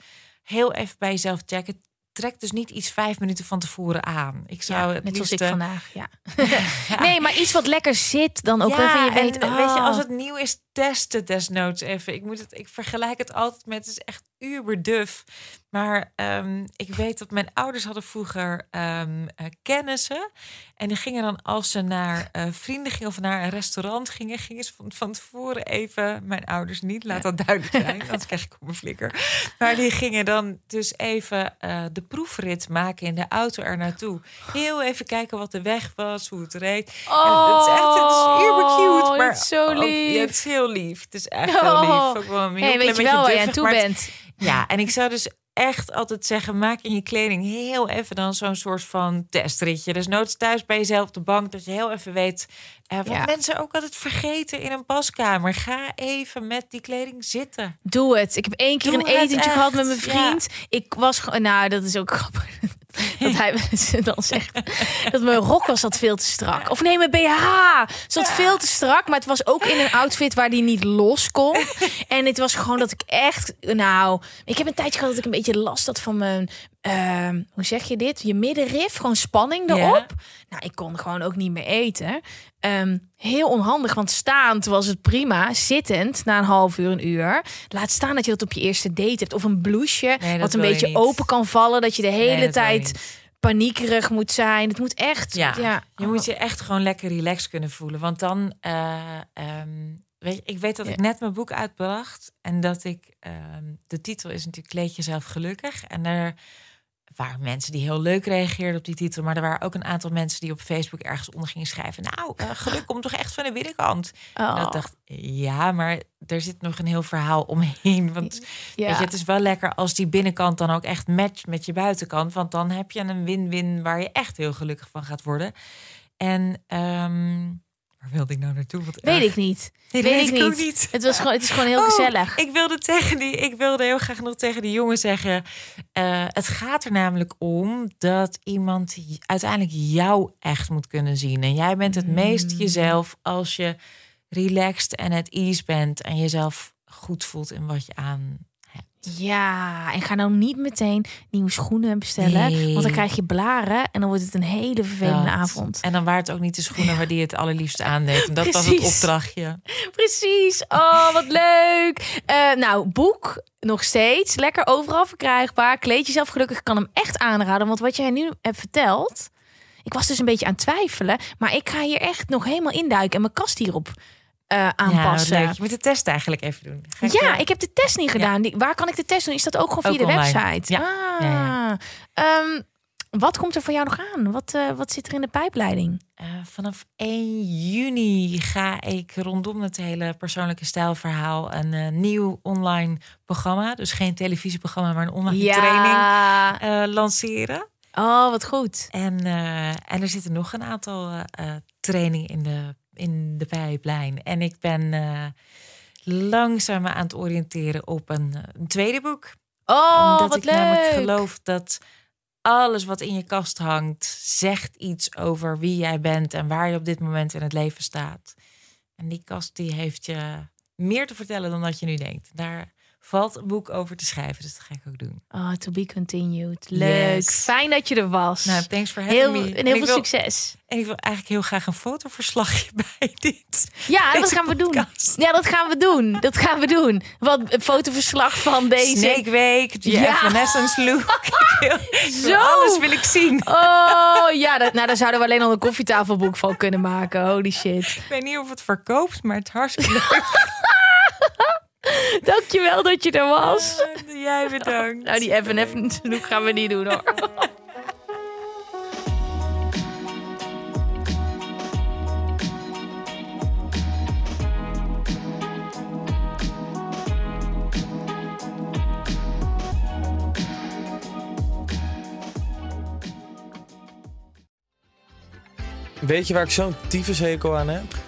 heel even bij jezelf checken. Trek dus niet iets vijf minuten van tevoren aan. Ik zou Ja, het net zoals ik vandaag. Ja. nee, maar iets wat lekker zit dan ook. ja, je weet, en, weet je, als oh. het nieuw is, test het desnoods even. Ik, moet het, ik vergelijk het altijd met, het is echt uberduf. Maar ehm, ik weet dat mijn ouders hadden vroeger eh, kennissen. En die gingen dan, als ze naar eh, vrienden gingen of naar een restaurant gingen, gingen ze van, van tevoren even, mijn ouders niet, laat dat duidelijk zijn, anders krijg ik op mijn flikker. Maar die gingen dan dus even eh, de proefrit maken in de auto er naartoe. Heel even kijken wat de weg was, hoe het reed. En het is echt het is uber cute, Oh, maar is zo ook- ja, lief. het is heel lief. Het is echt heel Oh. lief. Ook wel een heel Hey, klein weet je beetje wel waar je aan toe maar bent. Ja, en ik zou dus echt altijd zeggen, maak in je kleding heel even dan zo'n soort van testritje. Dus noods thuis bij jezelf op de bank, dat je heel even weet eh, wat Ja. mensen ook altijd vergeten in een paskamer. Ga even met die kleding zitten. Doe het. Ik heb één keer Doe een etentje gehad met mijn vriend. Ik was gewoon, nou, dat is ook grappig. Dat hij dan zegt dat mijn rok was dat veel te strak. Of nee, mijn BH zat veel te strak. Maar het was ook in een outfit waar die niet los kon. En het was gewoon dat ik echt... Nou, ik heb een tijdje gehad dat ik een beetje last had van mijn... ehm, hoe zeg je dit? Je middenrif, gewoon spanning erop. Nou, ik kon gewoon ook niet meer eten. Ehm, heel onhandig, want staand was het prima. Zittend, na een half uur, een uur. Laat staan dat je dat op je eerste date hebt. Of een blouseje, Nee, wat een beetje open kan vallen. Dat je de hele Nee, tijd paniekerig moet zijn. Het moet echt... Ja, Ja, je moet je echt gewoon lekker relaxed kunnen voelen. Want dan, eh, ehm, weet je, ik weet dat ik net mijn boek uitbracht. En dat ik, de titel is natuurlijk Kleed jezelf gelukkig. En er waren mensen die heel leuk reageerden op die titel. Maar er waren ook een aantal mensen die op Facebook ergens onder gingen schrijven. Nou, eh, geluk komt toch echt van de binnenkant. Oh, En dat dacht ja, maar er zit nog een heel verhaal omheen. Want ja. Weet je, het is wel lekker als die binnenkant dan ook echt matcht met je buitenkant. Want dan heb je een win-win waar je echt heel gelukkig van gaat worden. En ehm, waar wilde ik nou naartoe? Wat Weet erg. ik niet. Nee, weet weet ik niet. niet. Het, was gewoon, het is gewoon heel Oh, gezellig. Ik wilde, tegen die, ik wilde heel graag nog tegen die jongen zeggen. eh, het gaat er namelijk om dat iemand uiteindelijk jou echt moet kunnen zien. En jij bent het meest Mm. jezelf als je relaxed en at ease bent. En jezelf goed voelt in wat je aan. Ja, en ga nou niet meteen nieuwe schoenen bestellen. Nee. Want dan krijg je blaren en dan wordt het een hele vervelende Dat. avond. En dan waren het ook niet de schoenen waar die het allerliefst aandeed. En dat was het opdrachtje. Precies. Oh, wat leuk. Eh, nou, boek nog steeds. Lekker overal verkrijgbaar. Kleed jezelf gelukkig. Ik kan hem echt aanraden. Want wat jij nu hebt verteld... Ik was dus een beetje aan het twijfelen. Maar ik ga hier echt nog helemaal induiken. En mijn kast hierop eh, Ja, aanpassen. leuk. Je moet de test eigenlijk even doen. Ik, Ja, ik heb de test niet gedaan. Die, waar kan ik de test doen? Is dat ook gewoon via Ook de online. website? Ja. Ah. Ja, Ehm, wat komt er voor jou nog aan? Wat, eh, wat zit er in de pijpleiding? eh, vanaf 1 juni ga ik rondom het hele persoonlijke stijlverhaal een nieuw online programma. Dus geen televisieprogramma, maar een online training lanceren. Oh, wat goed. En, en er zitten nog een aantal trainingen in de, in de pijplijn. En ik ben eh, langzaam aan het oriënteren op een, een tweede boek. Oh, Omdat wat ik leuk. namelijk geloof dat alles wat in je kast hangt, zegt iets over wie jij bent en waar je op dit moment in het leven staat. En die kast die heeft je meer te vertellen dan dat je nu denkt. Daar valt een boek over te schrijven, dus dat ga ik ook doen. Oh, to be continued. Leuk. Yes. Fijn dat je er was. Nou, thanks for having heel, me. en heel veel wil- succes. En ik wil eigenlijk heel graag een fotoverslagje bij dit. Ja, dat gaan we doen. Ja, dat gaan we doen. Dat gaan we doen. Wat een fotoverslag van deze. Snake Week, de Ja. Evanescence look. Zo. Alles wil ik zien. Oh ja, dat, nou daar zouden we alleen al een koffietafelboek van kunnen maken. Holy shit. Ik weet niet of het verkoopt, maar het hartstikke leuk. Dankjewel dat je er was. Jij bedankt. Nou, die even even snoek gaan we niet doen hoor. Weet je waar ik zo'n tyfushekel aan heb?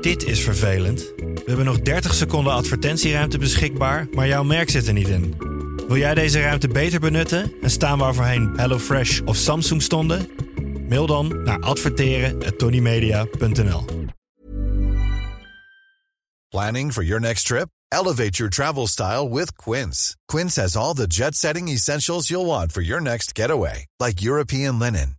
Dit is vervelend. We hebben nog 30 seconden advertentieruimte beschikbaar, maar jouw merk zit er niet in. Wil jij deze ruimte beter benutten en staan waar voorheen HelloFresh of Samsung stonden? Mail dan naar adverteren@tonymedia.nl. Planning for your next trip? Elevate your travel style with Quince. Quince has all the jet setting essentials you'll want for your next getaway, like European linen,